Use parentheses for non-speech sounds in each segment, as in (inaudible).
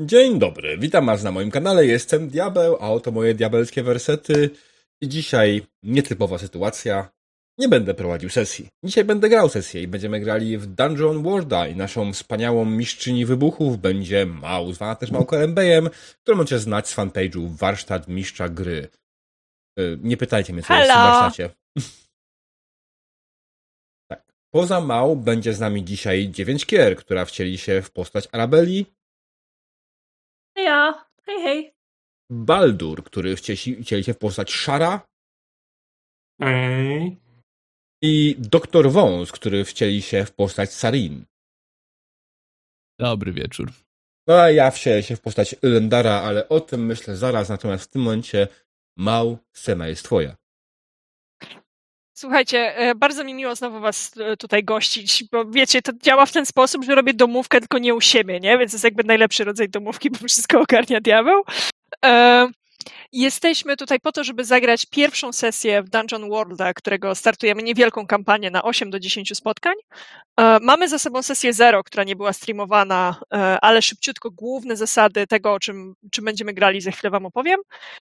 Dzień dobry, witam was na moim kanale, jestem Diabeł, a oto moje diabelskie wersety. I dzisiaj nietypowa sytuacja, nie będę prowadził sesji. Dzisiaj będę grał sesję i będziemy grali w Dungeon Worlda i naszą wspaniałą mistrzyni wybuchów będzie Mał, zwana też Małkolem Bejem, którą możecie znać z fanpage'u Warsztat Mistrza Gry. Y, Nie pytajcie mnie, co jest w Hello. warsztacie. (laughs) tak. Poza Mał będzie z nami dzisiaj dziewięć kier, która wcieli się w postać Arabeli, Ja, hej, hej. Baldur, który wcieli, się w postać Szara Ej. i Doktor Wąs, który wcieli się w postać Sarin. Dobry wieczór. No a ja wcielę się w postać Lendara, ale o tym myślę zaraz, natomiast w tym momencie Mał, scena jest twoja. Słuchajcie, e, bardzo mi miło znowu was e, tutaj gościć, bo wiecie, to działa w ten sposób, że robię domówkę tylko nie u siebie, nie? Więc jest jakby najlepszy rodzaj domówki, bo wszystko (laughs) ogarnia diabeł. E, Jesteśmy tutaj po to, żeby zagrać pierwszą sesję w Dungeon Worlda, którego startujemy niewielką kampanię na 8 do 10 spotkań. E, Mamy za sobą sesję zero, która nie była streamowana, e, ale szybciutko główne zasady tego, o czym, czym będziemy grali, za chwilę wam opowiem.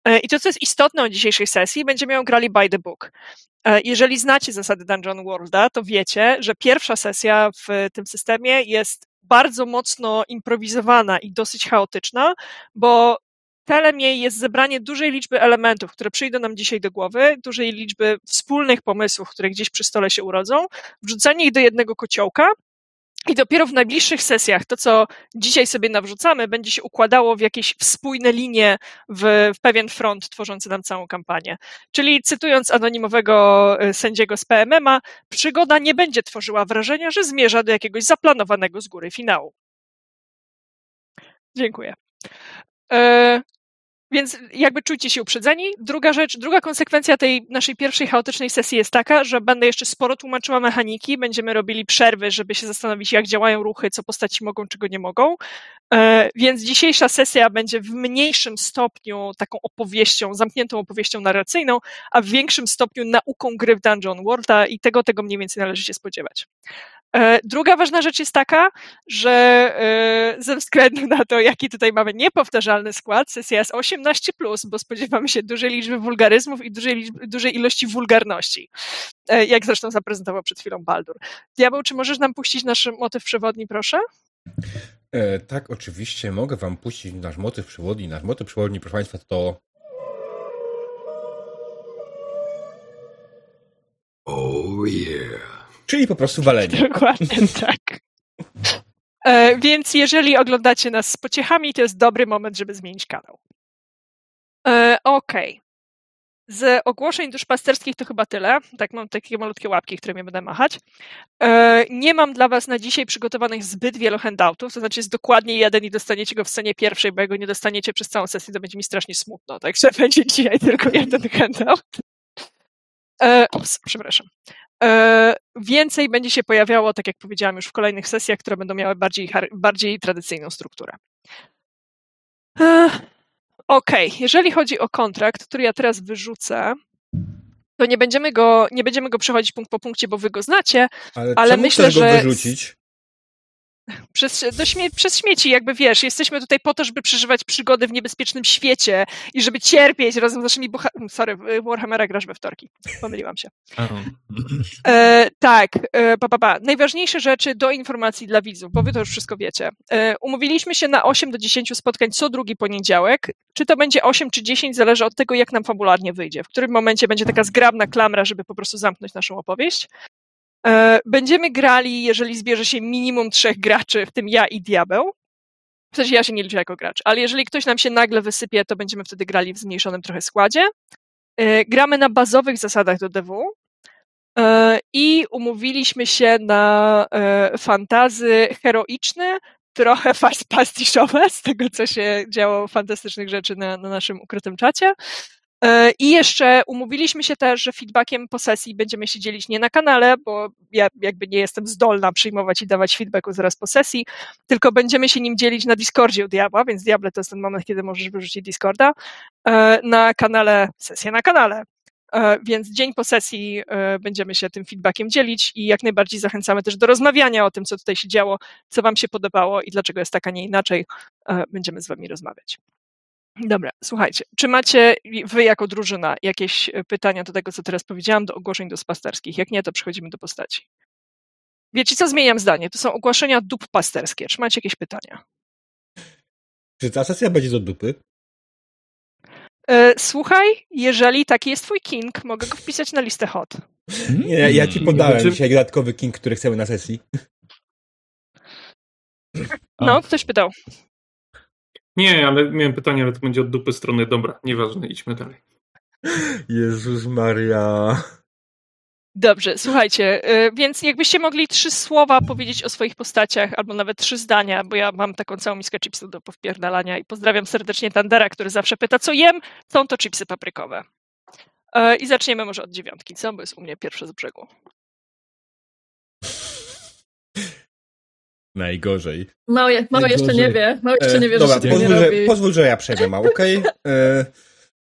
E, I to, co jest istotne o dzisiejszej sesji, będziemy ją grali by the book. E, Jeżeli znacie zasady Dungeon Worlda, to wiecie, że pierwsza sesja w tym systemie jest bardzo mocno improwizowana i dosyć chaotyczna, bo celem jej jest zebranie dużej liczby elementów, które przyjdą nam dzisiaj do głowy, dużej liczby wspólnych pomysłów, które gdzieś przy stole się urodzą, wrzucanie ich do jednego kociołka i dopiero w najbliższych sesjach to, co dzisiaj sobie nawrzucamy, będzie się układało w jakieś spójne linie w, w pewien front tworzący nam całą kampanię. Czyli cytując anonimowego e, sędziego z PMM-a, przygoda nie będzie tworzyła wrażenia, że zmierza do jakiegoś zaplanowanego z góry finału. Dziękuję. Więc jakby czujcie się uprzedzeni. Druga rzecz, druga konsekwencja tej naszej pierwszej chaotycznej sesji jest taka, że będę jeszcze sporo tłumaczyła mechaniki, będziemy robili przerwy, żeby się zastanowić, jak działają ruchy, co postaci mogą, czego nie mogą. E, Więc dzisiejsza sesja będzie w mniejszym stopniu taką opowieścią, zamkniętą opowieścią narracyjną, a w większym stopniu nauką gry w Dungeon Worlda i tego, tego mniej więcej należy się spodziewać. E, Druga ważna rzecz jest taka, że e, ze względu na to, jaki tutaj mamy niepowtarzalny skład, sesja jest 18, bo spodziewamy się dużej liczby wulgaryzmów i dużej, liczby, dużej ilości wulgarności, e, jak zresztą zaprezentował przed chwilą Baldur. Diabeł, czy możesz nam puścić nasz motyw przewodni, proszę? E, tak, oczywiście mogę wam puścić nasz motyw przewodni. Nasz motyw przewodni, proszę państwa, to Oh yeah. Czyli po prostu walenie. (laughs) Dokładnie tak. E, Więc jeżeli oglądacie nas z pociechami, to jest dobry moment, żeby zmienić kanał. E, Okej. Z ogłoszeń duszpasterskich to chyba tyle. Tak, mam takie malutkie łapki, którymi będę machać. E, Nie mam dla Was na dzisiaj przygotowanych zbyt wielu handoutów, to znaczy jest dokładnie jeden i dostaniecie go w scenie pierwszej, bo jak go nie dostaniecie przez całą sesję, to będzie mi strasznie smutno. Także (laughs) będzie dzisiaj tylko jeden handout. E, Ups, przepraszam. E, Więcej będzie się pojawiało, tak jak powiedziałam, już w kolejnych sesjach, które będą miały bardziej, bardziej tradycyjną strukturę. Okej, jeżeli chodzi o kontrakt, który ja teraz wyrzucę, to nie będziemy go, nie będziemy go przechodzić punkt po punkcie, bo wy go znacie. Ale, Ale myślę, go że- wyrzucić? Przez, śmie- przez śmieci, jakby wiesz, jesteśmy tutaj po to, żeby przeżywać przygody w niebezpiecznym świecie i żeby cierpieć razem z naszymi bohaterami. Sorry, w Warhammera grasz we wtorki. Pomyliłam się. E, tak, e, pa, pa, pa. Najważniejsze rzeczy do informacji dla widzów, bo wy to już wszystko wiecie. E, umówiliśmy się na 8 do 10 spotkań co drugi poniedziałek. Czy to będzie 8 czy 10, zależy od tego, jak nam fabularnie wyjdzie. W którym momencie będzie taka zgrabna klamra, żeby po prostu zamknąć naszą opowieść. E, będziemy grali, jeżeli zbierze się minimum trzech graczy, w tym ja i diabeł. W sensie ja się nie liczę jako gracz, ale jeżeli ktoś nam się nagle wysypie, to będziemy wtedy grali w zmniejszonym trochę składzie. E, gramy na bazowych zasadach do DW. E, I umówiliśmy się na fantazy heroiczne, trochę (laughs) fast pastiszowe z tego, co się działo fantastycznych rzeczy na, na naszym ukrytym czacie. E, I jeszcze umówiliśmy się też, że feedbackiem po sesji będziemy się dzielić nie na kanale, bo ja jakby nie jestem zdolna przyjmować i dawać feedbacku zaraz po sesji, tylko będziemy się nim dzielić na Discordzie u Diabła, więc Diable to jest ten moment, kiedy możesz wyrzucić Discorda, e, na kanale, sesję na kanale. E, więc dzień po sesji będziemy się tym feedbackiem dzielić i jak najbardziej zachęcamy też do rozmawiania o tym, co tutaj się działo, co Wam się podobało i dlaczego jest tak, a nie inaczej. Będziemy z Wami rozmawiać. Dobra, słuchajcie, czy macie Wy jako drużyna jakieś pytania do tego, co teraz powiedziałam, do ogłoszeń pasterskich? Jak nie, to przechodzimy do postaci. Wiecie co, zmieniam zdanie. To są ogłoszenia dup pasterskie. Czy macie jakieś pytania? Czy ta sesja będzie do dupy? E, słuchaj, jeżeli taki jest twój king, mogę go wpisać na listę hot. (laughs) Nie, ja, ja ci podałem znaczy... dzisiaj dodatkowy king, który chcemy na sesji. No, ktoś pytał. Nie, ale miałem pytanie, ale to będzie od dupy strony. Dobra, nieważne, idźmy dalej. Jezus Maria. Dobrze, słuchajcie, y, więc jakbyście mogli trzy słowa powiedzieć o swoich postaciach, albo nawet trzy zdania, bo ja mam taką całą miskę chipsów do powpierdalania i pozdrawiam serdecznie Tandera, który zawsze pyta, co jem, są to chipsy paprykowe. Y, I zaczniemy może od dziewiątki, co? Bo jest u mnie pierwsze z brzegu. Najgorzej. Mały, mały jeszcze nie wie. Mały jeszcze nie wie, e, Dobra, że się pozwól, nie że, robi. pozwól, że ja przejdę mało, (laughs) okej? Okay? E,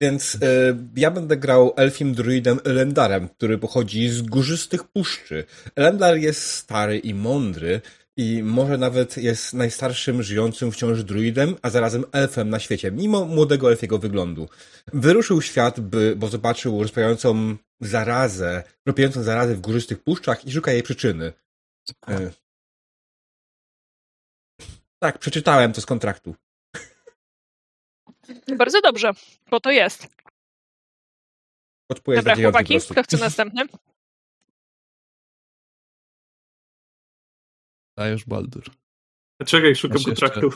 więc e, ja będę grał elfim druidem Elendarem, który pochodzi z górzystych puszczy. Elendar jest stary i mądry i może nawet jest najstarszym żyjącym wciąż druidem, a zarazem elfem na świecie, mimo młodego elfiego wyglądu. Wyruszył świat, by, bo zobaczył rozpierającą zarazę, rozpierającą zarazę w górzystych puszczach i szuka jej przyczyny. E, tak, przeczytałem to z kontraktu. Bardzo dobrze, bo to jest. Odpowiedź Dobra, chłopaki, kto chce następny? Dajesz Baldur. Czekaj, szukam Ja kontraktu.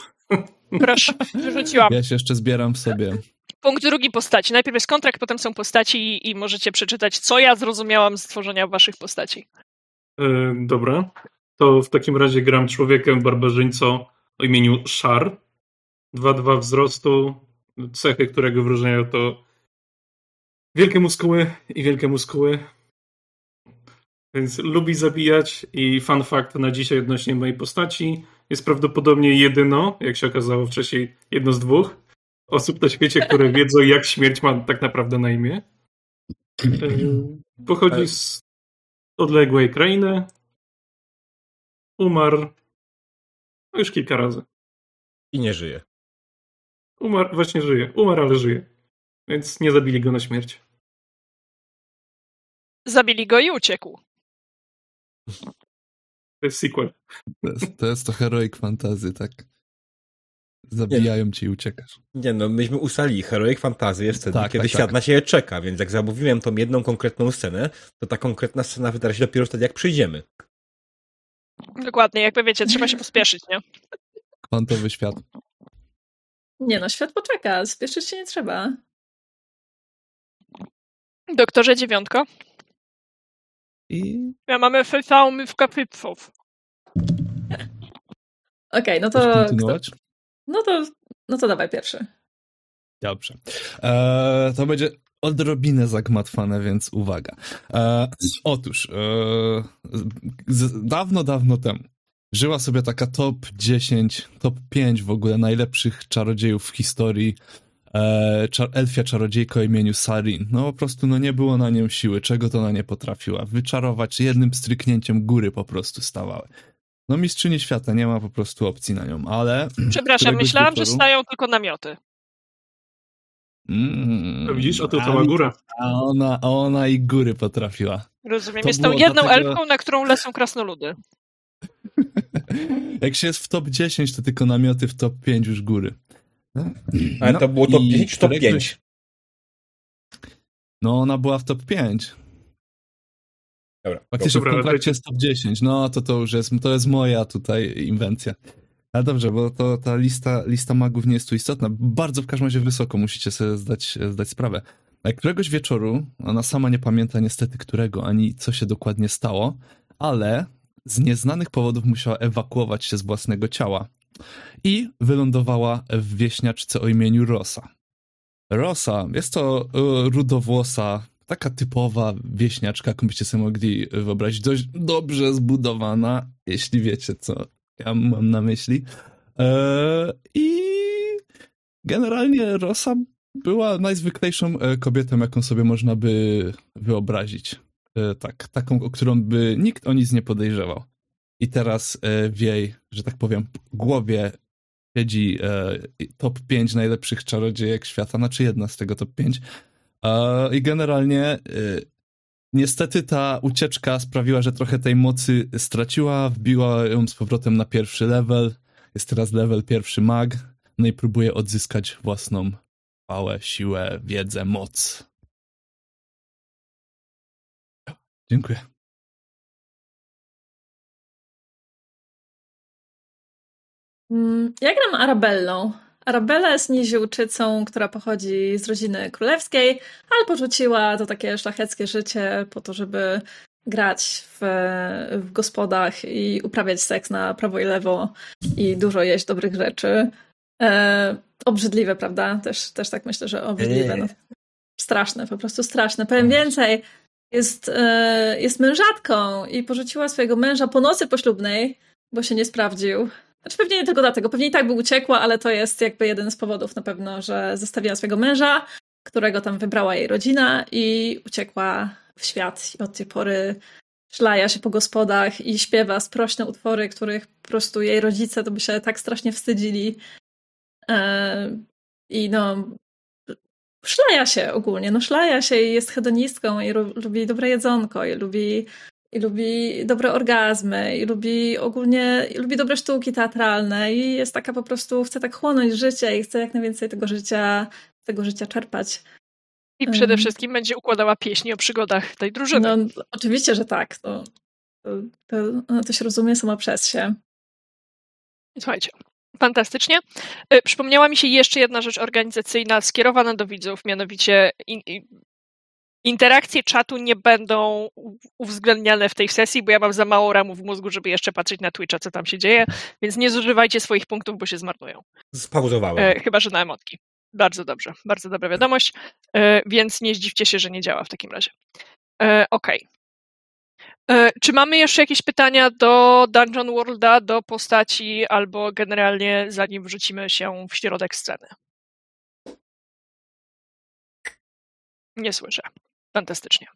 Proszę, wyrzuciłam. Ja się jeszcze zbieram w sobie. Punkt drugi postaci. Najpierw jest kontrakt, potem są postaci i możecie przeczytać, co ja zrozumiałam z tworzenia waszych postaci. Yy, dobra. To w takim razie gram człowiekiem barbarzyńcą o imieniu Szar. 2-2 wzrostu. Cechy, którego wyróżniają to wielkie muskuły i wielkie muskuły. Więc lubi zabijać i fun fact na dzisiaj odnośnie mojej postaci jest prawdopodobnie jedyno, jak się okazało wcześniej, jedno z dwóch osób na świecie, które (laughs) wiedzą, jak śmierć ma tak naprawdę na imię. (laughs) Pochodzi z odległej krainy. Umarł już kilka razy. I nie żyje. Umarł, właśnie żyje. Umarł, ale żyje. Więc nie zabili go na śmierć. Zabili go i uciekł. To jest sequel. To jest, to jest to heroic fantasy, tak? Zabijają cię i uciekasz. Nie no, myśmy ustalili, heroic fantasy jest wtedy, Tak, kiedy tak, świat tak. na siebie czeka, więc jak zamówiłem tą jedną konkretną scenę, to ta konkretna scena wydarzy się dopiero wtedy, jak przyjdziemy. Dokładnie, jakby wiecie, trzeba się (laughs) pospieszyć, nie? Kwantowy świat. Nie no, świat poczeka, spieszyć się nie trzeba. Doktorze dziewiątko. I Ja mamy fyfałmy w kapypfów. Okej, no chcesz to... No to... No to dawaj pierwszy. Dobrze. Eee, to będzie odrobinę zagmatwane, więc uwaga. Eee, otóż, z, dawno, dawno temu żyła sobie taka top 10, top 5 w ogóle najlepszych czarodziejów w historii. Czar, elfia czarodziejka o imieniu Sarin. No po prostu no nie było na nią siły, czego to ona nie potrafiła. Wyczarować jednym stryknięciem góry po prostu stawały. No mistrzyni świata, nie ma po prostu opcji na nią, ale... Przepraszam, myślałam, że wieczoru- stają tylko namioty. Mm, No widzisz, o to a cała góra. A ona, a ona i góry potrafiła. Rozumiem. To jest tą jedną dlatego- elfką, na którą lecą krasnoludy. (laughs) Jak się jest w top 10, to tylko namioty w top 5 już góry. Ale No to było top i 10 czy top któregoś- 5? No ona była w top 5. Dobra. Faktycznie w Dobra, ale kontrakcie jest top 10. No to to już jest, to jest moja tutaj inwencja. Ale dobrze, bo to ta lista, lista magów nie jest tu istotna. Bardzo w każdym razie wysoko musicie sobie zdać, zdać sprawę. A Któregoś wieczoru, ona sama nie pamięta niestety którego, ani co się dokładnie stało, ale z nieznanych powodów musiała ewakuować się z własnego ciała i wylądowała w wieśniaczce o imieniu Rosa. Rosa jest to e, rudowłosa, taka typowa wieśniaczka, jaką byście sobie mogli wyobrazić, dość dobrze zbudowana, jeśli wiecie, co ja mam na myśli. E, I generalnie Rosa była najzwyklejszą e, kobietą, jaką sobie można by wyobrazić. E, tak, taką, o którą by nikt o nic nie podejrzewał. I teraz w jej, że tak powiem, głowie siedzi top 5 najlepszych czarodziejek świata, znaczy jedna z tego top 5. I generalnie niestety ta ucieczka sprawiła, że trochę tej mocy straciła, wbiła ją z powrotem na pierwszy level. Jest teraz level pierwszy mag, no i próbuje odzyskać własną chwałę, siłę, wiedzę, moc. Dziękuję. Mm, ja gram Arabellą. Arabella jest niziuczycą, która pochodzi z rodziny królewskiej, ale porzuciła to takie szlacheckie życie po to, żeby grać w, w gospodach i uprawiać seks na prawo i lewo i dużo jeść dobrych rzeczy. E, obrzydliwe, prawda? Też, też tak myślę, że obrzydliwe. No. Straszne, po prostu straszne. Powiem więcej. Jest, e, jest mężatką i porzuciła swojego męża po nocy poślubnej, bo się nie sprawdził. Znaczy pewnie nie tylko dlatego, pewnie i tak by uciekła, ale to jest jakby jeden z powodów na pewno, że zostawiła swojego męża, którego tam wybrała jej rodzina i uciekła w świat. I od tej pory szlaja się po gospodach i śpiewa sprośne utwory, których po prostu jej rodzice to by się tak strasznie wstydzili. E, I no, szlaja się ogólnie, no szlaja się i jest hedonistką i lubi dobre jedzonko i lubi, i lubi dobre orgazmy i lubi ogólnie, i lubi dobre sztuki teatralne i jest taka po prostu, chce tak chłonąć życie i chce jak najwięcej tego życia, tego życia czerpać. I przede wszystkim będzie układała pieśni o przygodach tej drużyny. No, oczywiście, że tak. To, to, to, no, to się rozumie samo przez się. Słuchajcie, fantastycznie. E, przypomniała mi się jeszcze jedna rzecz organizacyjna skierowana do widzów, mianowicie in, in, interakcje czatu nie będą uwzględniane w tej sesji, bo ja mam za mało ramów w mózgu, żeby jeszcze patrzeć na Twitcha, co tam się dzieje, więc nie zużywajcie swoich punktów, bo się zmarnują. Spauzowałem. E, chyba, że na emotki. Bardzo dobrze, bardzo dobra wiadomość, e, więc nie zdziwcie się, że nie działa w takim razie. E, okej. Okay. E, czy mamy jeszcze jakieś pytania do Dungeon Worlda, do postaci, albo generalnie zanim wrzucimy się w środek sceny? Nie słyszę. Fantastycznie.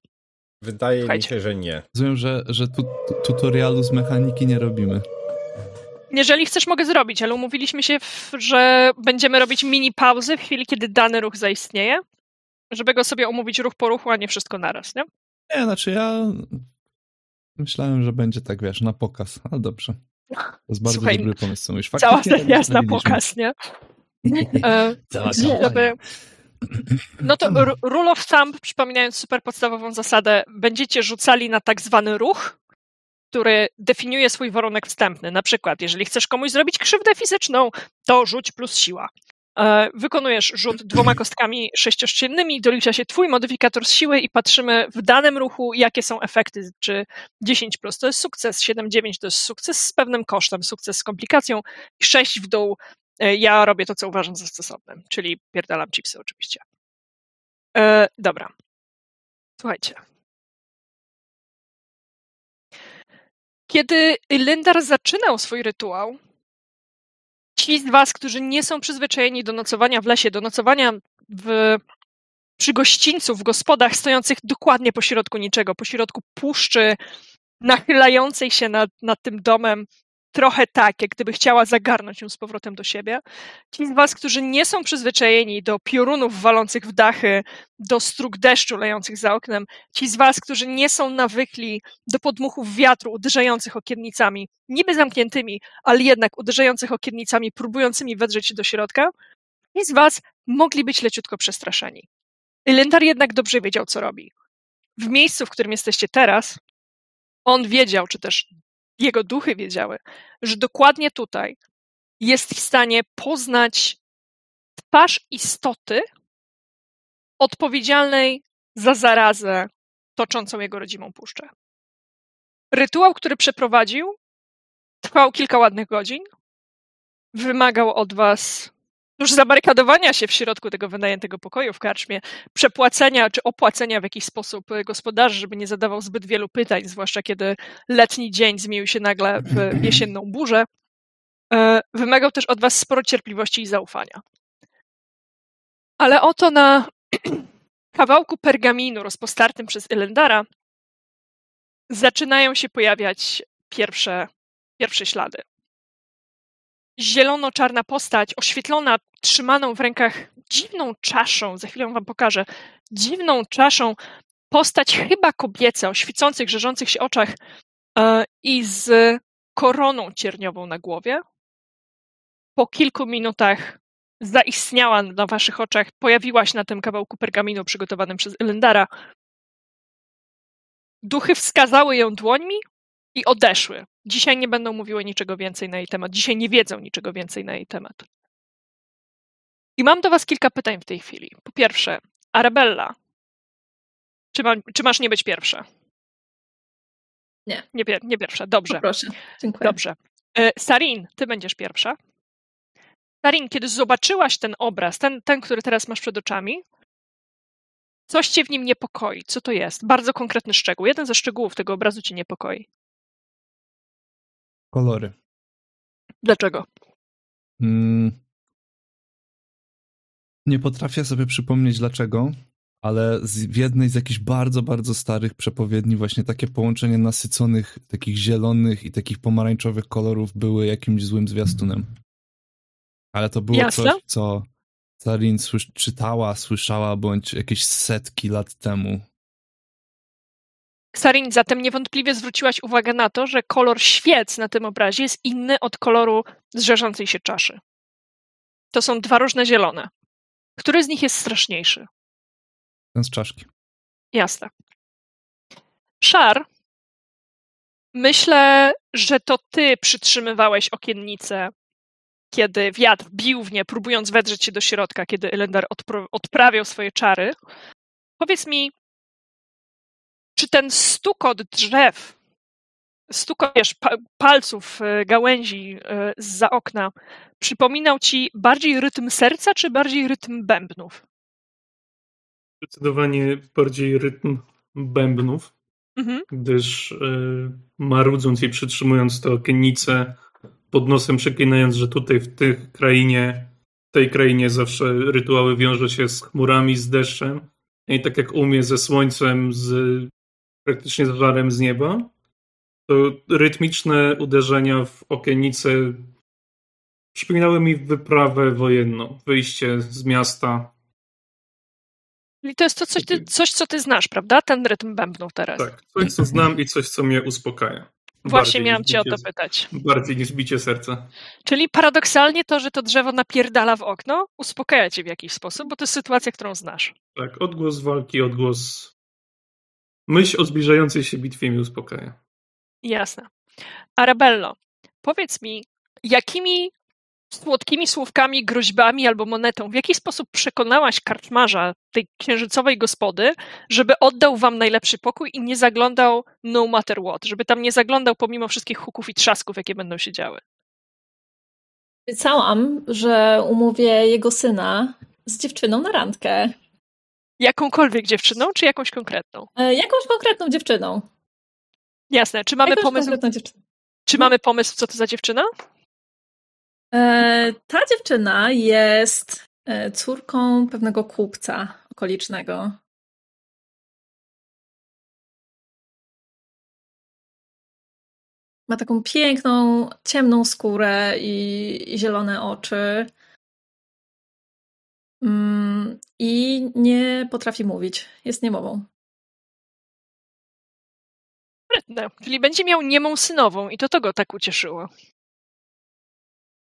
Wydaje Słuchajcie. mi się, że nie. Rozumiem, że, że tu, tu, tutorialu z mechaniki nie robimy. Jeżeli chcesz, mogę zrobić, ale umówiliśmy się, że będziemy robić mini pauzy w chwili, kiedy dany ruch zaistnieje, żeby go sobie omówić ruch po ruchu, a nie wszystko naraz, nie? Nie, znaczy ja myślałem, że będzie tak, wiesz, na pokaz, ale dobrze. To jest bardzo Słuchaj, dobry pomysł. Już cała seria jest na pokaz, nie? (laughs) e, cała żeby, no to rule of thumb, przypominając super podstawową zasadę, będziecie rzucali na tak zwany ruch, który definiuje swój warunek wstępny. Na przykład, jeżeli chcesz komuś zrobić krzywdę fizyczną, to rzuć plus siła. E, wykonujesz rzut dwoma kostkami sześcioszczynnymi, dolicza się twój modyfikator z siły i patrzymy w danym ruchu, jakie są efekty. Czy 10 plus to jest sukces, 7-9 to jest sukces z pewnym kosztem, sukces z komplikacją i 6 w dół ja robię to, co uważam za stosowne, czyli pierdalam chipsy oczywiście. E, dobra. Słuchajcie. Kiedy Lindar zaczynał swój rytuał, ci z was, którzy nie są przyzwyczajeni do nocowania w lesie, do nocowania w, przy gościńcu, w gospodach stojących dokładnie pośrodku niczego, pośrodku puszczy, nachylającej się nad, nad tym domem, trochę tak, jak gdyby chciała zagarnąć ją z powrotem do siebie. Ci z Was, którzy nie są przyzwyczajeni do piorunów walących w dachy, do strug deszczu lejących za oknem, ci z Was, którzy nie są nawykli do podmuchów wiatru uderzających okiennicami, niby zamkniętymi, ale jednak uderzających okiennicami, próbującymi wedrzeć się do środka, ci z Was mogli być leciutko przestraszeni. Elendar jednak dobrze wiedział, co robi. W miejscu, w którym jesteście teraz, on wiedział, czy też jego duchy wiedziały, że dokładnie tutaj jest w stanie poznać twarz istoty odpowiedzialnej za zarazę toczącą jego rodzimą puszczę. Rytuał, który przeprowadził, trwał kilka ładnych godzin. Wymagał od was już zabarykadowania się w środku tego wynajętego pokoju w karczmie, przepłacenia czy opłacenia w jakiś sposób e, gospodarzy, żeby nie zadawał zbyt wielu pytań, zwłaszcza kiedy letni dzień zmienił się nagle w jesienną burzę, e, wymagał też od was sporo cierpliwości i zaufania. Ale oto na (clears throat) kawałku pergaminu rozpostartym przez Elendara zaczynają się pojawiać pierwsze, pierwsze ślady. Zielono-czarna postać, oświetlona, trzymaną w rękach dziwną czaszą, za chwilę wam pokażę, dziwną czaszą, postać chyba kobieca, o świecących, żerzących się oczach e, i z koroną cierniową na głowie. Po kilku minutach zaistniała na waszych oczach, pojawiła się na tym kawałku pergaminu przygotowanym przez Elendara. Duchy wskazały ją dłońmi i odeszły. Dzisiaj nie będą mówiły niczego więcej na jej temat. Dzisiaj nie wiedzą niczego więcej na jej temat. I mam do was kilka pytań w tej chwili. Po pierwsze, Arabella, czy, ma, czy masz nie być pierwsza? Nie. Nie, nie pierwsza, dobrze. Proszę, dziękuję. Dobrze. E, Sarin, ty będziesz pierwsza. Sarin, kiedy zobaczyłaś ten obraz, ten, ten, który teraz masz przed oczami, coś cię w nim niepokoi. Co to jest? Bardzo konkretny szczegół. Jeden ze szczegółów tego obrazu cię niepokoi. Kolory. Dlaczego? Mm. Nie potrafię sobie przypomnieć dlaczego, ale z, w jednej z jakichś bardzo, bardzo starych przepowiedni właśnie takie połączenie nasyconych, takich zielonych i takich pomarańczowych kolorów były jakimś złym zwiastunem. Ale to było Jasne. coś, co Sarin czytała, słyszała, bądź jakieś setki lat temu. Sarin, zatem niewątpliwie zwróciłaś uwagę na to, że kolor świec na tym obrazie jest inny od koloru zżerzącej się czaszy. To są dwa różne zielone. Który z nich jest straszniejszy? Ten z czaszki. Jasne. Szar, myślę, że to ty przytrzymywałeś okiennicę, kiedy wiatr bił w nie, próbując wedrzeć się do środka, kiedy Elendar odprawiał swoje czary. Powiedz mi, czy ten stukot drzew, stukot wiesz, palców, e, gałęzi e, za okna, przypominał ci bardziej rytm serca, czy bardziej rytm bębnów? Zdecydowanie bardziej rytm bębnów, Mhm. gdyż y, marudząc i przytrzymując tę okiennicę, pod nosem przeklinając, że tutaj w tej krainie, w tej krainie zawsze rytuały wiąże się z chmurami, z deszczem i tak jak umie ze słońcem, z praktycznie z żarem z nieba, to rytmiczne uderzenia w okienicę przypominały mi wyprawę wojenną, wyjście z miasta. Czyli to jest to coś, ty, coś, co ty znasz, prawda? Ten rytm bębnów teraz. Tak, coś co znam i coś co mnie uspokaja. Właśnie Bardziej miałam cię o to pytać. Bardziej niż bicie serca. Czyli paradoksalnie to, że to drzewo napierdala w okno, uspokaja cię w jakiś sposób, bo to jest sytuacja, którą znasz. Tak, odgłos walki, odgłos. Myśl o zbliżającej się bitwie mi uspokaja. Jasne. Arabello, powiedz mi, jakimi słodkimi słówkami, groźbami albo monetą, w jaki sposób przekonałaś karczmarza tej księżycowej gospody, żeby oddał wam najlepszy pokój i nie zaglądał no matter what, żeby tam nie zaglądał pomimo wszystkich huków i trzasków, jakie będą się działy? Obiecałam, że umówię jego syna z dziewczyną na randkę. Jakąkolwiek dziewczyną, czy jakąś konkretną? E, jakąś konkretną dziewczyną. Jasne. Czy mamy jakąś pomysł, czy mamy pomysł, co to za dziewczyna? E, ta dziewczyna jest e, córką pewnego kupca okolicznego. Ma taką piękną, ciemną skórę i, i zielone oczy. Mm, I nie potrafi mówić. Jest niemową. Sprytne. Czyli będzie miał niemą synową i to to go tak ucieszyło.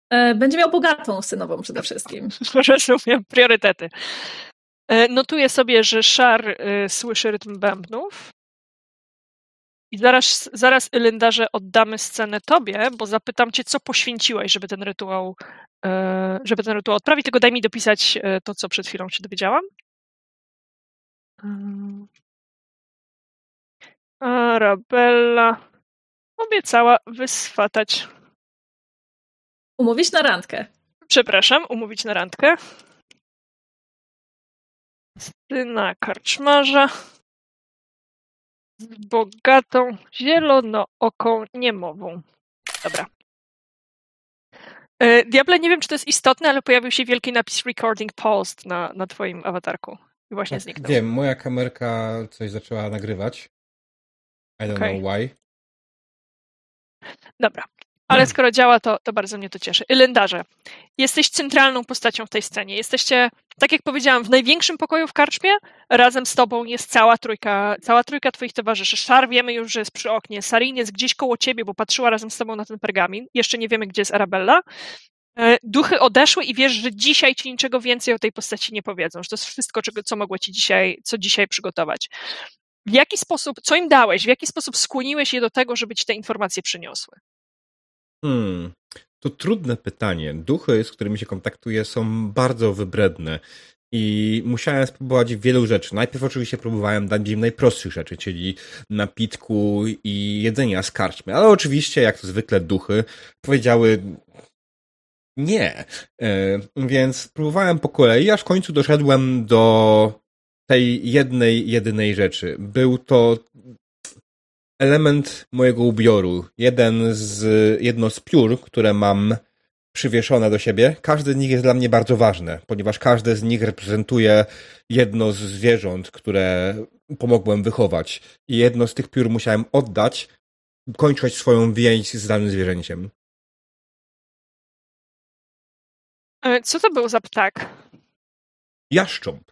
E, będzie miał bogatą synową przede wszystkim. (laughs) Rozumiem, priorytety. E, Notuję sobie, że Szar e, słyszy rytm bębnów. I zaraz, zaraz Elyndarze, oddamy scenę tobie, bo zapytam cię, co poświęciłeś, żeby ten rytuał, e, żeby ten rytuał odprawić. Tylko daj mi dopisać e, to, co przed chwilą się dowiedziałam. Mm. Arabella obiecała wyswatać Umówić na randkę. przepraszam, umówić na randkę. Syna karczmarza z bogatą, zielonooką niemową. Dobra. E, Diable, nie wiem, czy to jest istotne, ale pojawił się wielki napis recording paused na, na twoim awatarku. I właśnie Tak, zniknął. Wiem, moja kamerka coś zaczęła nagrywać. I don't Okej. know why. Dobra. Ale skoro działa, to, to bardzo mnie to cieszy. Lendarze, jesteś centralną postacią w tej scenie. Jesteście, tak jak powiedziałam, w największym pokoju w karczmie. Razem z tobą jest cała trójka, cała trójka twoich towarzyszy. Szar wiemy już, że jest przy oknie. Sarin jest gdzieś koło ciebie, bo patrzyła razem z tobą na ten pergamin. Jeszcze nie wiemy, gdzie jest Arabella. E, Duchy odeszły i wiesz, że dzisiaj ci niczego więcej o tej postaci nie powiedzą, że to jest wszystko, czego, co mogło ci dzisiaj, co dzisiaj przygotować. W jaki sposób, co im dałeś, w jaki sposób skłoniłeś je do tego, żeby ci te informacje przyniosły? Hmm. To trudne pytanie. Duchy, z którymi się kontaktuję, są bardzo wybredne. I musiałem spróbować wielu rzeczy. Najpierw oczywiście próbowałem dać im najprostszych rzeczy, czyli napitku i jedzenia z karczmy. Ale oczywiście, jak to zwykle duchy, powiedziały nie. E, Więc próbowałem po kolei, aż w końcu doszedłem do tej jednej, jedynej rzeczy. Był to element mojego ubioru. Jeden z, jedno z piór, które mam przywieszone do siebie. Każdy z nich jest dla mnie bardzo ważne, ponieważ każde z nich reprezentuje jedno z zwierząt, które pomogłem wychować. I jedno z tych piór musiałem oddać, kończąc swoją więź z danym zwierzęciem. E, Co to był za ptak? Jaszcząb.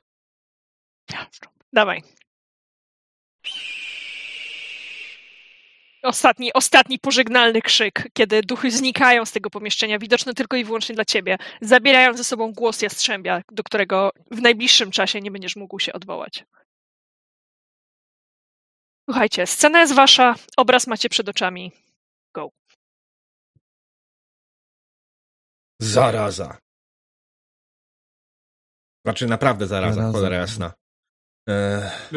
Dawaj. Ostatni, ostatni pożegnalny krzyk, kiedy duchy znikają z tego pomieszczenia, widoczne tylko i wyłącznie dla ciebie, zabierają ze sobą głos jastrzębia, do którego w najbliższym czasie nie będziesz mógł się odwołać. Słuchajcie, scena jest wasza, obraz macie przed oczami. Go. Zaraza. Znaczy naprawdę zaraza, Zaraza. cholera jasna. Ech,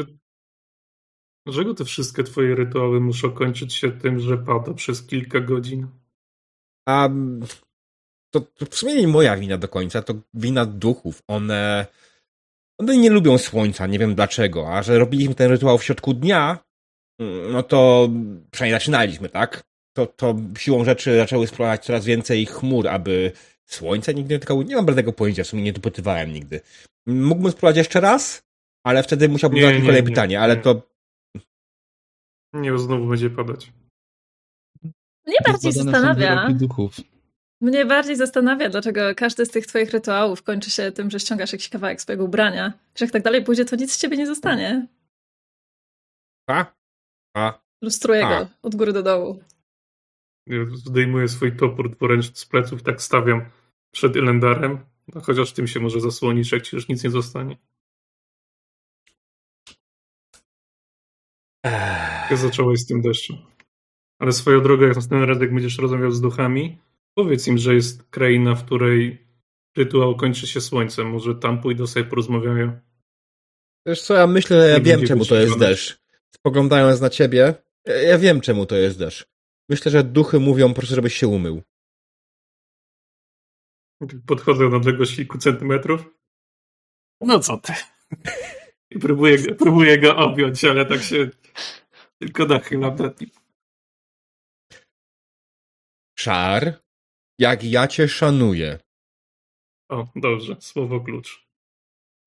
Dlaczego te wszystkie twoje rytuały muszą kończyć się tym, że pada przez kilka godzin? A to, to w sumie nie moja wina do końca, to wina duchów. One, one nie lubią słońca, nie wiem dlaczego. A że robiliśmy ten rytuał w środku dnia, mm, no to przynajmniej zaczynaliśmy, tak? To, to siłą rzeczy zaczęły sprowadzać coraz więcej chmur, aby słońce nigdy nie dotykało. Nie mam żadnego pojęcia, w sumie nie dopytywałem nigdy. Mógłbym spróbować jeszcze raz, ale wtedy musiałbym Nie, zadać nie, kolejne nie, pytanie, ale to Nie, znowu będzie padać. Mnie bardziej zastanawia, mnie bardziej zastanawia, dlaczego każdy z tych twoich rytuałów kończy się tym, że ściągasz jakiś kawałek swojego ubrania. Że jak tak dalej pójdzie, to nic z ciebie nie zostanie. a? A? Lustruję A. go od góry do dołu. Ja zdejmuję swój topór dwuręczny z pleców, tak stawiam przed Elendarem. No, chociaż tym się może zasłonisz, jak ci już nic nie zostanie. Ja zacząłeś z tym deszczem. Ale swoją drogą, jak następnym razem, jak będziesz rozmawiał z duchami, powiedz im, że jest kraina, w której rytuał kończy się słońcem. Może tam pójdą sobie porozmawiają. Wiesz co, ja myślę, że ja Nie wiem, czemu to jest wyciągane. deszcz. Spoglądając na ciebie, ja- wiem, czemu to jest deszcz. Myślę, że duchy mówią po prostu, żebyś się umył. Podchodzę na odległość kilku centymetrów. No co ty? I próbuję, próbuję go objąć, ale tak się tylko nachylam nad nim. Szar, jak ja cię szanuję, O, dobrze, słowo klucz.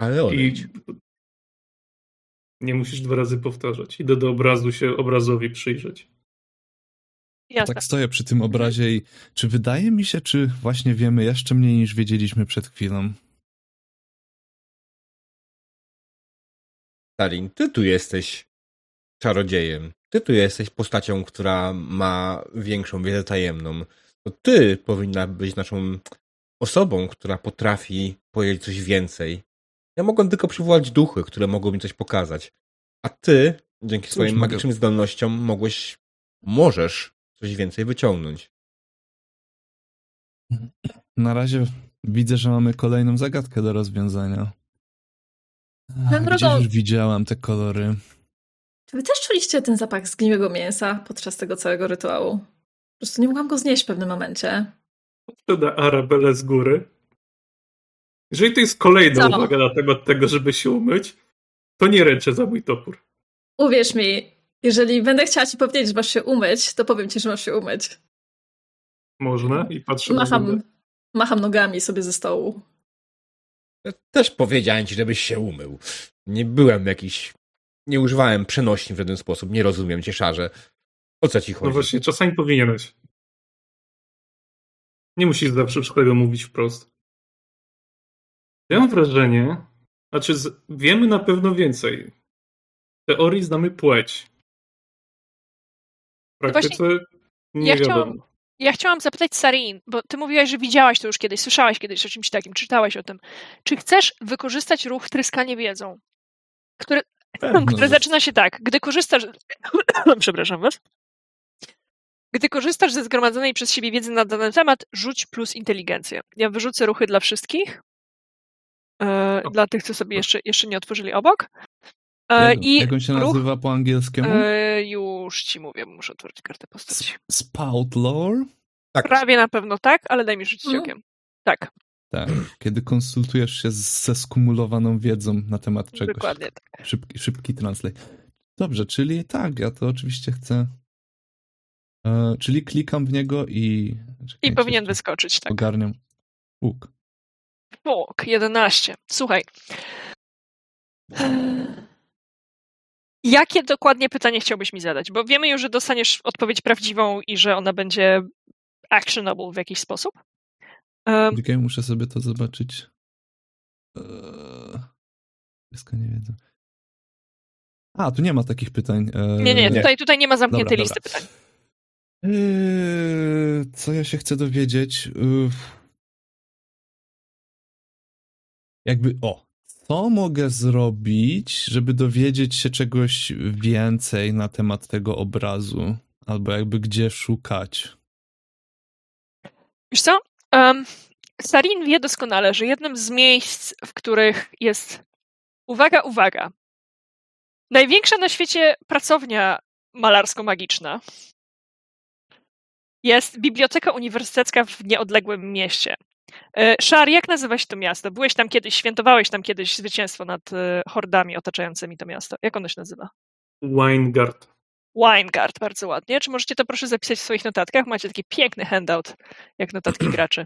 ale I odejdź. nie musisz dwa razy powtarzać. Idę do obrazu się obrazowi przyjrzeć. Jasne. Tak stoję przy tym obrazie i czy wydaje mi się, czy właśnie wiemy jeszcze mniej niż wiedzieliśmy przed chwilą? Stalin, ty tu jesteś czarodziejem. Ty tu jesteś postacią, która ma większą wiedzę tajemną. To ty powinna być naszą osobą, która potrafi powiedzieć coś więcej. Ja mogłem tylko przywołać duchy, które mogą mi coś pokazać. A ty, dzięki Cóż, swoim mogę- magicznym zdolnościom, mogłeś, możesz coś więcej wyciągnąć. Na razie widzę, że mamy kolejną zagadkę do rozwiązania. Ach, Gdzieś już widziałam te kolory. Wy też czuliście ten zapach zgniłego mięsa podczas tego całego rytuału? Po prostu nie mogłam go znieść w pewnym momencie. Sprzeda Arabelę z góry. Jeżeli to jest kolejna Co? uwaga na temat tego, żeby się umyć, to nie ręczę za mój topór. Uwierz mi, jeżeli będę chciała ci powiedzieć, że masz się umyć, to powiem ci, że masz się umyć. Można? I patrzę na Macham, wodę. Macham nogami sobie ze stołu. Też powiedziałem ci, żebyś się umył. Nie byłem jakiś... Nie używałem przenośni w żaden sposób. Nie rozumiem cię, szarze. O co ci chodzi? No właśnie, czasami powinieneś. Nie musisz zawsze wszystkiego mówić wprost. Ja mam wrażenie, znaczy z, wiemy na pewno więcej. W teorii znamy płeć. W praktyce nie ja wiadomo. chciałam- Ja chciałam zapytać Sarin, bo ty mówiłaś, że widziałaś to już kiedyś, słyszałaś kiedyś o czymś takim, czytałaś o tym. Czy chcesz wykorzystać ruch tryskanie wiedzą, który, Że- zaczyna się tak, gdy korzystasz... (coughs) Przepraszam was. Gdy korzystasz ze zgromadzonej przez siebie wiedzy na dany temat, rzuć plus inteligencję. Ja wyrzucę ruchy dla wszystkich. E, dla tych, co sobie jeszcze, jeszcze nie otworzyli obok. E, Jak, I jak on się ruch, nazywa po angielskiemu? e, już ci mówię, bo muszę otworzyć kartę postaci. Spout lore? Tak. Prawie na pewno tak, ale daj mi rzucić Mhm. okiem. Tak, Tak. Kiedy konsultujesz się z, ze skumulowaną wiedzą na temat czegoś. dokładnie tak. Szybki, szybki translate. Dobrze, czyli tak, ja to oczywiście chcę. E, czyli klikam w niego i. I powinien wyskoczyć, tak. Ogarniam. Łuk. Fok, 11. Słuchaj. Jakie dokładnie pytanie chciałbyś mi zadać? Bo wiemy już, że dostaniesz odpowiedź prawdziwą i że ona będzie actionable w jakiś sposób. Um, Czekaj, muszę sobie to zobaczyć. Eee, Wszystko nie wiedzę. A, tu nie ma takich pytań. Eee, nie, nie, nie. tutaj, tutaj nie ma zamkniętej Dobra, listy dobra. pytań. Eee, co ja się chcę dowiedzieć? Jakby, o, co mogę zrobić, żeby dowiedzieć się czegoś więcej na temat tego obrazu? Albo jakby gdzie szukać? Wiesz co? Um, Sarin wie doskonale, że jednym z miejsc, w których jest. Uwaga, uwaga. Największa na świecie pracownia malarsko-magiczna jest Biblioteka Uniwersytecka w nieodległym mieście. E, Szar, jak nazywa się to miasto? Byłeś tam kiedyś, świętowałeś tam kiedyś zwycięstwo nad e, hordami otaczającymi to miasto. Jak ono się nazywa? Weingard. Winegard, bardzo ładnie. Czy możecie to proszę zapisać w swoich notatkach? Macie taki piękny handout, jak notatki (clears throat) graczy.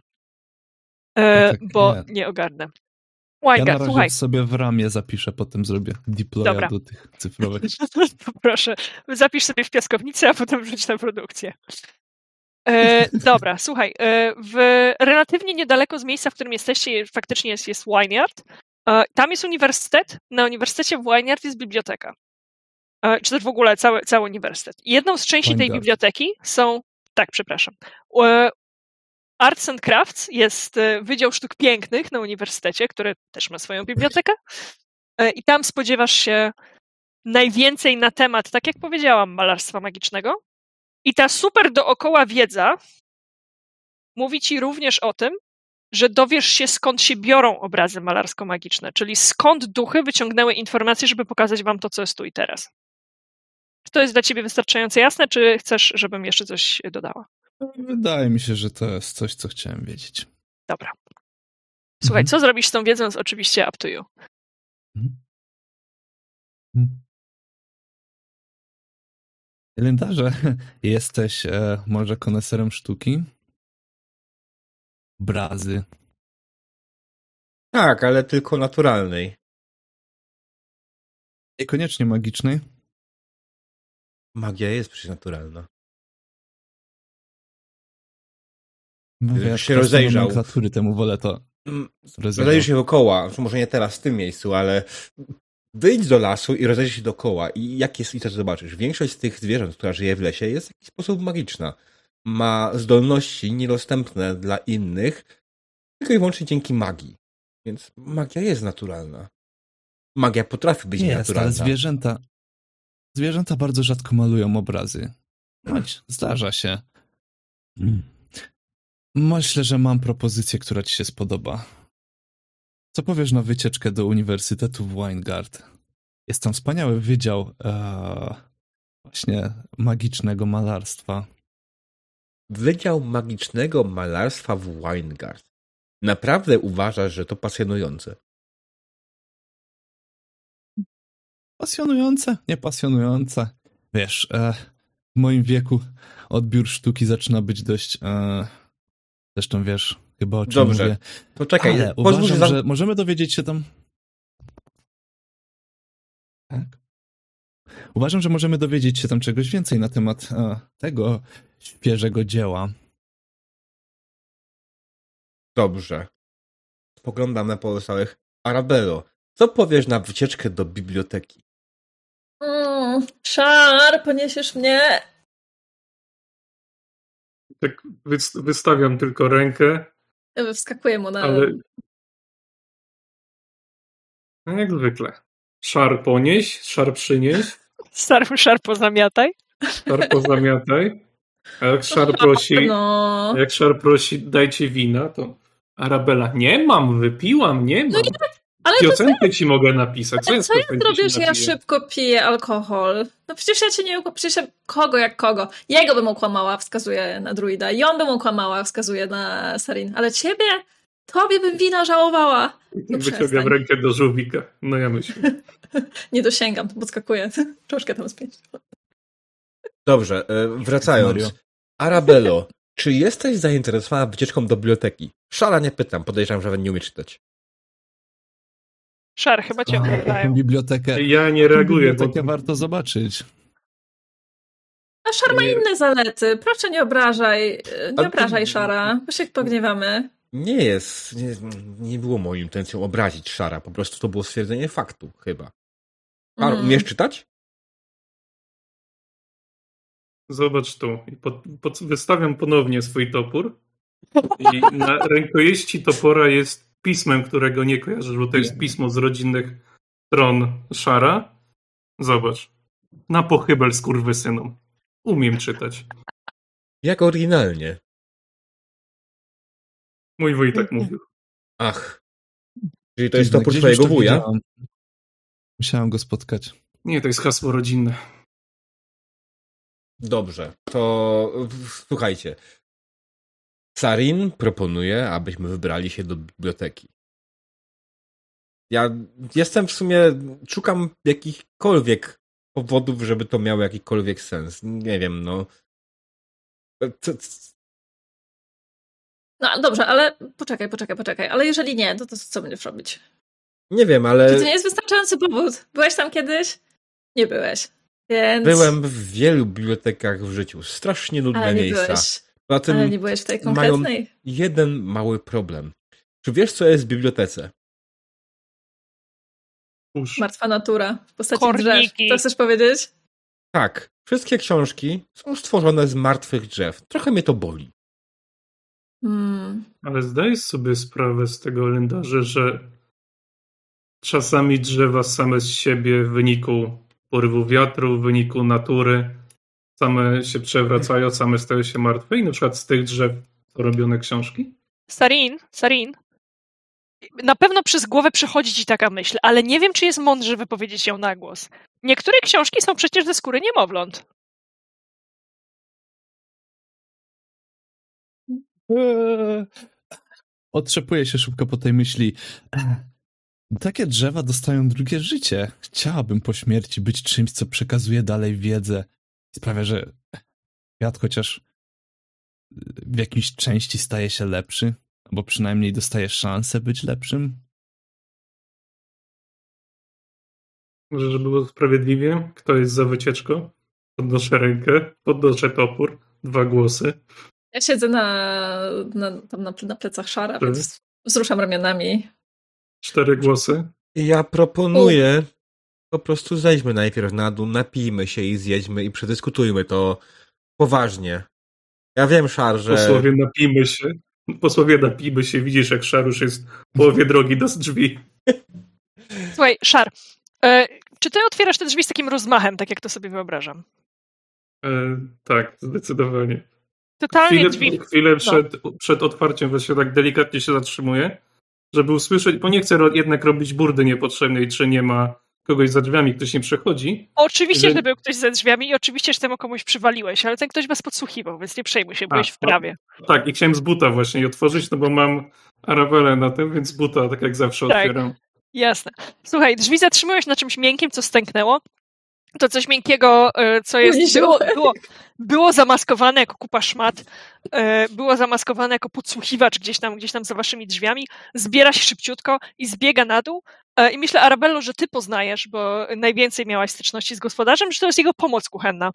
E, tak, bo nie. nie ogarnę. Ja na Winegard, razie słuchaj. sobie w ramię zapiszę, potem zrobię deploya Dobra. do tych cyfrowych. (laughs) To proszę, zapisz sobie w piaskownicy, a potem wrzuć na produkcję. E, dobra, (laughs) słuchaj, e, w relatywnie niedaleko z miejsca, w którym jesteście, faktycznie jest, jest Wineyard. E, tam jest uniwersytet. Na uniwersytecie w Wineyard jest biblioteka. E, czy też w ogóle cały, cały uniwersytet. Jedną z części tej biblioteki są. Tak, przepraszam. E, Arts and Crafts jest e, Wydział Sztuk Pięknych na uniwersytecie, który też ma swoją bibliotekę. I tam spodziewasz się najwięcej na temat, tak jak powiedziałam, malarstwa magicznego. I ta super dookoła wiedza mówi ci również o tym, że dowiesz się, skąd się biorą obrazy malarsko-magiczne, czyli skąd duchy wyciągnęły informacje, żeby pokazać wam to, co jest tu i teraz. Czy to jest dla ciebie wystarczająco jasne, czy chcesz, żebym jeszcze coś dodała? Wydaje mi się, że to jest coś, co chciałem wiedzieć. Dobra. Słuchaj, Mhm. co zrobisz z tą wiedzą, jest oczywiście up to you. Hmm. Kalendarze, (laughs) jesteś e, może koneserem sztuki? Obrazy. Tak, ale tylko naturalnej. Niekoniecznie magicznej. Magia jest przecież naturalna. No, Gdybym ja się rozejrzał. nomenklatury temu wolę to Mm. Rozejrzyj się dookoła, może nie teraz w tym miejscu, ale wyjdź do lasu i rozejrzyj się dookoła i jak jest i co zobaczysz. Większość z tych zwierząt, która żyje w lesie jest w jakiś sposób magiczna. Ma zdolności niedostępne dla innych tylko i wyłącznie dzięki magii. Więc magia jest naturalna. Magia potrafi być jest, naturalna. ale zwierzęta zwierzęta bardzo rzadko malują obrazy. Chodź, zdarza się. Myślę, że mam propozycję, która ci się spodoba. Co powiesz na wycieczkę do Uniwersytetu w Weingard? Jest tam wspaniały wydział e, właśnie magicznego malarstwa. Wydział Magicznego Malarstwa w Weingard. Naprawdę uważasz, że to pasjonujące? Pasjonujące, niepasjonujące. Wiesz, e, w moim wieku odbiór sztuki zaczyna być dość. E, zresztą wiesz, chyba o czym Dobrze. mówię. To czekaj, Ale uważam, że... że możemy dowiedzieć się tam... Tak? Uważam, że możemy dowiedzieć się tam czegoś więcej na temat e, tego świeżego dzieła. Dobrze. Spoglądam na pozostałych. Arabello, co powiesz na wycieczkę do biblioteki? Szar, poniesiesz mnie. Tak wys- wystawiam tylko rękę, Wskakuję mu na. ale. No jak zwykle. Szar ponieś, szar przynieś, Starym szarpo zamiataj. szar pozamiataj. A jak szar prosi, No. jak szar prosi, dajcie wina, to Arabela, nie mam, wypiłam, nie mam. No Ale to Piosenkę ci mogę napisać. Co co ja zrobię, że ja szybko piję alkohol? No przecież ja cię nie ukłamałam. Przecież ja- kogo jak kogo? Jego bym ukłamała, wskazuje na druida. I on bym ukłamała, wskazuje na Sarin. Ale ciebie? Tobie bym wina żałowała. No Wyciągam rękę do żółwika. No ja myślę. (laughs) Nie dosięgam, podskakuję. (laughs) Troszkę tam spięć. Dobrze, e, wracając. Arabello, czy jesteś zainteresowana wycieczką do biblioteki? Szala nie pytam, podejrzewam, że nie umie czytać. Szar, chyba cię A, oglądają. bibliotekę, Ja nie reaguję. Bo... bibliotekę warto zobaczyć. A Szar ma Nie. inne zalety. Proszę nie obrażaj. Nie to- obrażaj Szara, bo się pogniewamy. Nie jest, nie, nie było moją intencją obrazić Szara, po prostu to było stwierdzenie faktu, chyba. A, Mm. umiesz czytać? Zobacz tu. Pod, pod, wystawiam ponownie swój topór. I na rękojeści topora jest pismem, którego nie kojarzysz, bo to jest pismo z rodzinnych stron Szara. Zobacz. Na pochybel skurwysynom. Umiem czytać. Jak oryginalnie. Mój wuj tak mówił. Ach. Czyli to jest topór twojego wuja? widziałam. Musiałem go spotkać. Nie, to jest hasło rodzinne. Dobrze, to słuchajcie. Sarin proponuje, abyśmy wybrali się do biblioteki. Ja jestem w sumie, szukam jakichkolwiek powodów, żeby to miało jakikolwiek sens. Nie wiem, no. No dobrze, ale poczekaj, poczekaj, poczekaj. Ale jeżeli nie, to, to co będziesz robić? nie wiem, Czy ale to nie jest wystarczający powód? Byłeś tam kiedyś? Nie byłeś. Więc... byłem w wielu bibliotekach w życiu. Strasznie nudne Ale nie miejsca. byłeś. Poza tym Ale nie byłeś w tej mają- konkretnej. jeden mały problem. Czy wiesz, co jest w bibliotece? Uż. Martwa natura w postaci Korniki. drzew. To chcesz powiedzieć? Tak, wszystkie książki są stworzone z martwych drzew. Trochę mnie to boli. Hmm. Ale zdajesz sobie sprawę z tego, Lendarze, że czasami drzewa same z siebie w wyniku porywu wiatru, w wyniku natury same się przewracają, same stają się martwe i na przykład z tych drzew są robione książki? Sarin, Sarin. Na pewno przez głowę przychodzi ci taka myśl, ale nie wiem, czy jest mądrze wypowiedzieć ją na głos. Niektóre książki są przecież ze skóry niemowląt. Eee. Otrzepuję się szybko po tej myśli. Eee. Takie drzewa dostają drugie życie. Chciałabym po śmierci być czymś, co przekazuje dalej wiedzę. Sprawia, że świat chociaż w jakiejś części staje się lepszy, albo przynajmniej dostaje szansę być lepszym. Może, żeby było sprawiedliwie, kto jest za wycieczką? Podnoszę rękę, podnoszę topór, dwa głosy. Ja siedzę na, na, tam na, na plecach szara, Mhm. więc wzruszam ramionami. Cztery głosy. Ja proponuję, po prostu zejdźmy najpierw na dół, napijmy się i zjedźmy i przedyskutujmy to poważnie. Ja wiem, Szar, że... Posłowie napijmy się. Posłowie napijmy się. Widzisz, jak Szarusz jest w połowie (laughs) drogi do drzwi. Słuchaj, Szar, e, czy ty otwierasz te drzwi z takim rozmachem, tak jak to sobie wyobrażam? E, tak, zdecydowanie. Totalnie Chwilę, drzwi. chwilę przed, przed otwarciem właśnie tak delikatnie się zatrzymuję, żeby usłyszeć, bo nie chcę jednak robić burdy niepotrzebnej, czy nie ma kogoś za drzwiami, ktoś nie przechodzi. Oczywiście, Że- że był ktoś za drzwiami i oczywiście, że temu komuś przywaliłeś, ale ten ktoś was podsłuchiwał, więc nie przejmuj się, byłeś A, w prawie. Tak, i chciałem z buta właśnie otworzyć, no bo mam Arabelę na tym, więc z buta, tak jak zawsze Tak. otwieram. Jasne. Słuchaj, drzwi zatrzymujesz na czymś miękkim, co stęknęło. To coś miękkiego, e, co jest, było, było, było zamaskowane jako kupa szmat, e, było zamaskowane jako podsłuchiwacz gdzieś tam, gdzieś tam za waszymi drzwiami, zbiera się szybciutko i zbiega na dół. E, I myślę, Arabello, że ty poznajesz, bo najwięcej miałaś styczności z gospodarzem, że to jest jego pomoc kuchenna,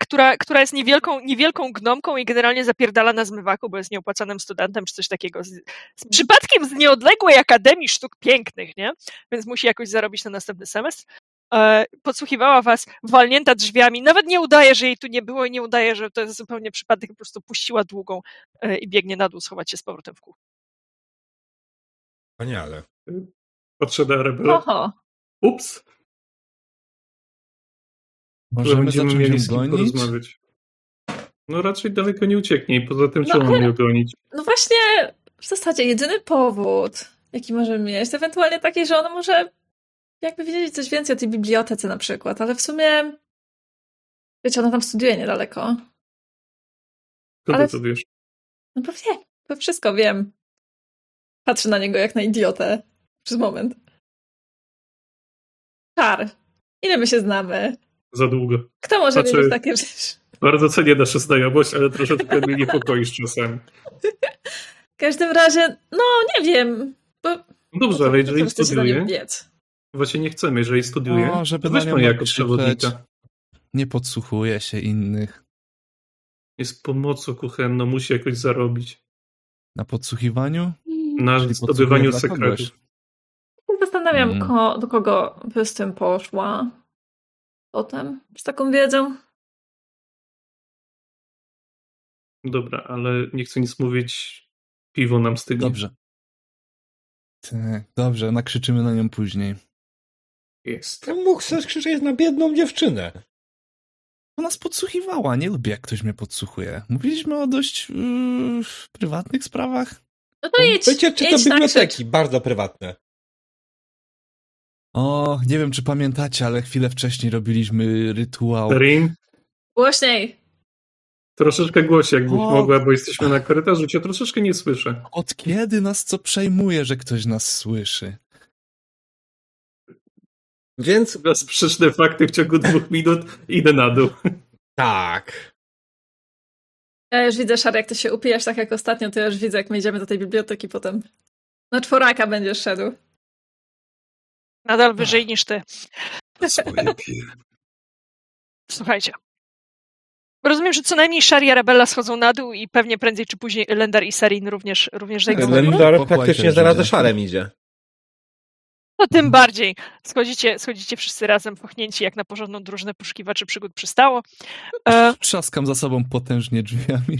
która, która jest niewielką, niewielką gnomką i generalnie zapierdala na zmywaku, bo jest nieopłacanym studentem czy coś takiego. Z, z przypadkiem z nieodległej Akademii Sztuk Pięknych, nie? Więc musi jakoś zarobić na następny semestr e, podsłuchiwała was, walnięta drzwiami. Nawet nie udaje, że jej tu nie było i nie udaje, że to jest zupełnie przypadek. Po prostu puściła długą e, i biegnie na dół schować się z powrotem w kuchni. Wspaniale. Patrzę na Rebelę. Oho. Ups. Możemy będziemy mieli z kim porozmawiać. No raczej daleko nie ucieknie i poza tym No czemu ale- mnie gonić? No właśnie, w zasadzie jedyny powód, jaki możemy mieć, to ewentualnie taki, że ona może jakby wiedzieć coś więcej o tej bibliotece na przykład, ale w sumie wiecie, ona tam studiuje niedaleko. To ale- ty wiesz. No bo wie, to wszystko wiem. Patrzę na niego jak na idiotę przez moment. Czar. Ile my się znamy? Za długo. Kto może Znaczy- wiedzieć takie rzeczy? Bardzo cenię naszą znajomość, ale troszeczkę mnie niepokoisz czasem. W każdym razie, no nie wiem. Bo No dobrze, ale jeżeli studiuje. Właśnie nie chcemy, jeżeli studiuje, O, żeby to weźmy jako przewodnika. Nie podsłuchuje się innych. Jest pomocą kuchenną, musi jakoś zarobić. Na podsłuchiwaniu? Na Czyli zdobywaniu sekretów. Zastanawiam, Mm. ko, do kogo by z tym poszła potem, z taką wiedzą. Dobra, ale nie chcę nic mówić. Piwo nam stygnie. Dobrze. Tak, dobrze, nakrzyczymy na nią później. Jest. Ja mógł sobie krzyczeć na biedną dziewczynę. Ona nas podsłuchiwała, nie lubię jak ktoś mnie podsłuchuje. Mówiliśmy o dość yy, prywatnych sprawach. No to idź, Wiecie, czy to na biblioteki, bardzo prywatne. O, nie wiem czy pamiętacie, ale chwilę wcześniej robiliśmy rytuał. Rin, Głośniej. troszeczkę głośniej jakbyś O. mogła, bo jesteśmy na korytarzu, cię troszeczkę nie słyszę. Od kiedy nas co przejmuje, że ktoś nas słyszy? Więc Dla sprzeczne fakty w ciągu dwóch minut idę na dół. tak. Ja już widzę, Szary, jak ty się upijesz tak jak ostatnio, to ja już widzę, jak my idziemy do tej biblioteki potem. Na czworaka będziesz szedł. Nadal wyżej niż ty. Słuchajcie. Rozumiem, że co najmniej Shari i Arabella schodzą na dół i pewnie prędzej czy później Lendar i Serin również, również zejdą. Lendar praktycznie zaraz za szarem idzie. No tym bardziej. Schodzicie, schodzicie wszyscy razem, pochnięci jak na porządną drużynę poszukiwaczy przygód przystało. E, Trzaskam za sobą potężnie drzwiami.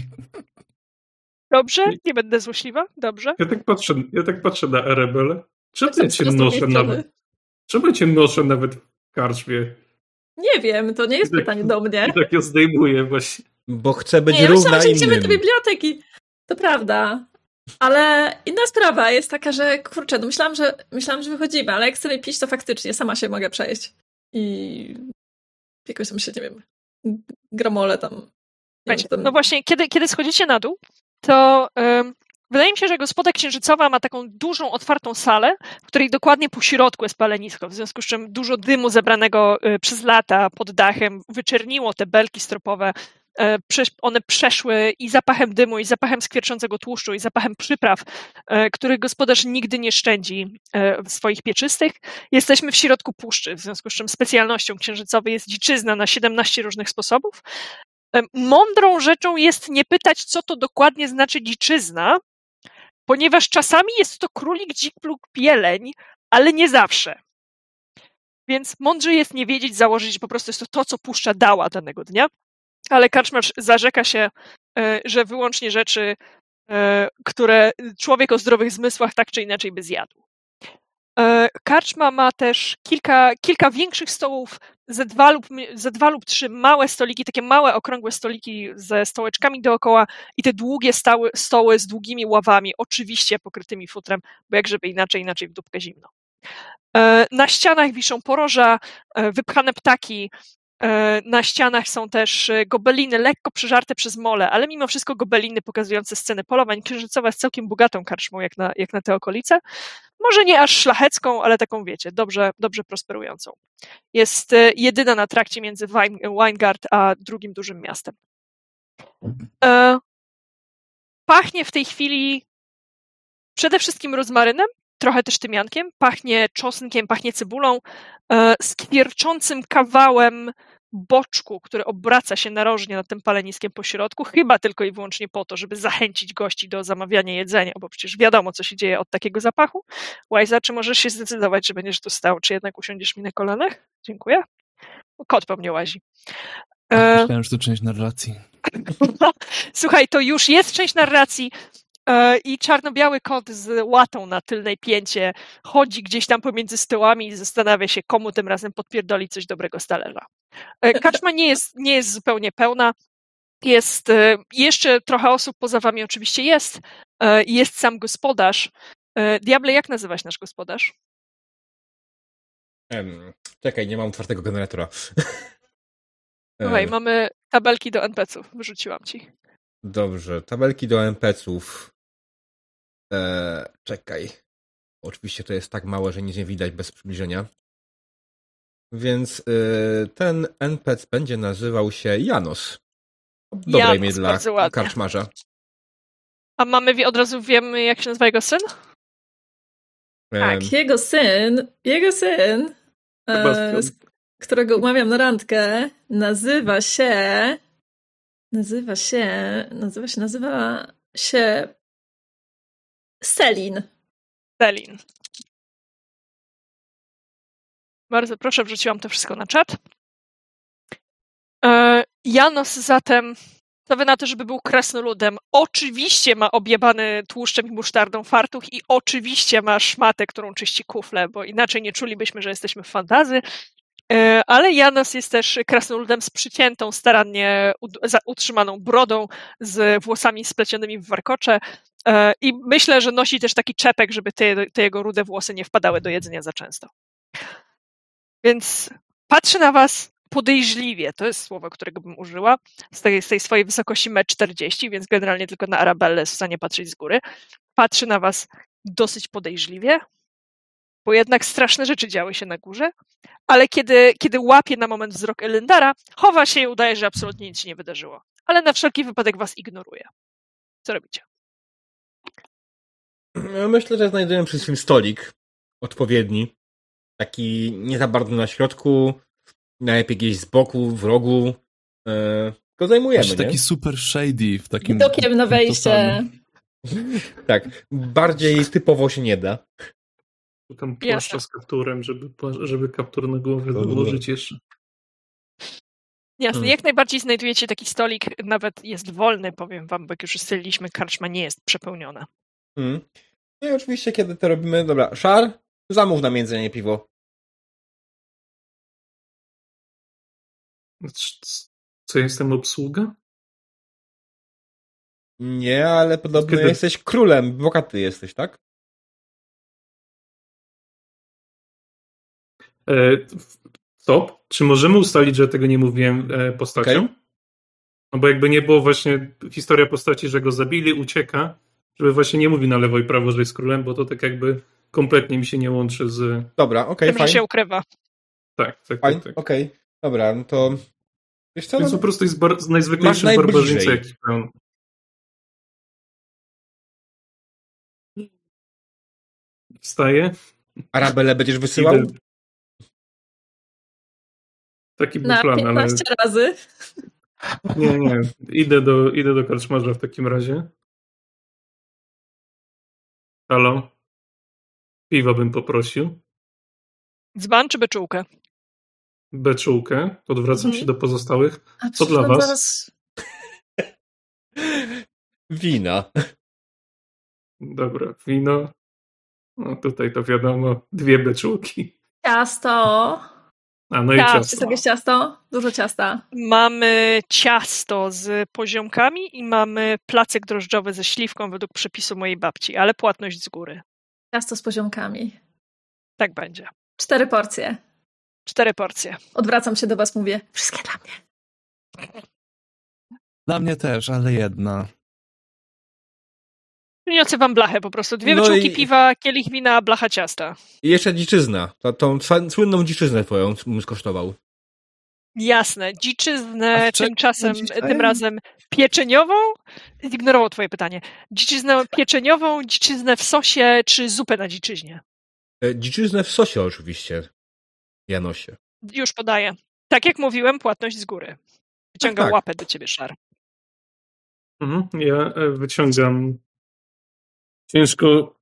dobrze, nie będę złośliwa, dobrze. Ja tak patrzę, ja tak patrzę na Erebel. Czemu ja cię z drugiej noszę nawet? Czemu cię noszę nawet w karczmie? Nie wiem, to nie jest Tak. pytanie do mnie. I tak ją zdejmuję właśnie. Bo chce być Nie, ja równa myślałam, że idziemy do biblioteki. To prawda. Ale inna sprawa jest taka, że kurczę, no myślałam, że myślałam, że wychodzimy, ale jak chcemy pić, to faktycznie sama się mogę przejść. I jakoś tam się, nie wiem, gramole tam. Słuchajcie, tam... no właśnie, kiedy, kiedy schodzicie na dół, to em, wydaje mi się, że gospoda księżycowa ma taką dużą, otwartą salę, w której dokładnie po środku jest palenisko, w związku z czym dużo dymu zebranego e, przez lata pod dachem wyczerniło te belki stropowe. E, One przeszły i zapachem dymu, i zapachem skwierczącego tłuszczu, i zapachem przypraw, e, których gospodarz nigdy nie szczędzi e, w swoich pieczystych. Jesteśmy w środku puszczy, w związku z czym specjalnością księżycowej jest dziczyzna na 17 różnych sposobów. Mądrą rzeczą jest nie pytać, co to dokładnie znaczy dziczyzna, ponieważ czasami jest to królik, dzik lub pieleń, ale nie zawsze. Więc mądrze jest nie wiedzieć, założyć, że po prostu jest to to, co puszcza dała danego dnia. Ale karczmarz zarzeka się, e, że wyłącznie rzeczy, e, które człowiek o zdrowych zmysłach tak czy inaczej by zjadł. E, Karczma ma też kilka, kilka większych stołów ze dwa, lub, ze dwa lub trzy małe stoliki, takie małe, okrągłe stoliki ze stołeczkami dookoła i te długie stały, stoły z długimi ławami, oczywiście pokrytymi futrem, bo jak żeby inaczej, inaczej w dupkę zimno. Na ścianach wiszą poroża, wypchane ptaki, na ścianach są też e, gobeliny, lekko przeżarte przez mole, ale mimo wszystko gobeliny pokazujące sceny polowań. Księżycowa jest całkiem bogatą karczmą, jak na, jak na te okolice. Może nie aż szlachecką, ale taką, wiecie, dobrze, dobrze prosperującą. Jest e, jedyna na trakcie między Weingard a drugim dużym miastem. Pachnie w tej chwili przede wszystkim rozmarynem, trochę też tymiankiem, pachnie czosnkiem, pachnie cebulą, z kwierczącym kawałem boczku, który obraca się narożnie nad tym paleniskiem po środku, chyba tylko i wyłącznie po to, żeby zachęcić gości do zamawiania jedzenia, bo przecież wiadomo, co się dzieje od takiego zapachu. Łajza, czy możesz się zdecydować, że będziesz tu stał, czy jednak usiądziesz mi na kolanach? Dziękuję. Kot po mnie łazi. E, Myślałem, że to część narracji. (laughs) Słuchaj, to już jest część narracji. E, I czarno-biały kot z łatą na tylnej pięcie chodzi gdzieś tam pomiędzy stołami i zastanawia się, komu tym razem podpierdoli coś dobrego z talerza. E, (laughs) kaczma nie jest, nie jest zupełnie pełna. Jest e, jeszcze trochę osób poza wami oczywiście jest. Jest sam gospodarz. Diable, jak nazywać nasz gospodarz? Um, czekaj, nie mam otwartego generatora. (laughs) Słuchaj, mamy tabelki do NPC-ów. Wyrzuciłam ci. Dobrze, tabelki do NPC-ów. Eee, czekaj. Oczywiście to jest tak małe, że nic nie widać bez przybliżenia. Więc yy, ten NPC będzie nazywał się Janos. Dobre Janos, imię dla karczmarza. A mamy, od razu wiemy, jak się nazywa jego syn? Tak, jego syn, jego syn, e, którego umawiam na randkę, nazywa się, nazywa się, nazywa się, nazywa się Selin. Selin. Bardzo proszę, wrzuciłam to wszystko na czat. E, Janos zatem, wy na to, żeby był krasnoludem, oczywiście ma objebany tłuszczem i musztardą fartuch i oczywiście ma szmatę, którą czyści kufle, bo inaczej nie czulibyśmy, że jesteśmy w fantazy. E, ale Janos jest też krasnoludem z przyciętą, starannie utrzymaną brodą, z włosami splecionymi w warkocze. E, I myślę, że nosi też taki czepek, żeby te, te jego rude włosy nie wpadały do jedzenia za często. Więc patrzy na was podejrzliwie, to jest słowo, którego bym użyła, z tej, z tej swojej wysokości 1,40 m, więc generalnie tylko na Arabelle jest w stanie patrzeć z góry. Patrzy na was dosyć podejrzliwie, bo jednak straszne rzeczy działy się na górze, ale kiedy, kiedy łapie na moment wzrok Elendara, chowa się i udaje, że absolutnie nic się nie wydarzyło. Ale na wszelki wypadek was ignoruje. Co robicie? Myślę, że znajdujemy przy swym stolik odpowiedni. Taki nie za bardzo na środku, najlepiej gdzieś z boku, w rogu. Yy, go zajmujemy. Właśnie taki super shady w takim. Widokiem na wejście. (laughs) tak, bardziej typowo się nie da. Tam płaszcza z kapturem, żeby, żeby kaptur na głowę dołożyć jeszcze. Jasne, hmm. jak najbardziej znajdujecie taki stolik, nawet jest wolny, powiem wam, bo jak już ustaliliśmy, karczma nie jest przepełniona. Hmm. No i oczywiście, kiedy to robimy, dobra, szar, zamów na międzenie piwo. Co, jestem obsługa? Nie, ale podobno kiedy... jesteś królem, bogaty jesteś, tak? Stop. Czy możemy ustalić, że tego nie mówiłem e, postacią? Okay. No bo jakby nie było właśnie historia postaci, że go zabili, ucieka, żeby właśnie nie mówi na lewo i prawo, że jest królem, bo to tak jakby kompletnie mi się nie łączy z... Dobra, okej, okay, się ukrywa. Tak, tak, tak. tak. Okej, okay. dobra, no to... Wiesz co, Więc no... po prostu jest bar... najzwyklejszy barbarzyńca, jaki pełen. Wstaję. Arabele będziesz wysyłał? Idę... Taki był Na plan, 15 ale... razy. Nie, nie. Idę do, idę do karczmarza w takim razie. Halo? Piwa bym poprosił. Dzban czy beczułkę? Beczułkę. Odwracam mhm. się do pozostałych. A Co dla was? Zaraz... Wina. Dobra, wino. No tutaj to wiadomo, dwie beczułki. Ciasto. A no i ciasto. Jest jakieś ciasto? Dużo ciasta. Mamy ciasto z poziomkami i mamy placek drożdżowy ze śliwką według przepisu mojej babci, ale płatność z góry. Ciasto z poziomkami. Tak będzie. Cztery porcje. Cztery porcje. Odwracam się do was, mówię, wszystkie dla mnie. Dla mnie też, ale jedna. Niosę wam blachę po prostu. Dwie No wyczółki i- piwa, kielich wina, blacha ciasta. I jeszcze dziczyzna. Ta, tą swa- słynną dziczyznę twoją bym skosztował. Jasne. Dziczyznę tymczasem, tym razem pieczeniową. Zignorował twoje pytanie. Dziczyznę pieczeniową, dziczyznę w sosie, czy zupę na dziczyźnie? E, Dziczyznę w sosie oczywiście. Janosie. Już podaję. Tak jak mówiłem, płatność z góry. Wyciągam tak. łapę do ciebie, Szar. Mhm. Ja e, wyciągam ciężko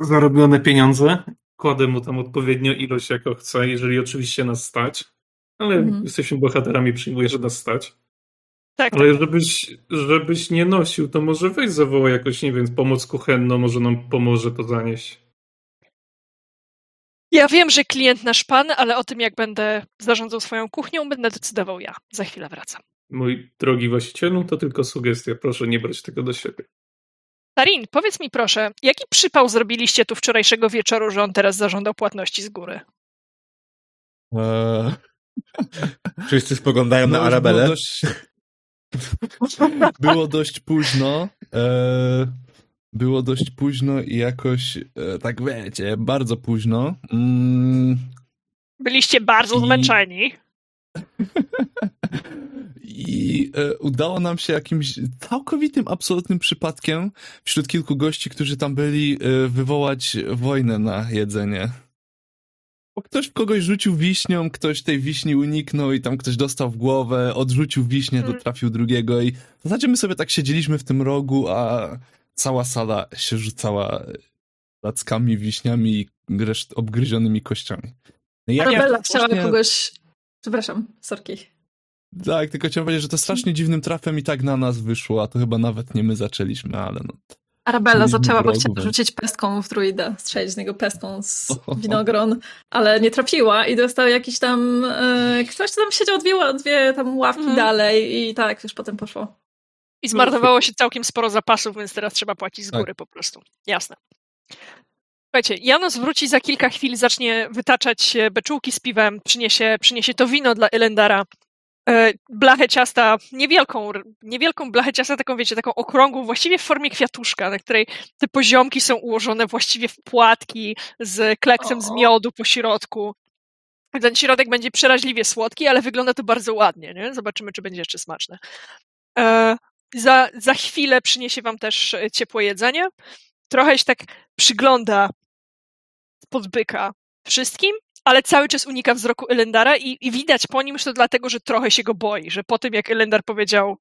zarobione pieniądze. Kładę mu tam odpowiednią ilość, jaką chce, jeżeli oczywiście nas stać. Ale Mhm. jesteśmy bohaterami, przyjmuję, że nas stać. Tak, Ale żebyś, żebyś nie nosił, to może weź zawołaj jakoś, nie wiem, pomoc kuchenną, może nam pomoże to zanieść. Ja wiem, że klient nasz pan, ale o tym, jak będę zarządzał swoją kuchnią, będę decydował ja. Za chwilę wracam. Mój drogi właścicielu, to tylko sugestia, proszę nie brać tego do siebie. Tarin, powiedz mi proszę, jaki przypał zrobiliście tu wczorajszego wieczoru, że on teraz zażądał płatności z góry? Eee, (laughs) Wszyscy spoglądają na no już Arabelę. Było dość, było dość późno. Eee, było dość późno i jakoś, e, tak wiecie, bardzo późno. Mm, Byliście bardzo I- zmęczeni. (laughs) I e, udało nam się jakimś całkowitym, absolutnym przypadkiem wśród kilku gości, którzy tam byli, e, wywołać wojnę na jedzenie. Bo ktoś kogoś rzucił wiśnią, ktoś tej wiśni uniknął i tam ktoś dostał w głowę, odrzucił wiśnię, to Mm. trafił drugiego i w zasadzie my sobie tak siedzieliśmy w tym rogu, a cała sala się rzucała lackami, wiśniami i reszt- obgryzionymi kościami. No jak Arabella ja chciała właśnie- kogoś... Przepraszam, sorki. Tak, tylko chciałem powiedzieć, że to strasznie dziwnym trafem i tak na nas wyszło, a to chyba nawet nie my zaczęliśmy, ale no. Arabella zaczęła, bo chciała rzucić pestką w druida, strzelić z niego pestką z winogron, ale nie trafiła i dostał jakiś tam... E, ktoś tam siedział dwie, dwie tam ławki Mhm. dalej i tak, już potem poszło. I zmarnowało się całkiem sporo zapasów, więc teraz trzeba płacić z Tak. góry po prostu. Jasne. Słuchajcie, Janos wróci za kilka chwil, zacznie wytaczać beczułki z piwem, przyniesie, przyniesie to wino dla Elendara, blachę ciasta, niewielką, niewielką blachę ciasta, taką wiecie, taką okrągłą, właściwie w formie kwiatuszka, na której te poziomki są ułożone właściwie w płatki z kleksem z O. miodu po środku. Ten środek będzie przeraźliwie słodki, ale wygląda to bardzo ładnie, nie? Zobaczymy, czy będzie jeszcze smaczne. E, za, za chwilę przyniesie wam też e, ciepłe jedzenie. Trochę się tak przygląda pod byka wszystkim, ale cały czas unika wzroku Elendara i, i widać po nim, że to dlatego, że trochę się go boi, że po tym jak Elendar powiedział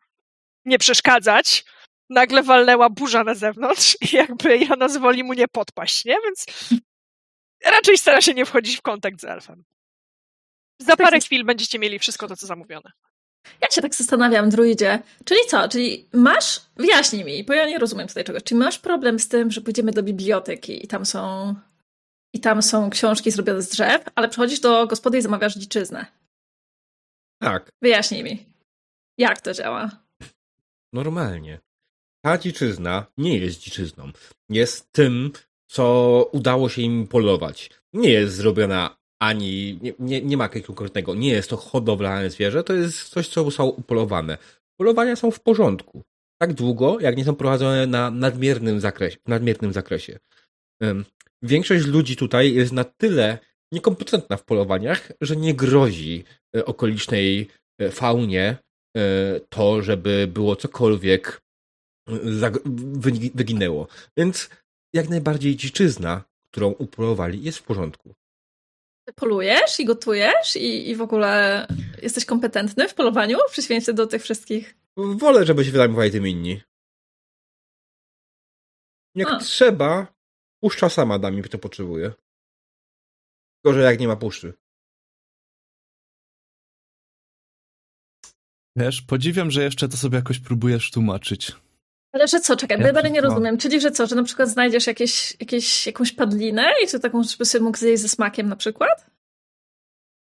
nie przeszkadzać, nagle walnęła burza na zewnątrz i jakby Janos woli mu nie podpaść, nie? Więc raczej stara się nie wchodzić w kontakt z elfem. Za parę chwil będziecie mieli wszystko to, co zamówione. Ja się tak zastanawiam, druidzie, czyli co, czyli masz, wyjaśnij mi, bo ja nie rozumiem tutaj czegoś, czy masz problem z tym, że pójdziemy do biblioteki i tam są, i tam są książki zrobione z drzew, ale przychodzisz do gospody i zamawiasz dziczyznę. Tak, Wyjaśnij mi, jak to działa? normalnie. Ta dziczyzna nie jest dziczyzną. Jest tym, co udało się im polować. Nie jest zrobiona ani, nie, nie, nie ma jakiegoś konkretnego, nie jest to hodowlane zwierzę, to jest coś, co zostało upolowane. Polowania są w porządku. Tak długo, jak nie są prowadzone na nadmiernym zakresie. Nadmiernym zakresie. Większość ludzi tutaj jest na tyle niekompetentna w polowaniach, że nie grozi e, okolicznej e, faunie e, to, żeby było cokolwiek wyginęło. Więc jak najbardziej dziczyzna, którą upolowali, jest w porządku. Polujesz i gotujesz i, i w ogóle jesteś kompetentny w polowaniu w przeciwieństwie do tych wszystkich? Wolę, żeby się zajmowali tym inni. Jak A. trzeba, puszcza sama da mi, kto potrzebuje. Gorzej jak nie ma puszczy. Wiesz, podziwiam, że jeszcze to sobie jakoś próbujesz tłumaczyć. Ale że co, czekaj, ja dalej nie rozumiem. Czyli, że co, że na przykład znajdziesz jakieś, jakieś, jakąś padlinę i to taką, żeby sobie mógł zjeść ze smakiem na przykład?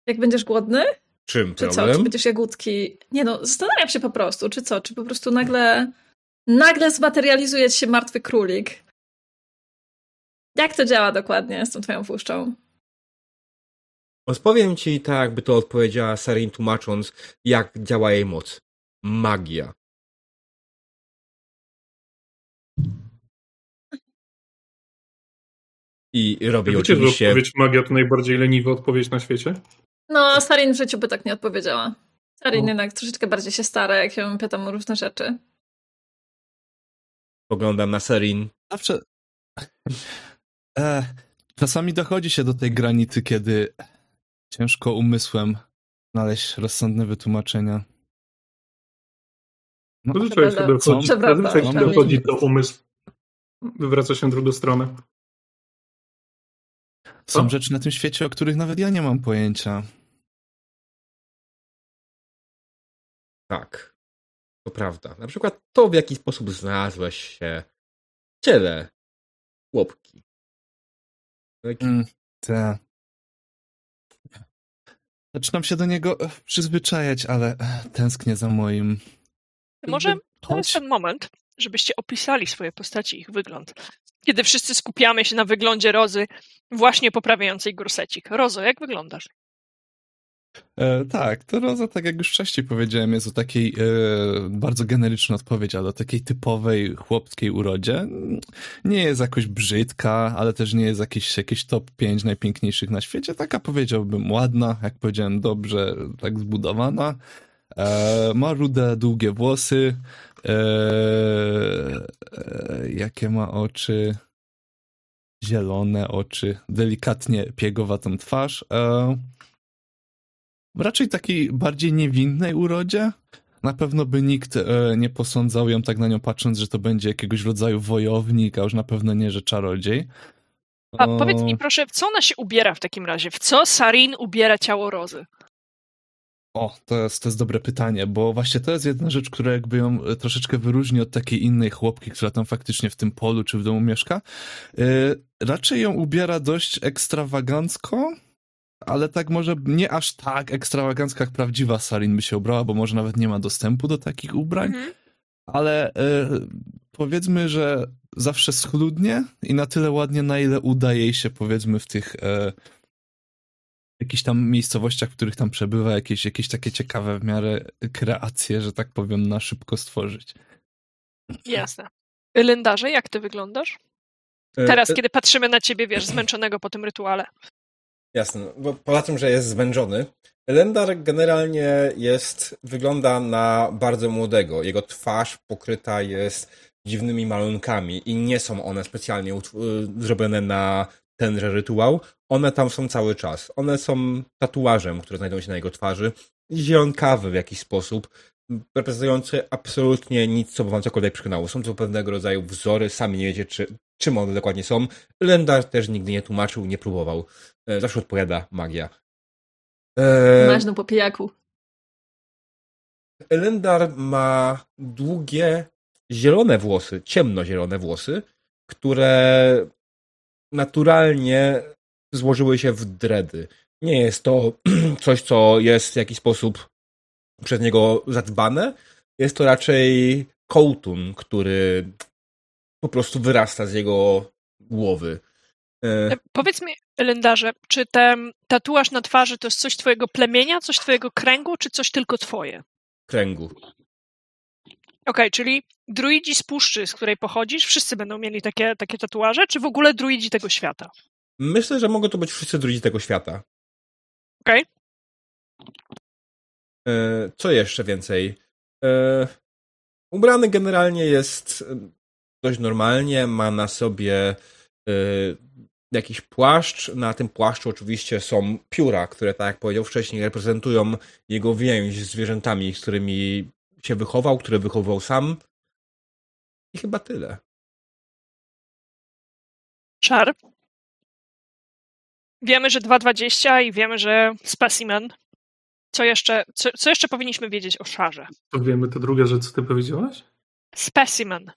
Jak będziesz głodny? Czym Czy co? Czy będziesz jagódki? Nie no, zastanawiam się po prostu, czy co? Czy po prostu nagle, nagle zmaterializuje ci się martwy królik? Jak to działa dokładnie z tą twoją puszczą? Odpowiem ci tak, jakby to odpowiedziała Sarin tłumacząc, jak działa jej moc. Magia. I robi Wiecie, że oczywiście... odpowiedź magia to najbardziej leniwa odpowiedź na świecie? No, Sarin w życiu by tak nie odpowiedziała. Sarin No. jednak troszeczkę bardziej się stara, jak ją pytam o różne rzeczy. Poglądam na Sarin. Zawsze. E, czasami dochodzi się do tej granicy, kiedy ciężko umysłem znaleźć rozsądne wytłumaczenia. No, Zazwyczaj się dochodzi, zazwyczaj się dochodzi do umysłu. Wywraca się w drugą stronę. są co? rzeczy na tym świecie, o których nawet ja nie mam pojęcia. Tak. To prawda. Na przykład to, w jaki sposób znalazłeś się w ciele chłopki. Mm, te. Zaczynam się do niego e, przyzwyczajać, ale e, tęsknię za moim. Może to jest ten moment, żebyście opisali swoje postaci, ich wygląd. Kiedy wszyscy skupiamy się na wyglądzie Rozy, właśnie poprawiającej gorsecik. Rozo, jak wyglądasz? E, tak, to Roza, tak jak już wcześniej powiedziałem, jest o takiej e, bardzo generycznej odpowiedzi, ale o takiej typowej chłopskiej urodzie. Nie jest jakoś brzydka, ale też nie jest jakieś, jakieś top 5 najpiękniejszych na świecie. Taka powiedziałbym ładna, jak powiedziałem, dobrze tak zbudowana. E, ma rude, długie włosy. E, e, jakie ma oczy? Zielone oczy, delikatnie piegowatą twarz. E, raczej takiej bardziej niewinnej urodzie. Na pewno by nikt e, nie posądzał ją tak na nią patrząc, że to będzie jakiegoś rodzaju wojownik, a już na pewno nie, że czarodziej. A powiedz mi proszę, w co ona się ubiera w takim razie? W co Sarin ubiera ciało Rozy? O, to jest, to jest dobre pytanie, bo właśnie to jest jedna rzecz, która jakby ją e, troszeczkę wyróżni od takiej innej chłopki, która tam faktycznie w tym polu czy w domu mieszka. E, raczej ją ubiera dość ekstrawagancko, ale tak może nie aż tak ekstrawagancko jak prawdziwa Sarin by się ubrała, bo może nawet nie ma dostępu do takich ubrań. Mhm. ale e, powiedzmy, że zawsze schludnie i na tyle ładnie, na ile uda jej się, powiedzmy, w tych e, jakichś tam miejscowościach, w których tam przebywa, jakieś, jakieś takie ciekawe w miarę kreacje, że tak powiem, na szybko stworzyć. Jasne. Lendarze, jak ty wyglądasz? E, Teraz, e, kiedy patrzymy na ciebie, wiesz, zmęczonego po tym rytuale. Jasne, no, bo poza tym, że jest zmęczony, Elendar generalnie jest, wygląda na bardzo młodego. Jego twarz pokryta jest dziwnymi malunkami i nie są one specjalnie y, zrobione na tenże rytuał. One tam są cały czas. One są tatuażem, które znajdują się na jego twarzy, zielonkawe w jakiś sposób, reprezentujące absolutnie nic, co by wam cokolwiek przekonało. Są to pewnego rodzaju wzory, sami nie wiecie, czy, czym one dokładnie są. Elendar też nigdy nie tłumaczył, nie próbował. E, Zawsze odpowiada magia. E, Maźno po pijaku. Elendar ma długie, zielone włosy, ciemnozielone włosy, które naturalnie złożyły się w dredy. Nie jest to (clears throat) coś, co jest w jakiś sposób przez niego zadbane. Jest to raczej kołtun, który po prostu wyrasta z jego głowy. E, E, Powiedz mi, Lendarze, czy ten tatuaż na twarzy to jest coś twojego plemienia, coś twojego kręgu, czy coś tylko twoje? kręgu. Okej, czyli druidzi z puszczy, z której pochodzisz, wszyscy będą mieli takie, takie tatuaże, czy w ogóle druidzi tego świata? Myślę, że mogą to być wszyscy druidzi tego świata. Okej. E, Co jeszcze więcej? E, Ubrany generalnie jest e, dość normalnie, ma na sobie e, jakiś płaszcz. Na tym płaszczu oczywiście są pióra, które, tak jak powiedział wcześniej, reprezentują jego więź z zwierzętami, z którymi się wychował, które wychował sam. I chyba tyle. Czar. Wiemy, że 2,20 i wiemy, że specimen. Co jeszcze, co, co jeszcze powinniśmy wiedzieć o szarze? To wiemy te druga rzecz, co ty powiedziałaś? Specimen.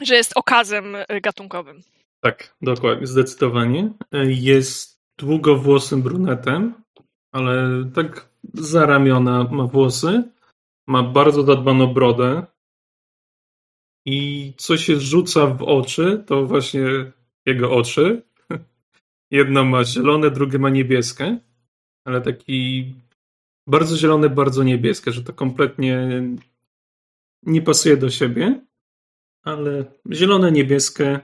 Że jest okazem y, gatunkowym. Tak, dokładnie, zdecydowanie. Jest długowłosym brunetem, ale tak za ramiona ma włosy. Ma bardzo zadbaną brodę. I co się rzuca w oczy, to właśnie jego oczy. (laughs) Jedno ma zielone, drugie ma niebieskie. ale taki bardzo zielony, bardzo niebieskie, że to kompletnie nie pasuje do siebie, ale zielone, niebieskie.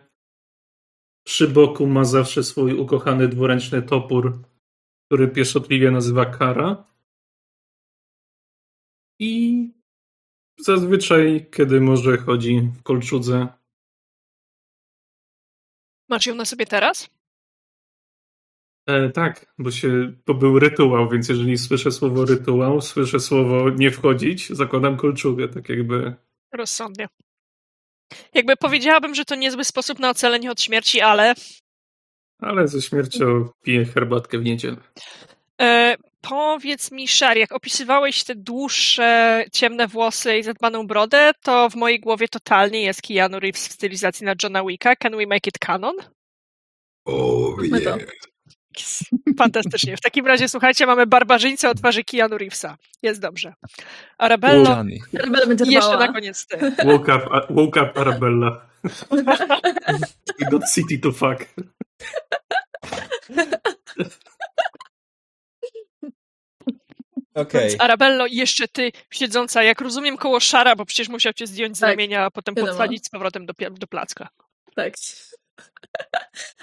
Przy boku ma zawsze swój ukochany dwuręczny topór, który pieszczotliwie nazywa Kara. I zazwyczaj, kiedy może chodzi w kolczudze. Masz ją na sobie teraz? E, tak, bo się, to był rytuał, więc jeżeli słyszę słowo rytuał, słyszę słowo nie wchodzić, zakładam kolczugę, tak jakby. Rozsądnie. Jakby powiedziałabym, że to niezły sposób na ocalenie od śmierci, ale. Ale ze śmiercią piję herbatkę w niedzielę. E, powiedz mi, Szar, jak opisywałeś te dłuższe, ciemne włosy i zadbaną brodę, to w mojej głowie totalnie jest Keanu Reeves w stylizacji na Johna Wicka. Can we make it canon? O, My to. nie. Fantastycznie. W takim razie, słuchajcie, mamy barbarzyńcę o twarzy Keanu Reevesa. Jest dobrze. Arabello. Arabella będzie i jeszcze na koniec ty. Woke up, woke up Arabella. We (laughs) got city to fuck. Okej. Więc Arabello i jeszcze ty, siedząca, jak rozumiem, koło Szara, bo przecież musiał cię zdjąć z Tak, ramienia, a potem podsadzić z powrotem do, do placka. Tak.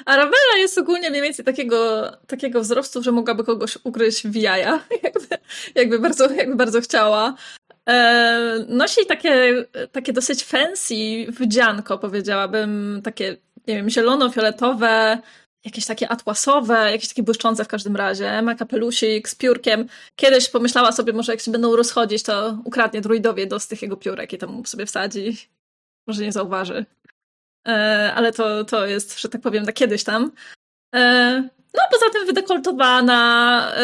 Arabella jest ogólnie mniej więcej takiego, takiego wzrostu, że mogłaby kogoś ugryźć w jaja, (laughs) jakby, jakby, bardzo, jakby bardzo chciała. E, nosi takie, takie dosyć fancy wdzianko, powiedziałabym, takie, nie wiem, zielono-fioletowe, jakieś takie atłasowe, jakieś takie błyszczące w każdym razie. Ma kapelusik z piórkiem. Kiedyś pomyślała sobie, może jak się będą rozchodzić, to ukradnie druidowie do z tych jego piórek i tam sobie wsadzi. Może nie zauważy. E, ale to, to jest, że tak powiem, na kiedyś tam. E, no, poza tym wydekoltowana, e,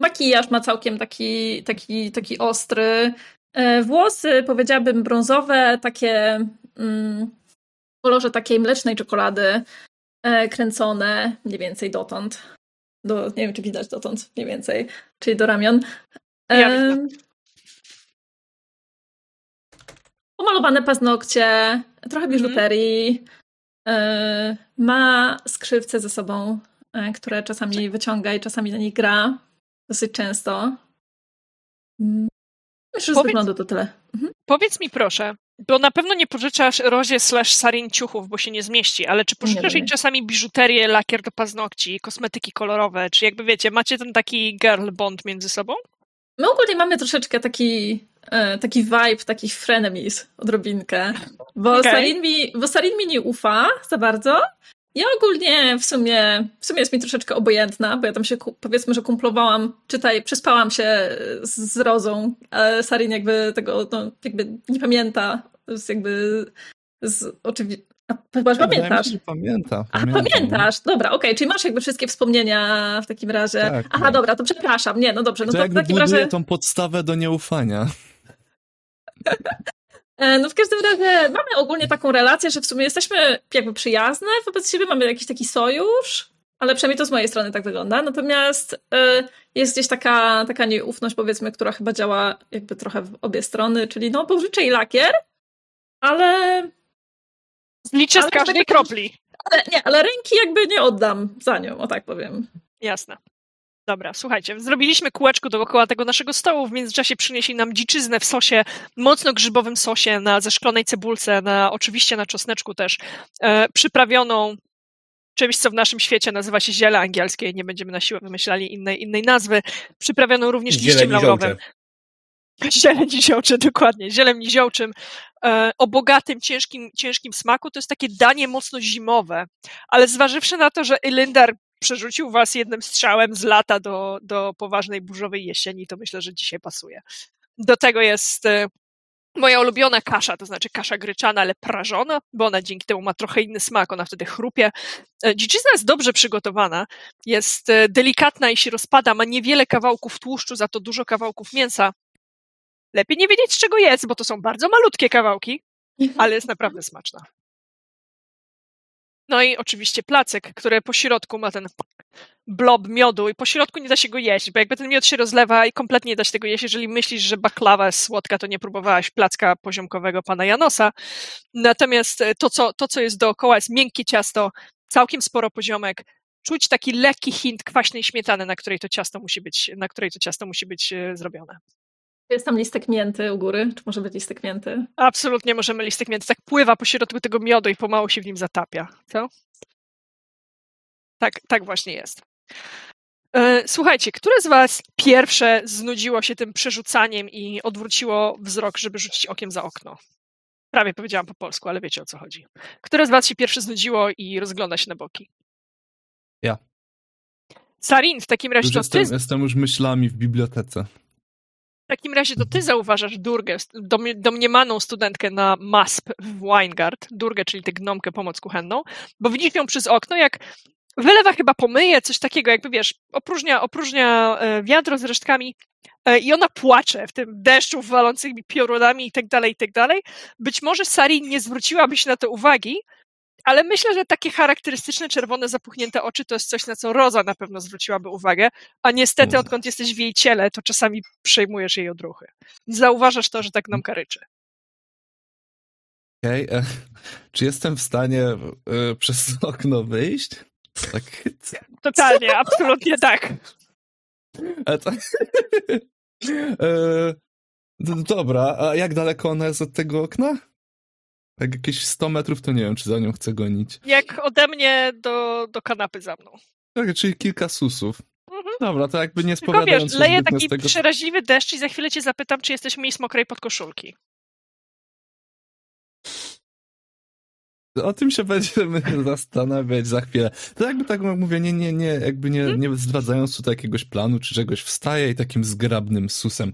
makijaż ma całkiem taki, taki, taki ostry. Włosy, powiedziałabym, brązowe, takie mm, w kolorze takiej mlecznej czekolady, kręcone mniej więcej dotąd. Do, nie wiem, czy widać dotąd, mniej więcej, czyli do ramion. Ja E, Pomalowane paznokcie, trochę biżuterii. e, ma skrzywce ze sobą, e, które czasami wyciąga i czasami na nich gra. Dosyć często. Mm. Myślę, że z Powiedz- to tyle. Mhm. Powiedz mi proszę, bo na pewno nie pożyczasz Rozie slash Sarin ciuchów, bo się nie zmieści, ale czy pożyczasz jej czasami biżuterię, lakier do paznokci, kosmetyki kolorowe, czy jakby wiecie, macie ten taki girl bond między sobą? My ogólnie mamy troszeczkę taki, taki vibe, takich frenemies, odrobinkę. Bo, Okej. Sarin mi, bo Sarin mi nie ufa za bardzo. Ja ogólnie w sumie, w sumie jest mi troszeczkę obojętna, bo ja tam się powiedzmy, że kumplowałam, czytaj, przespałam się z, z Rozą, ale Sarin jakby tego, no, jakby nie pamięta, z jakby z oczywiście. A chyba, że pamiętasz. Pamięta. A, pamiętam, no. pamiętasz? Dobra, okej, czyli masz jakby wszystkie wspomnienia w takim razie. Tak, Aha, tak. dobra, to przepraszam. Nie, no dobrze, no To to w takim razie. tą podstawę do nieufania. E, No w każdym razie mamy ogólnie taką relację, że w sumie jesteśmy jakby przyjazne wobec siebie, mamy jakiś taki sojusz, ale przynajmniej to z mojej strony tak wygląda. Natomiast e, jest gdzieś taka, taka nieufność, powiedzmy, która chyba działa jakby trochę w obie strony, czyli no pożyczę jej lakier, ale, Liczę z każdej tak- kropli. ale nie, ale ręki jakby nie oddam za nią, o tak powiem. Jasne. Dobra, słuchajcie, zrobiliśmy kółeczko dookoła tego naszego stołu, w międzyczasie przynieśli nam dziczyznę w sosie, mocno grzybowym sosie, na zeszklonej cebulce, na, oczywiście na czosneczku też, e, przyprawioną czymś, co w naszym świecie nazywa się ziele angielskie, nie będziemy na siłę wymyślali innej, innej nazwy, przyprawioną również liściem laurowym. (laughs) Zieleń niziołcze, dokładnie. Zielem niziołczym e, o bogatym, ciężkim, ciężkim smaku. To jest takie danie mocno zimowe. Ale zważywszy na to, że Ilyndar przerzucił was jednym strzałem z lata do, do poważnej burzowej jesieni, to myślę, że dzisiaj pasuje. Do tego jest e, moja ulubiona kasza, to znaczy kasza gryczana, ale prażona, bo ona dzięki temu ma trochę inny smak, ona wtedy chrupie. E, Dziczyzna jest dobrze przygotowana, jest e, delikatna i się rozpada, ma niewiele kawałków tłuszczu, za to dużo kawałków mięsa. Lepiej nie wiedzieć, z czego jest, bo to są bardzo malutkie kawałki, (laughs) ale jest naprawdę smaczna. No i oczywiście placek, który po środku ma ten blob miodu i po środku nie da się go jeść, bo jakby ten miód się rozlewa i kompletnie nie da się tego jeść, jeżeli myślisz, że baklawa jest słodka, to nie próbowałaś placka poziomkowego pana Janosa. Natomiast e, to, co, to, co jest dookoła, jest miękkie ciasto, całkiem sporo poziomek, czuć taki lekki hint kwaśnej śmietany, na której to ciasto musi być, na której to ciasto musi być e, zrobione. Jest tam listek mięty u góry? Czy może być listek mięty? Absolutnie możemy listek mięty. Tak pływa po środku tego miodu i pomału się w nim zatapia. Co? Tak, tak właśnie jest. E, Słuchajcie, które z Was pierwsze znudziło się tym przerzucaniem i odwróciło wzrok, żeby rzucić okiem za okno? Prawie powiedziałam po polsku, ale wiecie o co chodzi. Które z Was się pierwsze znudziło i rozgląda się na boki? Ja. Sarin, w takim razie Już to ty jestem, jestem już myślami w bibliotece. W takim razie to ty zauważasz Durgę, dom- domniemaną studentkę na MASP w Weingard, Durgę, czyli tę gnomkę pomoc kuchenną, bo widzisz ją przez okno, jak wylewa chyba pomyje, coś takiego, jakby wiesz, opróżnia, opróżnia e, wiadro z resztkami e, i ona płacze w tym deszczu walącymi piorunami i tak dalej, i tak dalej. Być może Sarin nie zwróciłabyś na to uwagi, ale myślę, że takie charakterystyczne czerwone, zapuchnięte oczy to jest coś, na co Roza na pewno zwróciłaby uwagę, a niestety Mm. odkąd jesteś w jej ciele, to czasami przejmujesz jej odruchy. Zauważasz to, że tak nam karyczy. Okej, e, (laughs) czy jestem w stanie e, (laughs) przez okno wyjść? Tak. Totalnie, absolutnie tak. E, to, (laughs) d- dobra, a jak daleko ona jest od tego okna? Jak jakieś 100 metrów, to nie wiem, czy za nią chcę gonić. Jak ode mnie do, do kanapy za mną. Tak, czyli kilka susów. Mhm. Dobra, to jakby nie Tylko spowiadając wiesz, się leje taki tego... przeraźliwy deszcz i za chwilę cię zapytam, czy jesteś mniej mokrej pod koszulki. O tym się będziemy (laughs) zastanawiać za chwilę. To jakby tak jak mówię, nie, nie, nie, jakby nie, nie zdradzając tutaj jakiegoś planu czy czegoś, wstaje i takim zgrabnym susem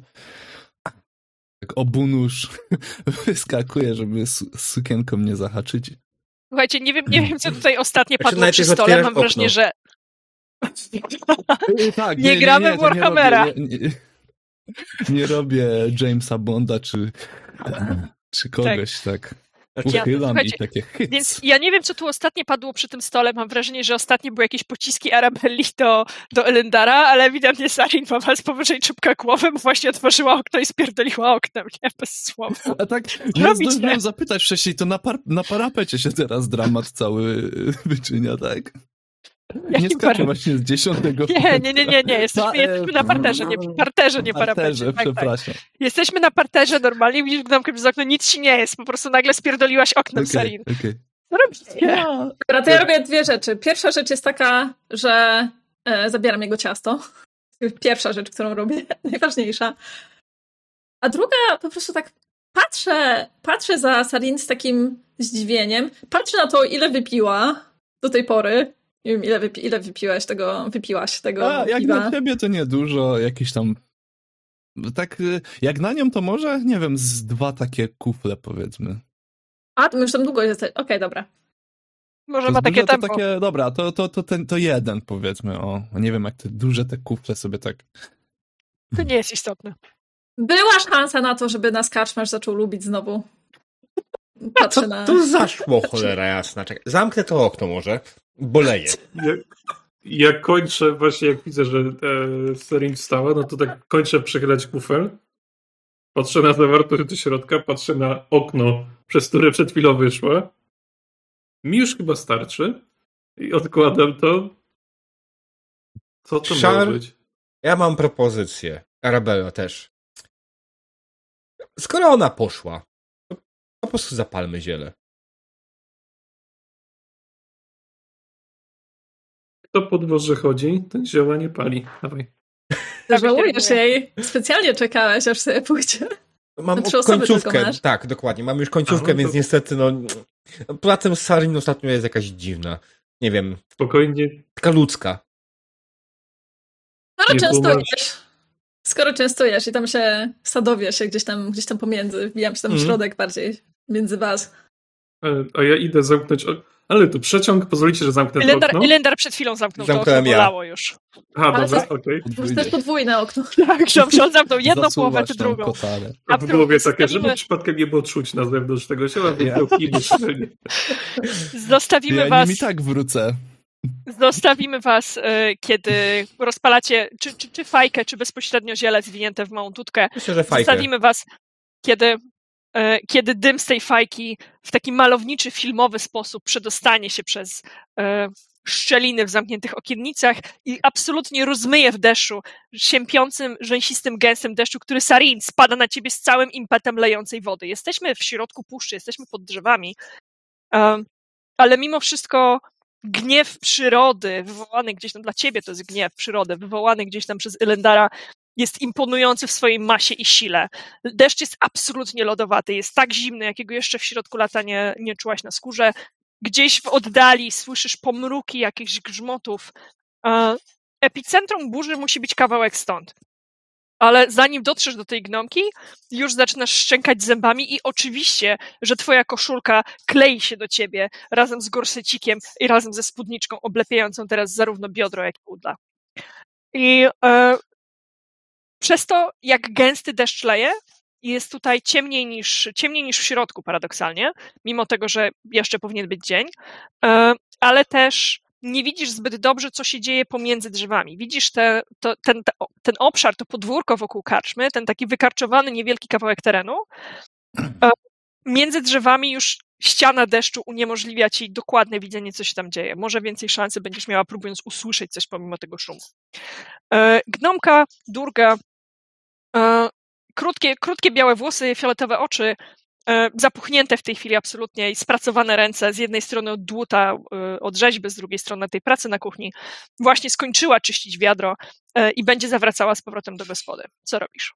tak obunusz (laughs) wyskakuje, żeby su sukienką nie zahaczyć. Słuchajcie, nie wiem, nie wiem co tutaj ostatnio Znaczy, padło przy najpierw stole. Mam wrażenie, okno. że Tak, (laughs) Nie gramy w to nie Warhammera. robię- Nie, nie, nie robię Jamesa Bonda czy, czy kogoś, tak. Znaczy, Uchylam i słuchajcie, takie hyc. Więc ja nie wiem, co tu ostatnio padło przy tym stole. Mam wrażenie, że ostatnio były jakieś pociski Arabelli do, do Elendara, ale ewidentnie Sarin ma was powyżej czubka głowy, bo właśnie otworzyła okno i spierdoliła oknem, nie? Bez słowa. A tak, (laughs) robicie? zdążyłem zapytać wcześniej, to na, par na parapecie się teraz dramat cały (laughs) wyczynia, tak? Nie skaczę właśnie z dziesiątego Nie, nie, nie, nie, nie. Jesteśmy, e, jesteśmy na parterze, nie parterze, nie parapecie. Parterze, Tak, tak. przepraszam. Jesteśmy na parterze normalnie, widzisz gnomkę przez okno, nic ci nie jest, po prostu nagle spierdoliłaś oknem, Okej, Sarin. okej. Co robicie? Dobra, to ja robię dwie rzeczy. Pierwsza rzecz jest taka, że e, zabieram jego ciasto. Pierwsza rzecz, którą robię, (laughs) najważniejsza. A druga, po prostu tak patrzę, patrzę za Sarin z takim zdziwieniem. Patrzę na to, ile wypiła do tej pory. Nie wiem, ile, wypi- ile wypiłaś tego, wypiłaś tego A, jak piwa. na ciebie to niedużo, jakieś tam... Tak, y, jak na nią to może, nie wiem, z dwa takie kufle powiedzmy. A, to my już tam długo jesteś. Okej, dobra. Może To ma takie duże to tempo. takie, dobra, to, to, to, ten, to jeden powiedzmy, o. Nie wiem, jak te duże te kufle sobie tak... To nie jest istotne. Była szansa na to, żeby nas karczmarz zaczął lubić znowu. Patrzę Co na... tu zaszło, cholera jasna? Czekaj, zamknę to okno może. Boleję. Ja, ja kończę, właśnie jak widzę, że e, Serin wstała, no to tak kończę przechylać kufel. Patrzę na zawartość do środka, patrzę na okno, przez które przed chwilą wyszła. Mi już chyba starczy. I odkładam to. Co to Szar- miało być? Ja mam propozycję. Arabella też. Skoro ona poszła, po prostu zapalmy ziele. To podwoże chodzi, ten zioła nie pali. Dawaj. (laughs) Żałujesz jej. Specjalnie czekałeś, aż sobie pójdzie. Mam Trzy osoby końcówkę. Tak, dokładnie. Mam już końcówkę, A, no to- więc niestety, no. Poza tym Sarin ostatnio jest jakaś dziwna. Nie wiem, Spokojnie. taka ludzka. Skoro częstujesz, skoro częstujesz i tam się sadowie się gdzieś tam, gdzieś tam pomiędzy, wbijam się tam w Mhm. środek bardziej, między was. E, A ja idę zamknąć. Ale tu przeciąg, pozwolicie, że zamknę to Elendar, okno? Elendar przed chwilą zamknął to okno, Zamknąłem ja. bolało już. Dobra, to- okej. To jest też podwójne okno. (laughs) Tak, że on zamknął jedną Zasuwasz połowę, czy drugą. A w głowie takie, żeby przypadkiem nie było czuć na zewnątrz tego ciała, Ja. Zostawimy Ja was, nim i tak wrócę. zostawimy was, e, kiedy rozpalacie czy, czy, czy fajkę, czy bezpośrednio ziele zwinięte w małą tutkę. Myślę, że fajkę. Zostawimy was, kiedy, kiedy dym z tej fajki w taki malowniczy, filmowy sposób przedostanie się przez, e, szczeliny w zamkniętych okiennicach i absolutnie rozmyje w deszczu, siępiącym, rzęsistym, gęstym deszczu, który Sarin spada na ciebie z całym impetem lejącej wody. Jesteśmy w środku puszczy, jesteśmy pod drzewami, um, ale mimo wszystko gniew przyrody, wywołany gdzieś tam dla ciebie, to jest gniew przyrody, wywołany gdzieś tam przez Elendara, jest imponujący w swojej masie i sile. Deszcz jest absolutnie lodowaty, jest tak zimny, jakiego jeszcze w środku lata nie, nie czułaś na skórze. Gdzieś w oddali słyszysz pomruki jakichś grzmotów. Epicentrum burzy musi być kawałek stąd. Ale zanim dotrzesz do tej gnomki, już zaczynasz szczękać zębami i oczywiście, że twoja koszulka klei się do ciebie razem z gorsecikiem i razem ze spódniczką oblepiającą teraz zarówno biodro, jak i uda. I e, przez to, jak gęsty deszcz leje, jest tutaj ciemniej niż, ciemniej niż w środku, paradoksalnie, mimo tego, że jeszcze powinien być dzień, e, ale też nie widzisz zbyt dobrze, co się dzieje pomiędzy drzewami. Widzisz te, to, ten, ten obszar, to podwórko wokół karczmy, ten taki wykarczowany, niewielki kawałek terenu. E, między drzewami już ściana deszczu uniemożliwia ci dokładne widzenie, co się tam dzieje. Może więcej szansy będziesz miała, próbując usłyszeć coś pomimo tego szumu. E, gnomka, durga, krótkie, krótkie białe włosy, fioletowe oczy, e, zapuchnięte w tej chwili absolutnie i spracowane ręce, z jednej strony od dłuta, od rzeźby, z drugiej strony tej pracy na kuchni, właśnie skończyła czyścić wiadro i będzie zawracała z powrotem do gospody. Co robisz?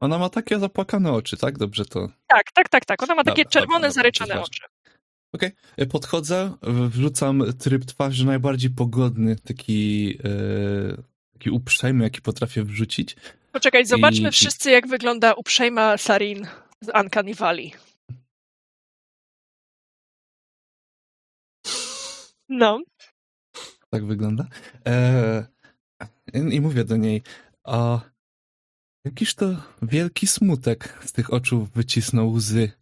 Ona ma takie zapłakane oczy, tak? Dobrze to. Tak, tak, tak, tak. Ona ma takie dobra, czerwone, dobra, zaryczane oczy. Okej, okay. Podchodzę, wrzucam tryb twarzy najbardziej pogodny, taki, e, taki uprzejmy, jaki potrafię wrzucić. Poczekaj, zobaczmy I... wszyscy, jak wygląda uprzejma Sarin z Uncanny Valley. No. Tak wygląda. E, I mówię do niej, a Jakiż to wielki smutek z tych oczu wycisnął łzy.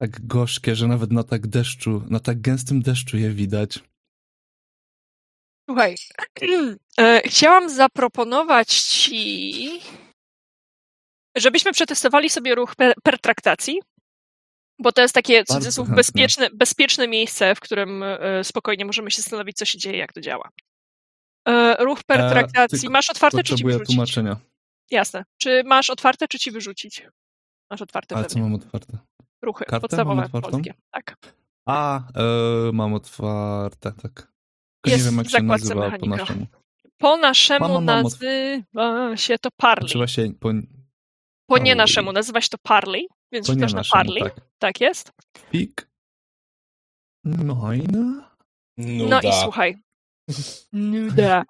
Tak gorzkie, że nawet na tak deszczu, na tak gęstym deszczu je widać. Słuchaj, (clears throat) e, chciałam zaproponować ci, żebyśmy przetestowali sobie ruch pertraktacji, bo to jest takie cudzysłów bezpieczne, bezpieczne miejsce, w którym e, spokojnie możemy się zastanowić, co się dzieje, jak to działa. E, ruch pertraktacji. Masz otwarte, czy ci wyrzucić? tłumaczenia. Jasne. Czy masz otwarte, czy ci wyrzucić? Masz otwarte A co mam otwarte? Ruchy Kartę podstawowe polskie. Tak. A, e, mam otwarte, tak. Tylko nie wiem, jak się nazywa mechanika. po naszemu. Po naszemu nazywa się to Parley. Nazywa się po... po nie naszemu nazywa się to Parley, więc po też na Parley. Tak. tak jest. Pik. Nine. No i słuchaj. (laughs) Nuda.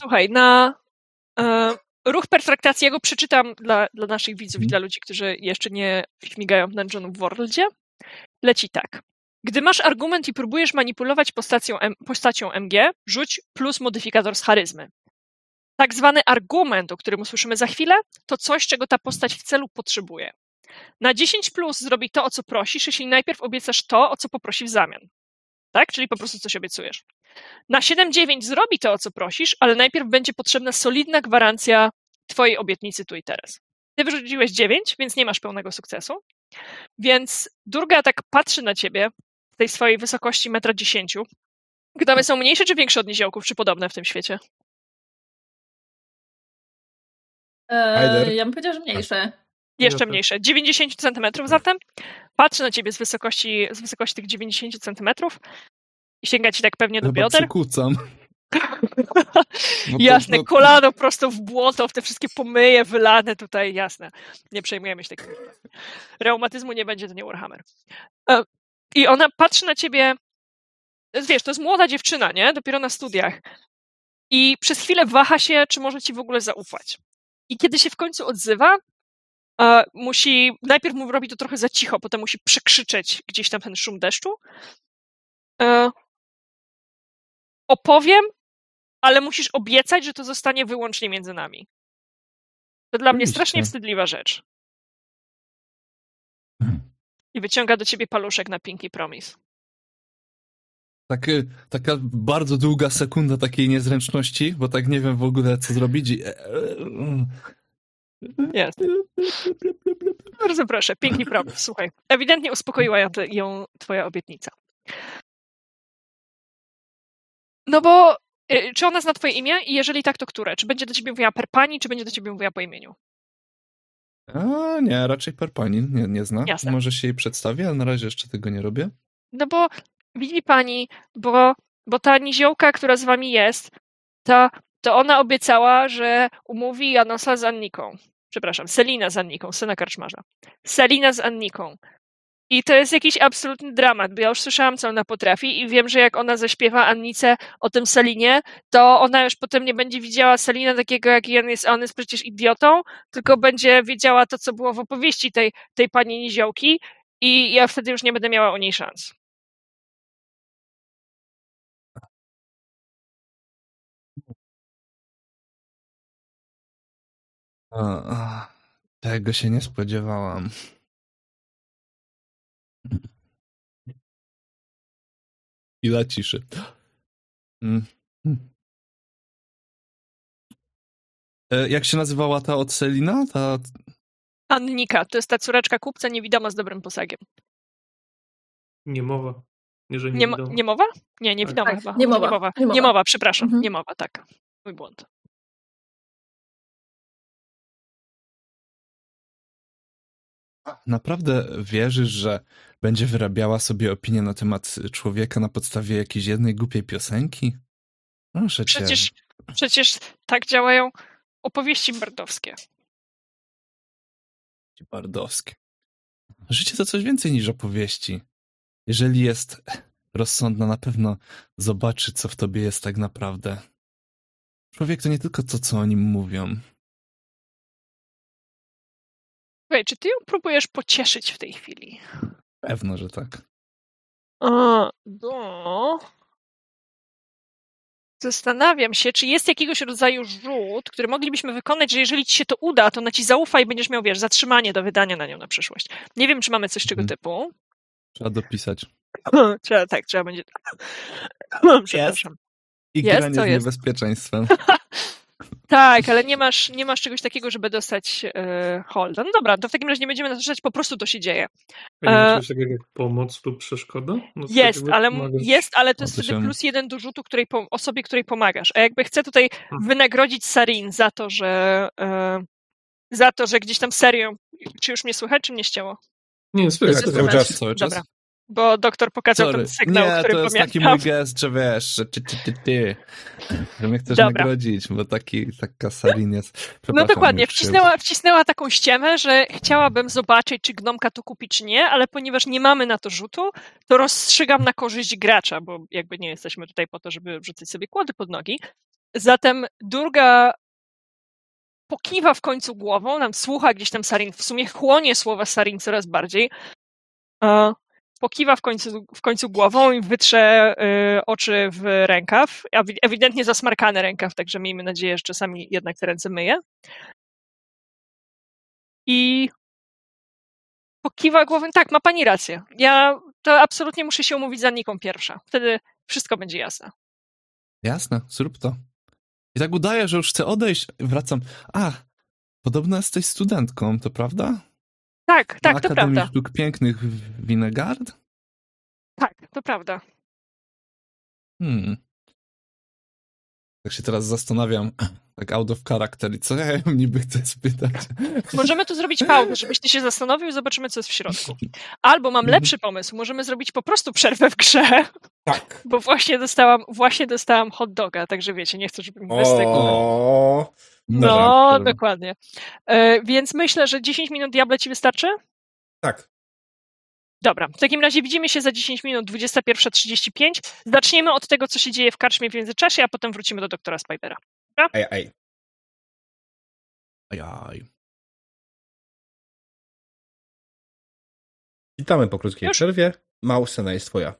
Słuchaj, na e, ruch perfraktacji, ja go przeczytam dla, dla naszych widzów i mhm. dla ludzi, którzy jeszcze nie śmigają w Dungeon w Worldzie. Leci tak. Gdy masz argument i próbujesz manipulować postacią, postacią MG, rzuć plus modyfikator z charyzmy. Tak zwany argument, o którym usłyszymy za chwilę, to coś, czego ta postać w celu potrzebuje. Na 10 plus zrobi to, o co prosisz, jeśli najpierw obiecasz to, o co poprosi w zamian. Tak? Czyli po prostu coś obiecujesz. Na 7-9 zrobi to, o co prosisz, ale najpierw będzie potrzebna solidna gwarancja Twojej obietnicy tu i teraz. Ty wyrzuciłeś 9, więc nie masz pełnego sukcesu. Więc Durga tak patrzy na ciebie z tej swojej wysokości 1,10 m. Gnomy są mniejsze czy większe od niziołków, czy podobne w tym świecie? Eee, ja bym powiedział, że mniejsze. Jeszcze mniejsze. 90 cm zatem. Patrzy na ciebie z wysokości, z wysokości tych 90 cm i sięga ci tak pewnie do Chyba bioder. Przykucam. No (laughs) jasne, no... kolano prosto w błoto, w te wszystkie pomyje wylane tutaj, jasne. Nie przejmujemy się takim. Reumatyzmu nie będzie, to nie Warhammer. E, I ona patrzy na ciebie, wiesz, to jest młoda dziewczyna, nie? Dopiero na studiach. I przez chwilę waha się, czy może ci w ogóle zaufać. I kiedy się w końcu odzywa, musi, najpierw mu robi to trochę za cicho, potem musi przekrzyczeć gdzieś tam ten szum deszczu. E, opowiem, ale musisz obiecać, że to zostanie wyłącznie między nami. To dla mnie strasznie wstydliwa rzecz. I wyciąga do ciebie paluszek na Pinky Promise. Tak, taka bardzo długa sekunda takiej niezręczności, bo tak nie wiem w ogóle, co zrobić. Jest. Bardzo proszę, Pinky Promise, słuchaj. Ewidentnie uspokoiła ją, ją twoja obietnica. No bo y, czy ona zna twoje imię? I jeżeli tak, to które? Czy będzie do ciebie mówiła per pani, czy będzie do ciebie mówiła po imieniu? A nie, raczej per pani, nie, nie zna. Jasne. Może się jej przedstawi, ale na razie jeszcze tego nie robię. No bo widzi pani, bo, bo ta niziołka, która z wami jest, ta, to ona obiecała, że umówi Janosa z Anniką. Przepraszam, Selina z Anniką, syna karczmarza. Selina z Anniką. I to jest jakiś absolutny dramat, bo ja już słyszałam, co ona potrafi i wiem, że jak ona zaśpiewa Annice o tym Selinie, to ona już potem nie będzie widziała Selina takiego, jaki on jest, a on jest przecież idiotą, tylko będzie wiedziała to, co było w opowieści tej, tej pani Niziołki i ja wtedy już nie będę miała o niej szans. A, tego się nie spodziewałam. Chwila ciszy. Mm. Hmm. E, Jak się nazywała ta od Selina? Ta... Annika, to jest ta córeczka kupca niewidoma z dobrym posagiem. Niemowa. Nie, że nie, Nie, niemowa? Nie, niewidoma Tak, chyba. niemowa. Niemowa, Niemowa. niemowa przepraszam. Mhm. Niemowa, tak. Mój błąd. Naprawdę wierzysz, że będzie wyrabiała sobie opinię na temat człowieka na podstawie jakiejś jednej głupiej piosenki? Proszę cię. Przecież, przecież tak działają opowieści bardowskie. Bardowskie. Życie to coś więcej niż opowieści. Jeżeli jest rozsądna, na pewno zobaczy, co w tobie jest tak naprawdę. Człowiek to nie tylko to, co o nim mówią. Słuchaj, czy ty ją próbujesz pocieszyć w tej chwili? Pewno, że tak. A, no. Zastanawiam się, czy jest jakiegoś rodzaju rzut, który moglibyśmy wykonać, że jeżeli ci się to uda, to na ci zaufa i będziesz miał, wiesz, zatrzymanie do wydania na nią na przyszłość. Nie wiem, czy mamy coś tego Mhm. typu. Trzeba dopisać. (laughs) Trzeba, tak, trzeba będzie. (laughs) Przepraszam. I Jest, granie z jest? niebezpieczeństwem. (laughs) Tak, ale nie masz, nie masz czegoś takiego, żeby dostać e, holda. No dobra, to w takim razie nie będziemy narzeczać, po prostu to się dzieje. A nie E, ma czegoś takiego jak pomoc lub przeszkoda? No, Jest, ale, pomagasz. jest, ale to jest wtedy plus jeden do rzutu której, osobie, której pomagasz. A jakby chcę tutaj Hmm. wynagrodzić Sarin za to, że e, za to, że gdzieś tam serią, czy już mnie słychać, czy mnie ścięło? Nie, słychać. Cały czas. Cały czas? Dobra. Bo doktor pokazał Sorry. ten sygnał, nie, który to jest taki pamiętam. mój gest, że wiesz, że ty, ty, ty, ty. Że mnie chcesz Dobra. nagrodzić, bo taki, taka Sarin jest. No dokładnie, wcisnęła, wcisnęła taką ściemę, że chciałabym zobaczyć, czy gnomka to kupi, czy nie, ale ponieważ nie mamy na to rzutu, to rozstrzygam na korzyść gracza, bo jakby nie jesteśmy tutaj po to, żeby wrzucać sobie kłody pod nogi. Zatem Durga pokiwa w końcu głową, nam słucha gdzieś tam Sarin, w sumie chłonie słowa Sarin coraz bardziej. Pokiwa w końcu, w końcu głową i wytrze y, oczy w rękaw. Ewi- Ewidentnie zasmarkany rękaw, także miejmy nadzieję, że czasami jednak te ręce myje. I pokiwa głową, tak, ma pani rację. Ja to absolutnie muszę się umówić z Anniką pierwsza. Wtedy wszystko będzie jasne. Jasne, zrób to. I tak udaję, że już chcę odejść. Wracam. A, podobno jesteś studentką, to prawda? Tak, tak, to Akademii prawda. Sztuk Pięknych w Winegard? Tak, to prawda. Hmm. Tak się teraz zastanawiam, (clears throat) tak out of character, i co ja niby chcę spytać? (laughs) Możemy tu zrobić pauzę, żebyś ty się zastanowił i zobaczymy, co jest w środku. Albo mam Mhm. lepszy pomysł, możemy zrobić po prostu przerwę w grze, Tak. bo właśnie dostałam, właśnie dostałam hot doga, także wiecie, nie chcę, żeby mi bez tego... No, Dobra, dobra. dokładnie. E, więc myślę, że 10 minut diable ci wystarczy? tak. Dobra, w takim razie widzimy się za 10 minut, 21.35. Zaczniemy od tego, co się dzieje w karczmie w międzyczasie, a potem wrócimy do doktora Spidera. Ej, ej. Ajaj. Witamy po krótkiej Już? przerwie. Mausena jest twoja.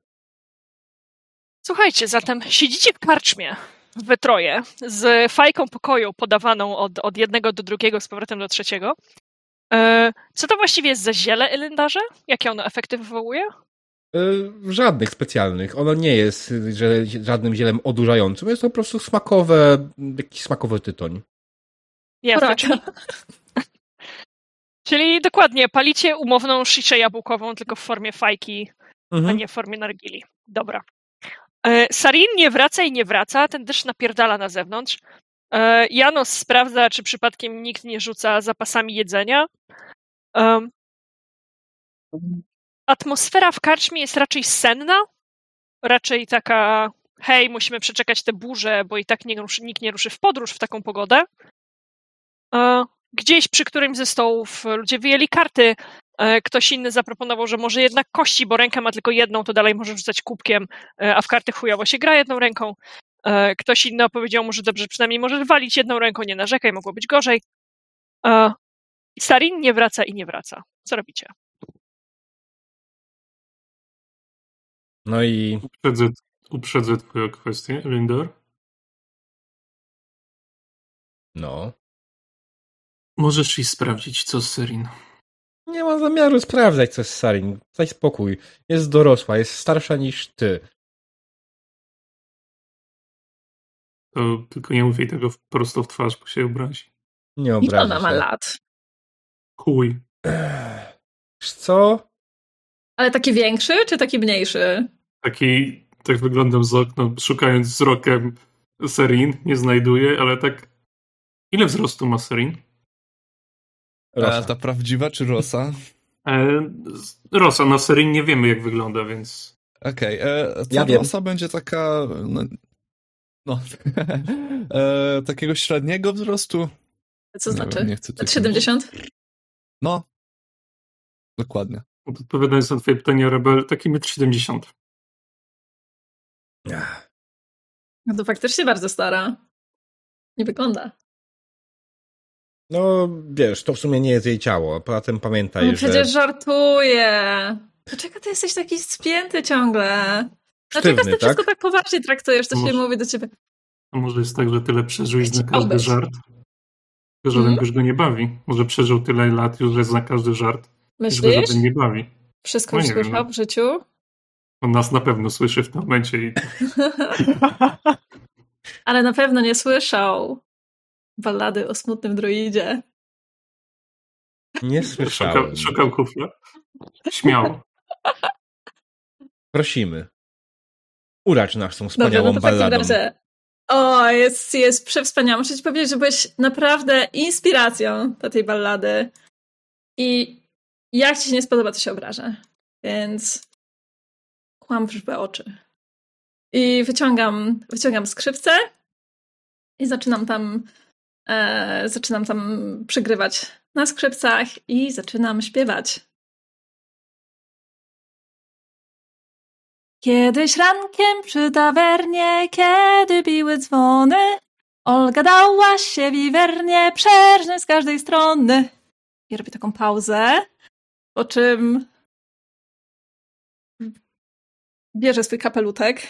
Słuchajcie, zatem siedzicie w karczmie we troje z fajką pokoju podawaną od, od jednego do drugiego z powrotem do trzeciego. E, co to właściwie jest za ziele elendarze? Jakie ono efekty wywołuje? Y, Żadnych specjalnych. Ono nie jest żadnym zielem odurzającym. Jest to po prostu smakowe, jakiś smakowy tytoń. Jasne, czyli, (laughs) czyli dokładnie palicie umowną sziszę jabłkową, tylko w formie fajki, a Mhm. nie w formie nargili. Dobra. E, Sarin nie wraca i nie wraca, ten deszcz napierdala na zewnątrz. E, Janos sprawdza, czy przypadkiem nikt nie rzuca zapasami jedzenia. Atmosfera w karczmie jest raczej senna, raczej taka hej, musimy przeczekać tę burzę, bo i tak nie ruszy, nikt nie ruszy w podróż w taką pogodę. E, Gdzieś przy którymś ze stołów ludzie wyjęli karty, ktoś inny zaproponował, że może jednak kości, bo rękę ma tylko jedną, to dalej może rzucać kubkiem, e, a w karty chujowo się gra jedną ręką. E, Ktoś inny opowiedział mu, że dobrze, przynajmniej możesz walić jedną ręką, nie narzekaj, mogło być gorzej. E, Sarin nie wraca i nie wraca. Co robicie? No i Uprzedzę, uprzedzę twoją kwestię, Lindor. no. Możesz iść sprawdzić, co z Serin. Nie ma zamiaru sprawdzać, co jest Sarin. Daj spokój. Jest dorosła, jest starsza niż ty. To tylko nie mów jej tego prosto w twarz, bo się obrazi. Nie Ile obrażę ona ma lat? Chuj. Wiesz co? Ale taki większy, czy taki mniejszy? Taki, tak wyglądam z okna, szukając wzrokiem Serin, nie znajduję, ale tak... Ile wzrostu ma Serin? A Rosa. ta prawdziwa czy Rosa? E, Rosa, na Serin nie wiemy, jak wygląda, więc... Okej, e, ta Ja wiem. Rosa będzie taka... No, no (laughs) e, takiego średniego wzrostu. Co Nie znaczy? wiem, nie chcę tutaj- 70? No. Dokładnie. Odpowiadając na twoje pytanie, Rebel, taki 1,70 m. No to faktycznie bardzo stara. Nie wygląda. No, wiesz, to w sumie nie jest jej ciało. Poza tym pamiętaj, No że... przecież żartuję. Dlaczego ty jesteś taki spięty ciągle? Dlaczego Sztywny, ty wszystko tak? tak poważnie traktujesz, co się Może- mówi do ciebie? A może jest tak, że tyle przeżyłeś na każdy Chciałbyś. żart, że żaden Mhm. już go nie bawi. Może przeżył tyle lat już, że zna każdy żart, już go Myślisz? żaden nie bawi. Wszystko No nie wiem, słyszał no. w życiu? On nas na pewno słyszy w tym momencie i (laughs) Ale na pewno nie słyszał ballady o smutnym druidzie. Nie szukał, słyszałem. szukał kufla. Śmiało. Prosimy. Uracz nas tą Dobrze, wspaniałą no to w takim balladą. razie. O, jest, jest przewspaniała. Muszę ci powiedzieć, że byłeś naprawdę inspiracją do tej ballady. I jak ci się nie spodoba, to się obrażę. Więc kłam w oczy. I wyciągam, wyciągam skrzypce i zaczynam tam e, zaczynam tam przygrywać na skrzypcach i zaczynam śpiewać. Kiedyś rankiem przy tawernie, kiedy biły dzwony, Olga dała się wiwernie, przerżnąć z każdej strony. I robię taką pauzę, po czym bierze swój kapelutek,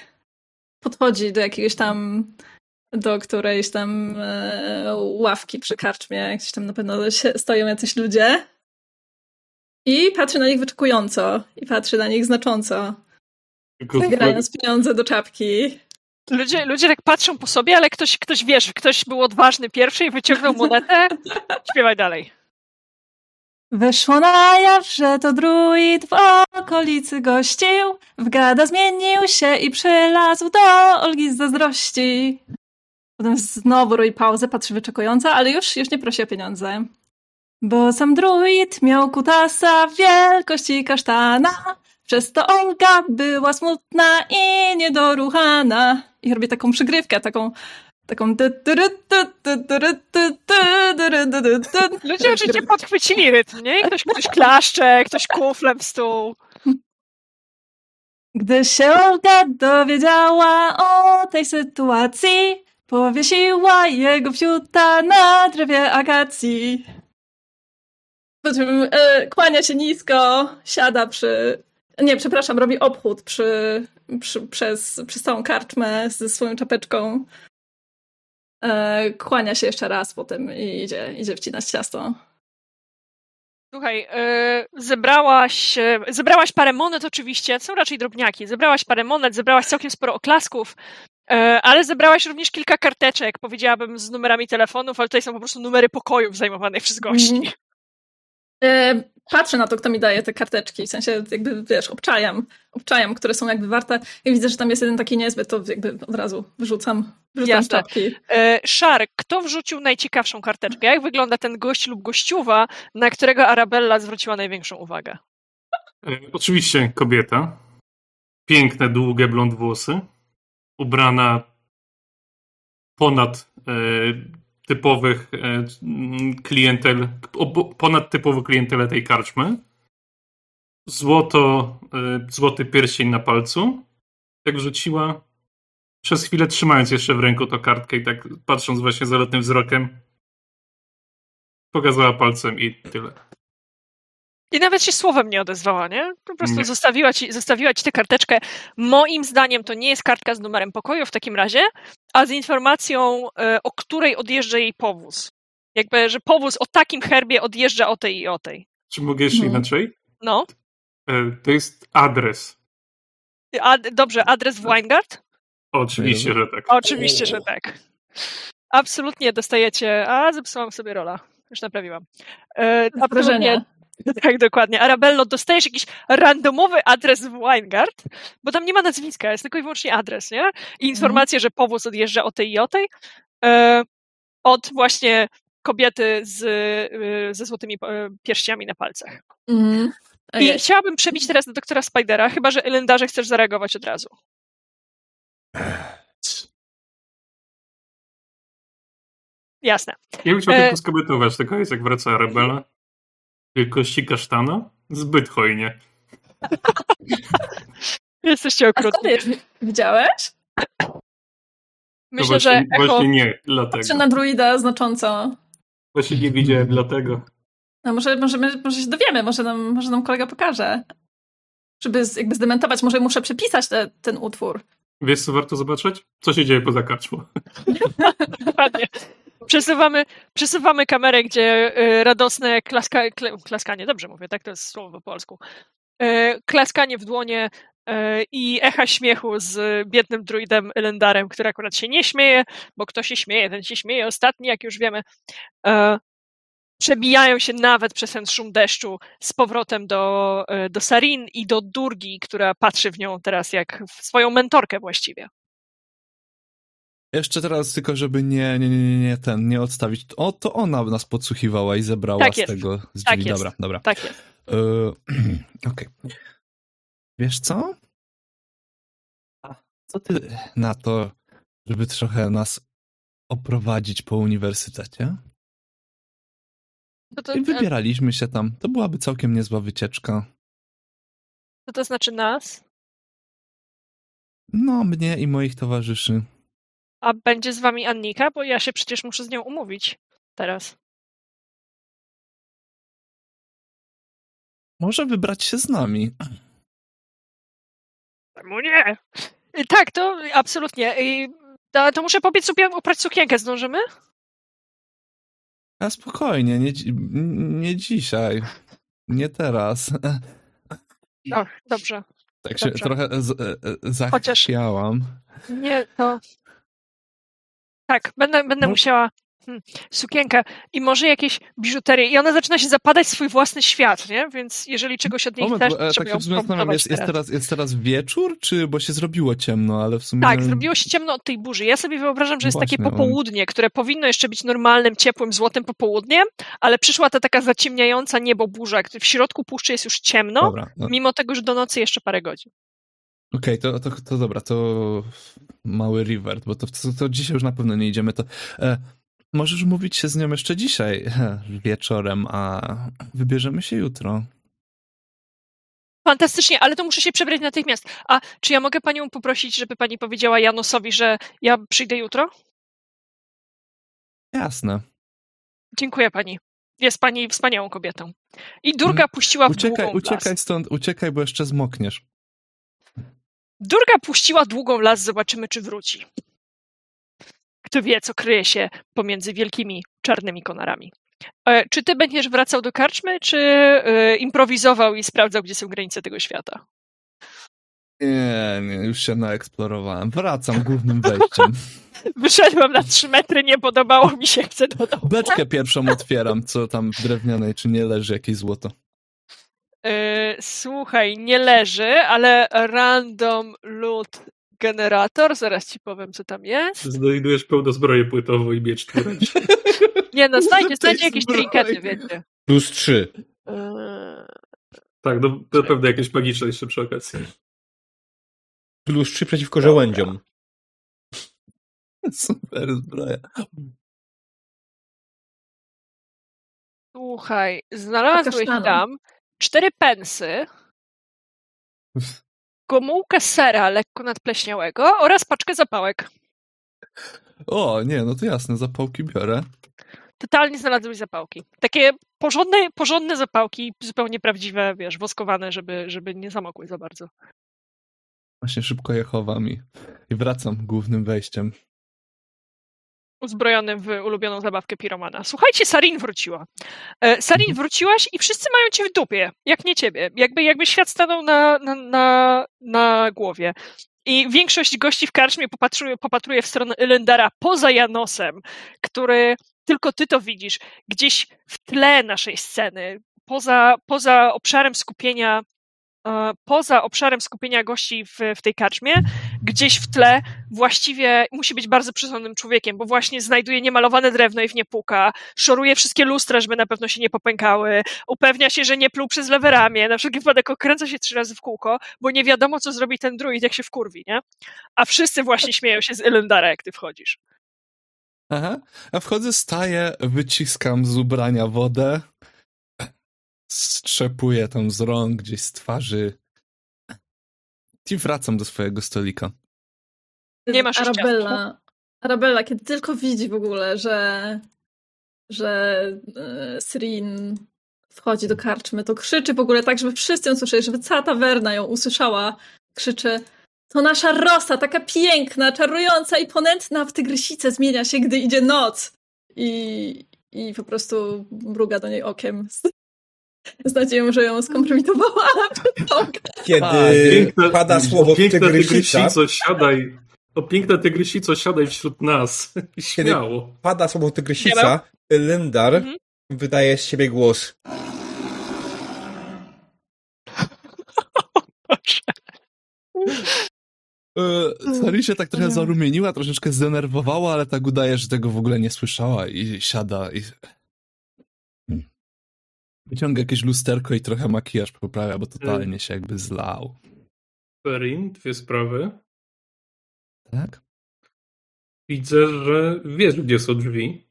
podchodzi do jakiegoś tam, do którejś tam e, ławki przy karczmie, gdzieś tam na pewno się, stoją jacyś ludzie i patrzy na nich wyczekująco i patrzy na nich znacząco, grając pieniądze do czapki. Ludzie, ludzie tak patrzą po sobie, ale ktoś, ktoś wiesz, ktoś był odważny pierwszy i wyciągnął monetę. (laughs) Śpiewaj dalej. Wyszło na jaw, że to druid w okolicy gościł, w gada zmienił się i przylazł do Olgi z zazdrości. Potem znowu robi pauzę, patrzy wyczekująca, ale już, już nie prosi o pieniądze. Bo sam druid miał kutasa wielkości kasztana, przez to Olga była smutna i niedoruchana. I robię taką przygrywkę, taką taką. Ludzie oczywiście podchwycili rytm, nie? Ktoś, ktoś klaszcze, ktoś kuflem w stół. Gdy się Olga dowiedziała o tej sytuacji, powiesiła jego fiuta na drzewie akacji. Po czym e, kłania się nisko, siada przy... Nie, przepraszam, robi obchód przy, przy, przez, przez całą karczmę ze swoją czapeczką. E, kłania się jeszcze raz potem i idzie, idzie wcinać ciasto. Słuchaj, yy, zebrałaś, e, zebrałaś parę monet oczywiście, są raczej drobniaki. Zebrałaś parę monet, zebrałaś całkiem sporo oklasków, ale zebrałaś również kilka karteczek, powiedziałabym, z numerami telefonów, ale tutaj są po prostu numery pokojów zajmowanych przez gości. Mhm. E, patrzę na to, kto mi daje te karteczki, w sensie jakby, wiesz, obczajam, obczajam, które są jakby warte i widzę, że tam jest jeden taki niezbyt, to jakby od razu wyrzucam, wyrzucam Jasne. czapki. E, Szar, kto wrzucił najciekawszą karteczkę? Jak wygląda ten gość lub gościuwa, na którego Arabella zwróciła największą uwagę? E, Oczywiście kobieta. Piękne, długie blond włosy. Ubrana ponad e, typowych e, klientel, ponad typową klientelę tej karczmy. Złoto, e, złoty pierścień na palcu. Jak rzuciła, przez chwilę trzymając jeszcze w ręku tą kartkę i tak patrząc właśnie zalotnym wzrokiem, pokazała palcem i tyle. I nawet się słowem nie odezwała, nie? Po prostu Nie. zostawiła ci, zostawiła ci tę karteczkę. Moim zdaniem to nie jest kartka z numerem pokoju w takim razie, a z informacją, e, o której odjeżdża jej powóz. Jakby, że powóz o takim herbie odjeżdża o tej i o tej. Czy mogę jeszcze Mhm. inaczej? No. E, To jest adres. A, dobrze, adres w Weingard? Oczywiście, że tak. Oczywiście, że tak. Absolutnie dostajecie. A, zepsułam sobie rola. Już naprawiłam. E, absolutnie. (laughs) Tak, dokładnie. Arabello, dostajesz jakiś randomowy adres w Weingard, bo tam nie ma nazwiska, jest tylko i wyłącznie adres, nie? I informacja, że powóz odjeżdża o tej i o tej. E, od właśnie kobiety z, e, ze złotymi e, pierściami na palcach. Mhm. I chciałabym przebić teraz do doktora Spidera, chyba że Elendarze chcesz zareagować od razu. Jasne. Ja bym chciał E- tylko skomentować, tylko jest jak wraca Rebela. Wielkości kasztana? Zbyt hojnie. (laughs) Jesteście okrutni. widziałeś? No Myślę, właśnie, że echo... właśnie nie, dlatego. Czy na druida znacząco? Właśnie nie widziałem dlatego. No może, może, może się dowiemy, może nam, może nam kolega pokaże. Żeby z, jakby zdementować, może muszę przepisać te, ten utwór. Wiesz, co warto zobaczyć? Co się dzieje poza karczmą? (laughs) Dokładnie. Przesuwamy, przesuwamy kamerę, gdzie y, radosne klaska, klaskanie, dobrze mówię, tak to jest słowo po polsku. Y, klaskanie w dłonie y, i echa śmiechu z biednym druidem Elendarem, który akurat się nie śmieje, bo kto się śmieje, ten się śmieje ostatni, jak już wiemy. E, przebijają się nawet przez ten szum deszczu z powrotem do, e, do Sarin i do Durgi, która patrzy w nią teraz jak w swoją mentorkę właściwie. Jeszcze teraz tylko, żeby nie, nie, nie, nie, ten, nie odstawić. O, to ona nas podsłuchiwała i zebrała Tak z jest. tego, z Tak drzwi. jest. Dobra, dobra. Tak jest. E, (clears throat) Okej. Wiesz co? A Co ty na to, żeby trochę nas oprowadzić po uniwersytecie? To, to, I wybieraliśmy się tam. To byłaby całkiem niezła wycieczka. Co to znaczy nas? No, mnie i moich towarzyszy. A będzie z wami Annika? Bo ja się przecież muszę z nią umówić teraz. Może wybrać się z nami. Czemu nie? Tak, to absolutnie. I, to, to muszę pobiec sobie uprać sukienkę. Zdążymy? A spokojnie, nie, nie dzisiaj. Nie teraz. O, dobrze. Tak się Dobrze. trochę z, e, e, zachwiałam. Nie, to... Tak, będę, będę No. musiała hmm, sukienkę i może jakieś biżuterię. I ona zaczyna się zapadać w swój własny świat, nie? Więc jeżeli czegoś od niej Moment, chcesz, bo, e, trzeba tak ją zastanawiam, jest, jest, teraz. jest teraz wieczór, czy bo się zrobiło ciemno, ale w sumie... Tak, zrobiło się ciemno od tej burzy. Ja sobie wyobrażam, że jest takie Właśnie, on- popołudnie, które powinno jeszcze być normalnym, ciepłym, złotym popołudniem, ale przyszła ta taka zaciemniająca niebo burza, w środku puszczy jest już ciemno, Dobra, no, mimo tego, że do nocy jeszcze parę godzin. Okej, to, to, to dobra, to mały revert, bo to, to, to dzisiaj już na pewno nie idziemy, to e, możesz mówić się z nią jeszcze dzisiaj wieczorem, a wybierzemy się jutro. Fantastycznie, ale to muszę się przebrać natychmiast. A czy ja mogę panią poprosić, żeby pani powiedziała Janosowi, że ja przyjdę jutro? Jasne. Dziękuję pani. Jest pani wspaniałą kobietą. I Durga puściła w Mm, Uciekaj, uciekaj stąd, uciekaj, bo jeszcze zmokniesz. Durga puściła długą las, zobaczymy, czy wróci. Kto wie, co kryje się pomiędzy wielkimi czarnymi konarami. E, Czy ty będziesz wracał do karczmy, czy e, improwizował i sprawdzał, gdzie są granice tego świata? Nie, nie, już się naeksplorowałem. Wracam głównym wejściem. (laughs) Wyszedłem na trzy metry, nie podobało mi się, chcę do domu. Beczkę pierwszą otwieram, co tam w drewnianej, czy nie leży jakieś złoto. Yy, słuchaj, nie leży, ale random loot generator, zaraz ci powiem, co tam jest. Znajdujesz pełno zbroję płytową i miecz. (laughs) Nie no, znajdzie, znajdzie jakieś trinkety, wiecie. Plus 3. Yy, Tak, no, to pewnie jakieś magiczne jeszcze przy okazji. Plus 3 przeciwko żołędziom. (laughs) Super zbroja. Słuchaj, znalazłeś tam cztery pensy, gomułkę sera lekko nadpleśniałego oraz paczkę zapałek. O, nie, no to jasne, zapałki biorę. Totalnie znalazłeś zapałki. Takie porządne, porządne zapałki, zupełnie prawdziwe, wiesz, woskowane, żeby, żeby nie zamokły za bardzo. Właśnie szybko je chowam i, i wracam głównym wejściem. Uzbrojony w ulubioną zabawkę piromana. Słuchajcie, Sarin wróciła. E, Sarin, wróciłaś i wszyscy mają cię w dupie, jak nie ciebie. Jakby, jakby świat stanął na, na, na, na głowie. I większość gości w karczmie popatruje, popatruje w stronę Elendara poza Janosem, który tylko ty to widzisz, gdzieś w tle naszej sceny, poza, poza obszarem skupienia poza obszarem skupienia gości w, w tej karczmie, gdzieś w tle właściwie musi być bardzo przesądnym człowiekiem, bo właśnie znajduje niemalowane drewno i w nie puka, szoruje wszystkie lustra, żeby na pewno się nie popękały, upewnia się, że nie pluł przez lewe ramię, na wszelki wypadek okręca się trzy razy w kółko, bo nie wiadomo, co zrobi ten druid, jak się wkurwi, nie? A wszyscy właśnie śmieją się z Elendara, jak ty wchodzisz. Aha. A wchodzę, staję, wyciskam z ubrania wodę, strzepuję tam z rąk, gdzieś z twarzy i wracam do swojego stolika. Nie masz Arabella. Arabella, kiedy tylko widzi w ogóle, że, że e, wchodzi do karczmy, to krzyczy w ogóle tak, żeby wszyscy ją słyszeli, żeby cała tawerna ją usłyszała. Krzyczy, to nasza rosa, taka piękna, czarująca i ponętna w tygrysicę zmienia się, gdy idzie noc. I, i po prostu mruga do niej okiem z, (laughs) z nadzieją, że ją skompromitowała. (laughs) Kiedy A, piękna- pada słowo Piękna tygrysica, tygrysico, siadaj. O piękna tygrysico, siadaj wśród nas. (laughs) Śmiało. pada słowo tygrysica, Lindar Mhm. wydaje z siebie głos. E, Sari się tak trochę zarumieniła, troszeczkę zdenerwowała, ale tak udaje, że tego w ogóle nie słyszała i siada i... Wyciąga jakieś lusterko i trochę makijaż poprawia, bo totalnie się jakby zlał. Ferin, dwie sprawy. Tak? Widzę, że wiesz, gdzie są drzwi.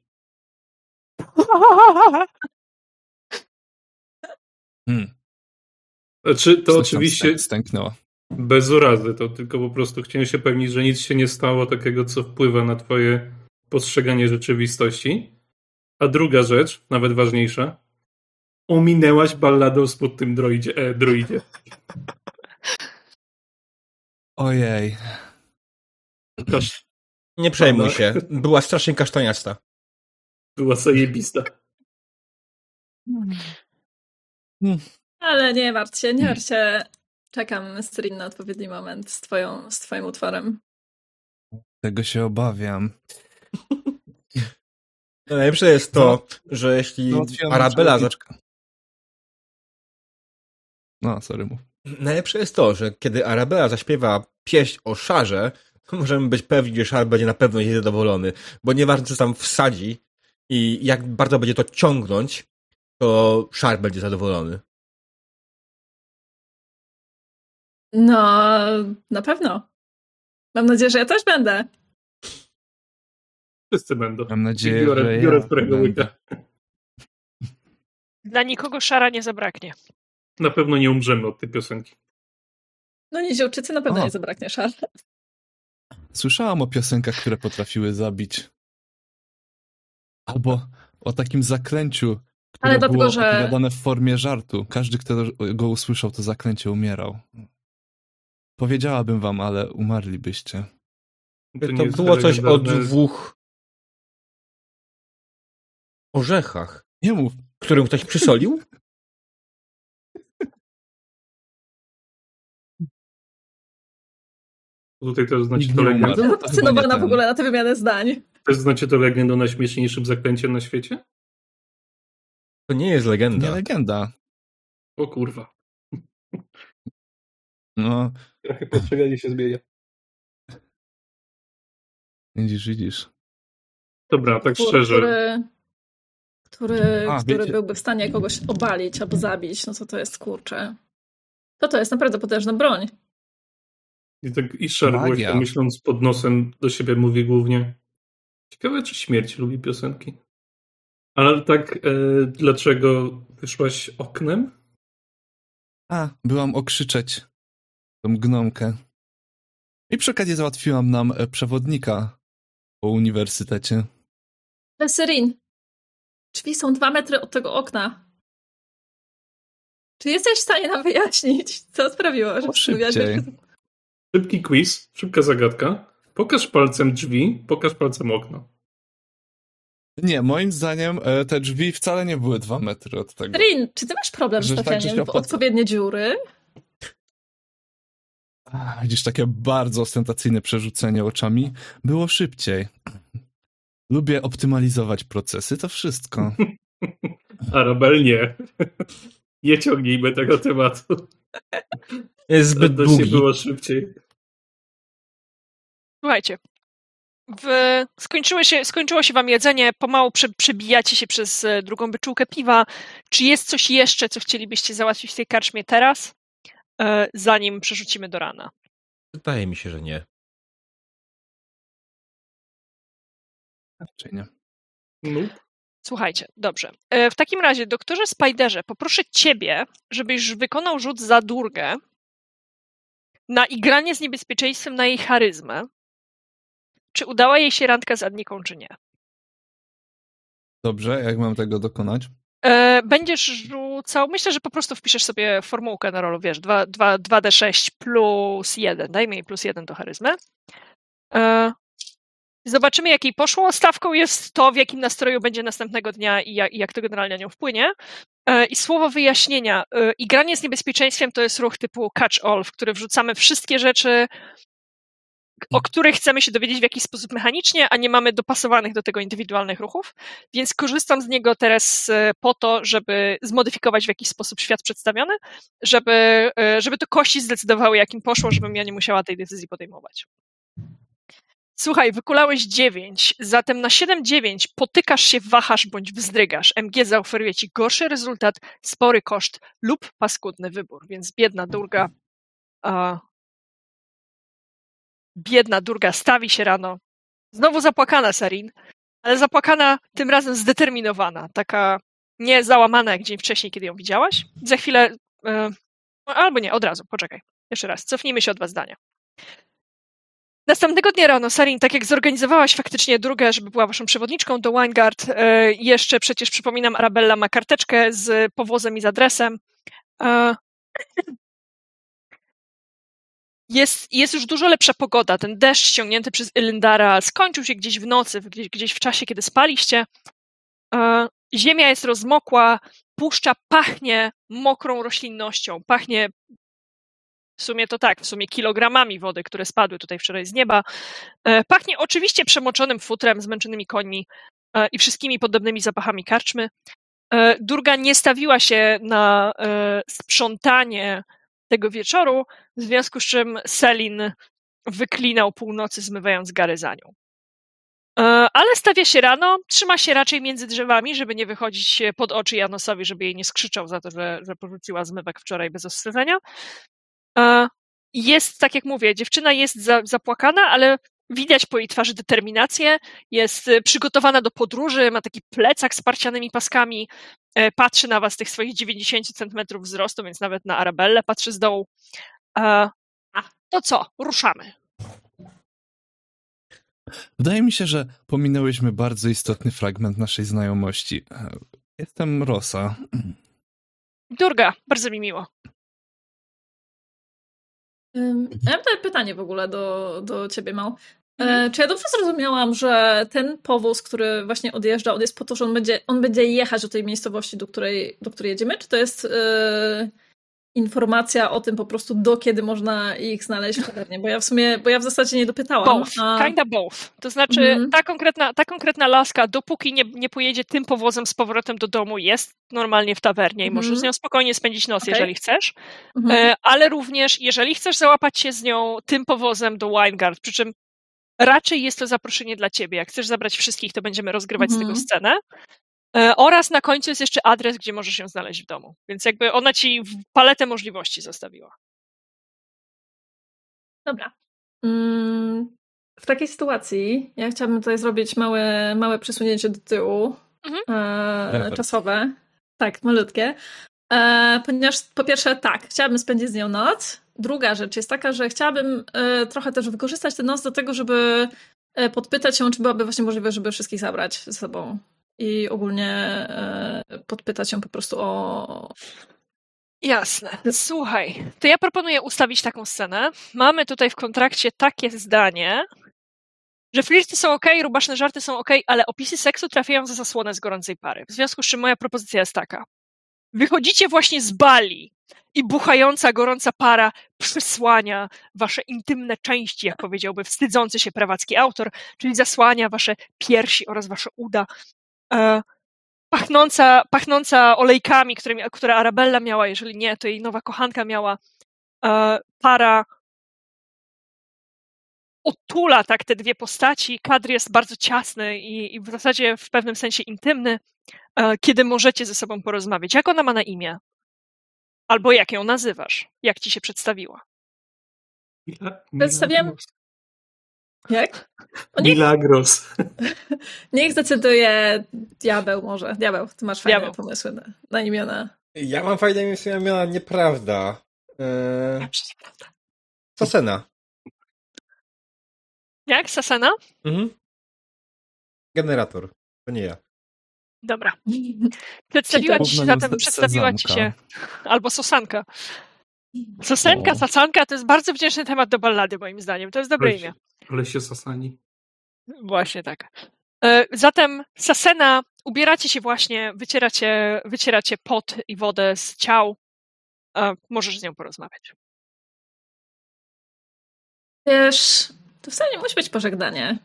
(laughs) Hmm. Znaczy, to Coś oczywiście stęk- Stęknęła. bez urazy, to tylko po prostu chciałem się pewnić, że nic się nie stało takiego, co wpływa na twoje postrzeganie rzeczywistości. A druga rzecz, nawet ważniejsza, ominęłaś balladą spod tym droidzie, e, druidzie. Ojej. Kasz, Nie przejmuj Pana. się, była strasznie kasztaniasta. była zajebista. Ale nie martw się, nie martw się. Czekam, Strin, na odpowiedni moment z, twoją, z twoim utworem. Tego się obawiam. Najlepsze jest to, że jeśli Załatwiłam Arabella... No, sorry, mów. Najlepsze jest to, że kiedy Arabella zaśpiewa pieśń o szarze, to możemy być pewni, że szar będzie na pewno niezadowolony, bo nieważne co tam wsadzi i jak bardzo będzie to ciągnąć, to szar będzie zadowolony. No, na pewno. Mam nadzieję, że ja też będę. Wszyscy będą. Mam nadzieję, biorę, że biorę ja którego będę. łyka. Dla nikogo szara nie zabraknie. Na pewno nie umrzemy od tej piosenki. No niziołczycy na pewno O. nie zabraknie szal. Słyszałam o piosenkach, które potrafiły zabić. Albo o takim zaklęciu, które Ale dlatego, było że- opowiadane w formie żartu. Każdy, kto go usłyszał, to zaklęcie umierał. Powiedziałabym wam, ale umarlibyście. To, jest było coś o dwóch orzechach, Nie mów. którym ktoś przysolił? Tutaj też znacie to legendę. No, to chyba Fascynowana w ogóle na tę wymianę zdań. Też znacie to legendę o najśmieszniejszym zaklęciem na świecie? To nie jest legenda. Nie legenda. O kurwa. No, Trochę postrzeganie się zmienia. widzisz, widzisz. Dobra, tak Twór, szczerze. który, który, A, który wiecie- byłby w stanie kogoś obalić albo zabić, no to to jest kurczę. To to jest naprawdę potężna broń. I tak Magia. głośno myśląc pod nosem do siebie mówi głównie ciekawe, czy śmierć lubi piosenki. Ale tak, e, dlaczego wyszłaś oknem? A, byłam okrzyczeć tą gnomkę. I przy okazji załatwiłam nam e, przewodnika po uniwersytecie. Serin, drzwi są dwa metry od tego okna. Czy jesteś w stanie nam wyjaśnić, co sprawiło, że O, Szybki quiz, szybka zagadka. Pokaż palcem drzwi, pokaż palcem okno. Nie, moim zdaniem e, te drzwi wcale nie były dwa metry od tego. Serin, czy ty masz problem z Że tak, że trafianiem się w odpowiednie dziury? Widzisz, takie bardzo ostentacyjne przerzucenie oczami. Było szybciej. Lubię optymalizować procesy, to wszystko. (laughs) Arabel nie. (laughs) Nie ciągnijmy tego tematu. (laughs) Jest zbyt To się długi. było szybciej. Słuchajcie. W, skończyło, się, skończyło się wam jedzenie, pomału prze, przebijacie się przez e, drugą byczółkę piwa. Czy jest coś jeszcze, co chcielibyście załatwić w tej karczmie teraz, e, zanim przerzucimy do rana? Wydaje mi się, że nie. Raczej nie. No. Słuchajcie, dobrze. E, W takim razie, doktorze Spiderze, poproszę ciebie, żebyś wykonał rzut za durgę na igranie z niebezpieczeństwem na jej charyzmę. Czy udała jej się randka z Adniką, czy nie? Dobrze, jak mam tego dokonać? E, Będziesz rzucał, myślę, że po prostu wpiszesz sobie formułkę na rolu, wiesz, 2, 2, 2d6 plus 1, dajmy jej plus 1 do charyzmy. E, Zobaczymy, jak jej poszło. Stawką jest to, w jakim nastroju będzie następnego dnia i jak, i jak to generalnie na nią wpłynie. E, I słowo wyjaśnienia. E, I granie z niebezpieczeństwem to jest ruch typu catch all, w który wrzucamy wszystkie rzeczy, o których chcemy się dowiedzieć w jakiś sposób mechanicznie, a nie mamy dopasowanych do tego indywidualnych ruchów. Więc korzystam z niego teraz e, po to, żeby zmodyfikować w jakiś sposób świat przedstawiony, żeby, żeby to kości zdecydowały, jakim poszło, żebym ja nie musiała tej decyzji podejmować. Słuchaj, wykulałeś 9, zatem na 7-9 potykasz się, wahasz bądź wzdrygasz. MG zaoferuje ci gorszy rezultat, spory koszt lub paskudny wybór, więc biedna durga a, biedna durga stawi się rano. Znowu zapłakana Sarin, ale zapłakana tym razem zdeterminowana, taka nie załamana jak dzień wcześniej, kiedy ją widziałaś. Za chwilę, e, albo nie, od razu, poczekaj. Jeszcze raz, cofnijmy się o dwa zdania. Następnego dnia rano, Sarin, tak jak zorganizowałaś faktycznie drugę, żeby była waszą przewodniczką do Winegard, e, jeszcze przecież przypominam, Arabella ma karteczkę z powozem i z adresem. E, Jest, jest już dużo lepsza pogoda. Ten deszcz ściągnięty przez Elendara skończył się gdzieś w nocy, gdzieś, gdzieś w czasie, kiedy spaliście. E, Ziemia jest rozmokła, puszcza pachnie mokrą roślinnością, pachnie w sumie to tak, w sumie kilogramami wody, które spadły tutaj wczoraj z nieba. E, Pachnie oczywiście przemoczonym futrem, zmęczonymi końmi e, i wszystkimi podobnymi zapachami karczmy. E, Durga nie stawiła się na sprzątanie tego wieczoru, w związku z czym Selin wyklinał północy, zmywając gary za nią. Ale stawia się rano, trzyma się raczej między drzewami, żeby nie wychodzić pod oczy Janosowi, żeby jej nie skrzyczał za to, że, że porzuciła zmywek wczoraj bez ostrzeżenia. Jest, tak jak mówię, dziewczyna jest za, zapłakana, ale widać po jej twarzy determinację, jest e, przygotowana do podróży, ma taki plecak z parcianymi paskami, e, patrzy na was tych swoich 90 centymetrów wzrostu, więc nawet na Arabellę patrzy z dołu. A, to co? Ruszamy. Wydaje mi się, że pominęłyśmy bardzo istotny fragment naszej znajomości. E, Jestem Rosa. Durga, bardzo mi miło. Ym, Ja mam tutaj pytanie w ogóle do, do ciebie, Mał. E, Mhm. Czy ja dobrze zrozumiałam, że ten powóz, który właśnie odjeżdża, on jest po to, że on będzie, on będzie jechać do tej miejscowości, do której, do której jedziemy? Czy to jest, e, informacja o tym po prostu do kiedy można ich znaleźć w tawernie, bo ja w sumie, bo ja w zasadzie nie dopytałam. Both, a... kinda both. To znaczy Mhm. ta, konkretna, ta konkretna laska, dopóki nie, nie pojedzie tym powozem z powrotem do domu, jest normalnie w tawernie i Mhm. możesz z nią spokojnie spędzić noc, Okej. jeżeli chcesz. Mhm. E, ale również, jeżeli chcesz załapać się z nią tym powozem do Winegard, przy czym raczej jest to zaproszenie dla ciebie. Jak chcesz zabrać wszystkich, to będziemy rozgrywać z Mhm. tego scenę. E, oraz na końcu jest jeszcze adres, gdzie możesz ją znaleźć w domu. Więc jakby ona ci paletę możliwości zostawiła. Dobra. Mm, w takiej sytuacji ja chciałabym tutaj zrobić małe, małe przesunięcie do tyłu Mhm. e, czasowe. Tak, malutkie. E, ponieważ po pierwsze tak, chciałabym spędzić z nią noc. Druga rzecz jest taka, że chciałabym e, trochę też wykorzystać tę noc do tego, żeby e, podpytać ją, czy byłaby właśnie możliwe, żeby wszystkich zabrać ze sobą. I ogólnie e, podpytać ją po prostu o, Jasne. Słuchaj, to ja proponuję ustawić taką scenę. Mamy tutaj w kontrakcie takie zdanie, że flirty są ok, rubaszne żarty są ok, ale opisy seksu trafiają za zasłonę z gorącej pary. W związku z czym moja propozycja jest taka. Wychodzicie właśnie z bali i buchająca, gorąca para przysłania wasze intymne części, jak powiedziałby wstydzący się prawacki autor, czyli zasłania wasze piersi oraz wasze uda. E, pachnąca, pachnąca olejkami, które, które Arabella miała, jeżeli nie, to jej nowa kochanka miała. E, para otula tak te dwie postaci. Kadr jest bardzo ciasny i, i w zasadzie w pewnym sensie intymny, e, kiedy możecie ze sobą porozmawiać. Jak ona ma na imię? Albo jak ją nazywasz? Jak ci się przedstawiła? Przedstawiam-. Jak? Niech, Milagros. (laughs) niech zdecyduje diabeł może. Diabeł, ty masz fajne Diabeł. pomysły na, na imiona. Ja mam fajne imiona, nieprawda. Eee, Sasena. Jak? Sasana? Mhm. Generator. To nie ja. Dobra. (laughs) Przedstawiła ci się zatem, przedstawiła ci się, albo Sosanka. Sosenka. Sasanka to jest bardzo wdzięczny temat do ballady, moim zdaniem. To jest dobre Ale imię. Się sasani. Właśnie tak. E, Zatem Sasena, ubieracie się właśnie, wycieracie, wycieracie pot i wodę z ciał. E, Możesz z nią porozmawiać. Wiesz, to wcale nie musi być pożegnanie.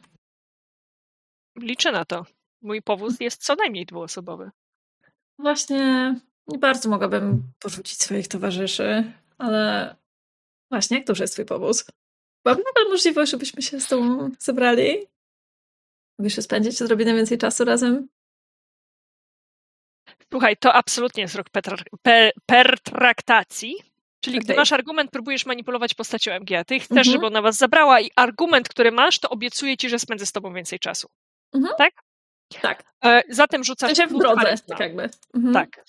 Liczę na to. Mój powóz jest co najmniej dwuosobowy. Właśnie nie bardzo mogłabym porzucić swoich towarzyszy, ale właśnie, jak duży jest twój powóz? Mam nadal możliwość, żebyśmy się z tobą zebrali? Mogliśmy spędzić odrobinę więcej czasu razem? Słuchaj, to absolutnie jest rok petr, per, pertraktacji. Czyli gdy Okej. masz argument, próbujesz manipulować postacią MG. Ty chcesz, Mhm. żeby ona was zabrała i argument, który masz, to obiecuję ci, że spędzę z tobą więcej czasu. Mhm. Tak? Tak. E, zatem W rzucasz sensie w plus drodze, charyzma. tak jakby. Mhm. Tak.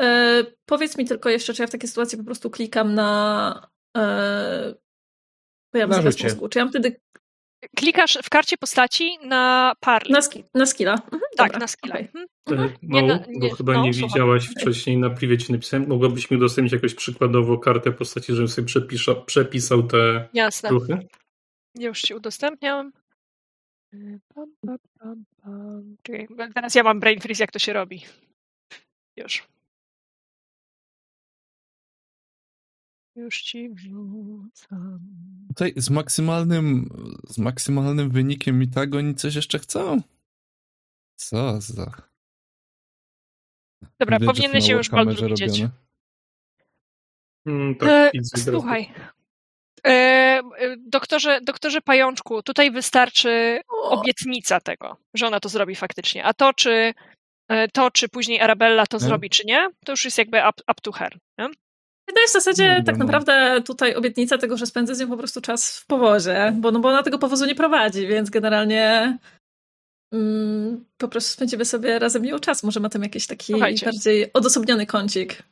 E, powiedz mi tylko jeszcze, czy ja w takiej sytuacji po prostu klikam na... E, ja Na zakaz rzucie. mózgu. Czy ja mam wtedy Klikasz w karcie postaci na parli. na, ski, na skilla? Mhm, tak, dobra, na skilla. okej. Mhm. Mhm. No, na- bo chyba no, nie słucham. widziałaś wcześniej na privie ci napisałem. Mogłabyś mi udostępnić jakoś przykładowo kartę postaci, żebym sobie przepisza, przepisał te Jasne. ruchy? Już ci udostępniam. Pam, pam, pam, pam. Czekaj, teraz ja mam brain freeze, jak to się robi. Już. Już ci wrzucam. Tutaj z maksymalnym, z maksymalnym wynikiem i tak oni coś jeszcze chcą? Co za... Dobra, Widać, powinieneś się już Baldur widzieć. robione. Mm, tak, E, słuchaj. E, e, doktorze, doktorze Pajączku, tutaj wystarczy obietnica tego, że ona to zrobi faktycznie. A to, czy e, to, czy później Arabella to No. zrobi, czy nie, to już jest jakby up, up to her. Nie? To jest w zasadzie No, tak no. naprawdę tutaj obietnica tego, że spędzę z nią po prostu czas w powozie, bo, no, bo ona tego powozu nie prowadzi, więc generalnie mm, po prostu spędzimy sobie razem miło czas. Może ma tam jakiś taki Słuchajcie. bardziej odosobniony kącik.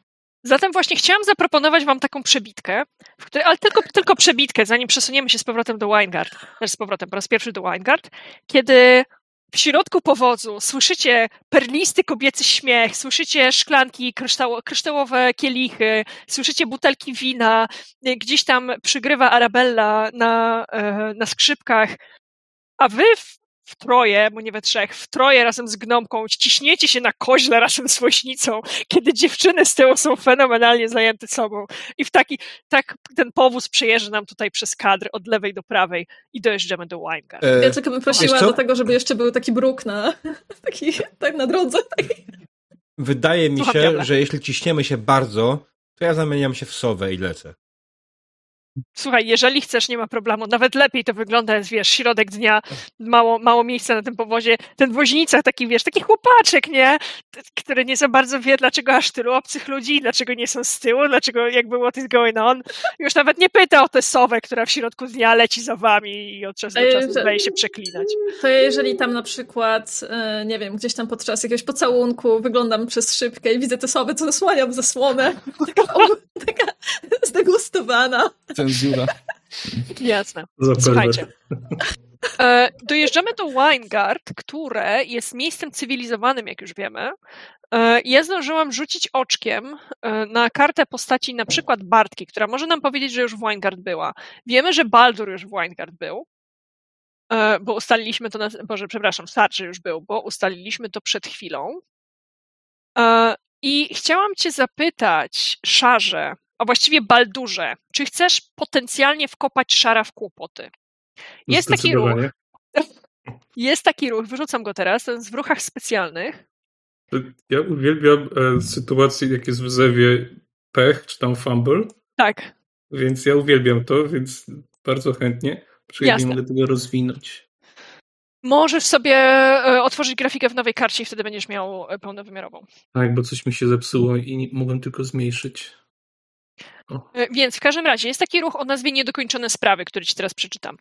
Zatem właśnie chciałam zaproponować wam taką przebitkę, w której, ale tylko, tylko przebitkę, zanim przesuniemy się z powrotem do Weingard, znaczy z powrotem po raz pierwszy do Weingard, kiedy w środku powozu słyszycie perlisty kobiecy śmiech, słyszycie szklanki, kryształo, kryształowe kielichy, słyszycie butelki wina, gdzieś tam przygrywa Arabella na, e, na skrzypkach, a wy w, w troje, bo nie we trzech, w troje razem z gnomką, ściśniecie się na koźle razem z woźnicą, kiedy dziewczyny z tyłu są fenomenalnie zajęte sobą. I w taki, tak ten powóz przejeżdża nam tutaj przez kadr od lewej do prawej i dojeżdżamy do Winegard. E, Ja tylko bym prosiła do tego, żeby jeszcze był taki bruk na, (laughs) taki, tak na drodze. Wydaje mi Słucham, się, że jeśli ciśniemy się bardzo, to ja zamieniam się w sowę i lecę. Słuchaj, jeżeli chcesz, nie ma problemu. Nawet lepiej to wygląda, jest, wiesz, środek dnia, mało, mało miejsca na tym powozie. Ten woźnica taki, wiesz, taki chłopaczek, nie? Który nie za bardzo wie, dlaczego aż tylu obcych ludzi, dlaczego nie są z tyłu, dlaczego jakby what is going on. Już nawet nie pyta o tę sowę, która w środku dnia leci za wami i od czasu do czasu zdaje się przeklinać. To jeżeli tam na przykład, e, nie wiem, gdzieś tam podczas jakiegoś pocałunku wyglądam przez szybkę i widzę te osoby, co zasłaniam zasłonę, (laughs) taka, taka zdegustowana. Cenzura. Jasne. Słuchajcie. E, dojeżdżamy do Winegard, które jest miejscem cywilizowanym, jak już wiemy. E, ja zdążyłam rzucić oczkiem e, na kartę postaci na przykład Bartki, która może nam powiedzieć, że już w Winegard była. Wiemy, że Baldur już w Winegard był, bo ustaliliśmy to, na, Boże, przepraszam, Sarczy już był, bo ustaliliśmy to przed chwilą. I chciałam cię zapytać, Szarze, a właściwie Baldurze, czy chcesz potencjalnie wkopać Szara w kłopoty? Jest taki ruch, jest taki ruch, wyrzucam go teraz, ten w ruchach specjalnych. Ja uwielbiam e, sytuacje, jak jest w zewie pech, czy tam fumble, Tak, więc ja uwielbiam to, więc bardzo chętnie przyjdę mogę tego rozwinąć. możesz sobie e, otworzyć grafikę w nowej karcie i wtedy będziesz miał e, pełnowymiarową. Tak, bo coś mi się zepsuło i nie, mogłem tylko zmniejszyć. E, Więc w każdym razie jest taki ruch o nazwie Niedokończone sprawy, który ci teraz przeczytam.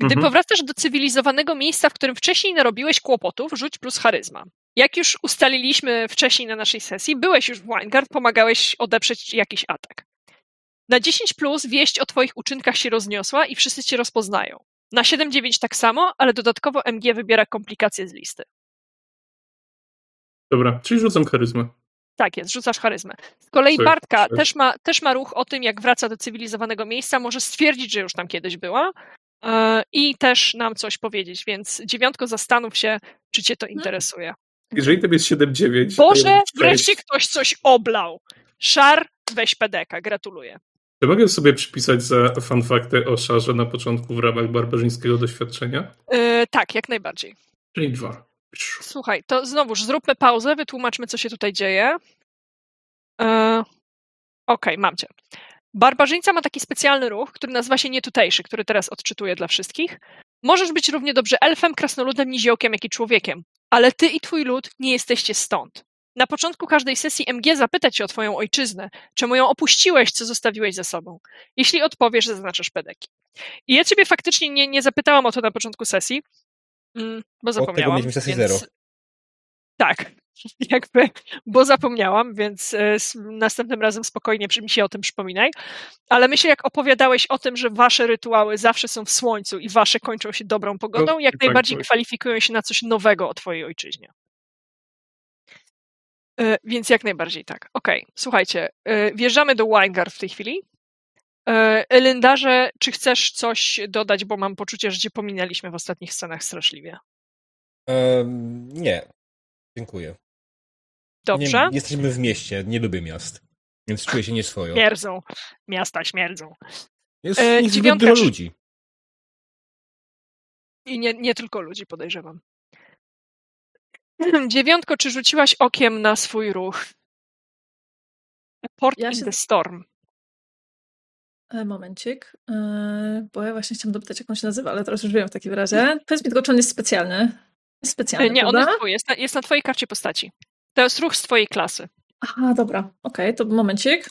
Gdy Mhm. powracasz do cywilizowanego miejsca, w którym wcześniej narobiłeś kłopotów, rzuć plus charyzma. Jak już ustaliliśmy wcześniej na naszej sesji, byłeś już w Winegard, pomagałeś odeprzeć jakiś atak. Na 10 plus wieść o twoich uczynkach się rozniosła i wszyscy cię rozpoznają. Na 7-9 tak samo, ale dodatkowo MG wybiera komplikacje z listy. Dobra, czyli rzucam charyzmę. Tak jest, rzucasz charyzmę. Z kolei Bartka też ma, też ma ruch o tym, jak wraca do cywilizowanego miejsca, może stwierdzić, że już tam kiedyś była e, i też nam coś powiedzieć, więc dziewiątko zastanów się, czy cię to interesuje. Jeżeli to jest 7-9. to Boże, ja wreszcie ktoś coś oblał. Szar, weź pedeka, gratuluję. Czy mogę sobie przypisać za fun fakty o szarze na początku w ramach barbarzyńskiego doświadczenia? E, tak, jak najbardziej. Czyli dwa. Słuchaj, to znowuż zróbmy pauzę, wytłumaczmy, co się tutaj dzieje. E, Okej, mam cię. Barbarzyńca ma taki specjalny ruch, który nazywa się nietutejszy, który teraz odczytuję dla wszystkich. Możesz być równie dobrze elfem, krasnoludem, niziołkiem, jak i człowiekiem, ale ty i twój lud nie jesteście stąd. Na początku każdej sesji MG zapyta cię o twoją ojczyznę, czemu ją opuściłeś, co zostawiłeś za sobą. Jeśli odpowiesz, zaznaczasz pedeki. I ja ciebie faktycznie nie, nie zapytałam o to na początku sesji, bo zapomniałam. mieliśmy sesję więc... zero. Tak, (laughs) jakby, bo zapomniałam, więc e, następnym razem spokojnie mi się o tym przypominaj. Ale myślę, jak opowiadałeś o tym, że wasze rytuały zawsze są w słońcu i wasze kończą się dobrą pogodą, jak najbardziej tak. kwalifikują się na coś nowego o twojej ojczyźnie. E, Więc jak najbardziej tak. Okej, słuchajcie, e, wjeżdżamy do Winegard w tej chwili. E, Elyndarze, czy chcesz coś dodać, bo mam poczucie, że cię pominęliśmy w ostatnich scenach straszliwie. Em, nie. Dziękuję. Dobrze? Nie, jesteśmy w mieście, nie lubię miast. Więc czuję się nieswojo. Śmierdzą. Miasta śmierdzą. Jest E, zbyt dużo ludzi. I nie, nie tylko ludzi, podejrzewam. (clears throat) Dziewiątko, czy rzuciłaś okiem na swój ruch? Port Ja in się- the Storm. E, Momencik, e, bo ja właśnie chciałam dopytać, jak on się nazywa, ale teraz już wiem w takim razie. Powiedz mi tylko, czy on jest specjalny. Jest specjalny, Nie, on prawda? jest twój, jest na, jest na twojej karcie postaci. To jest ruch z twojej klasy. Aha, dobra, okej, to momencik.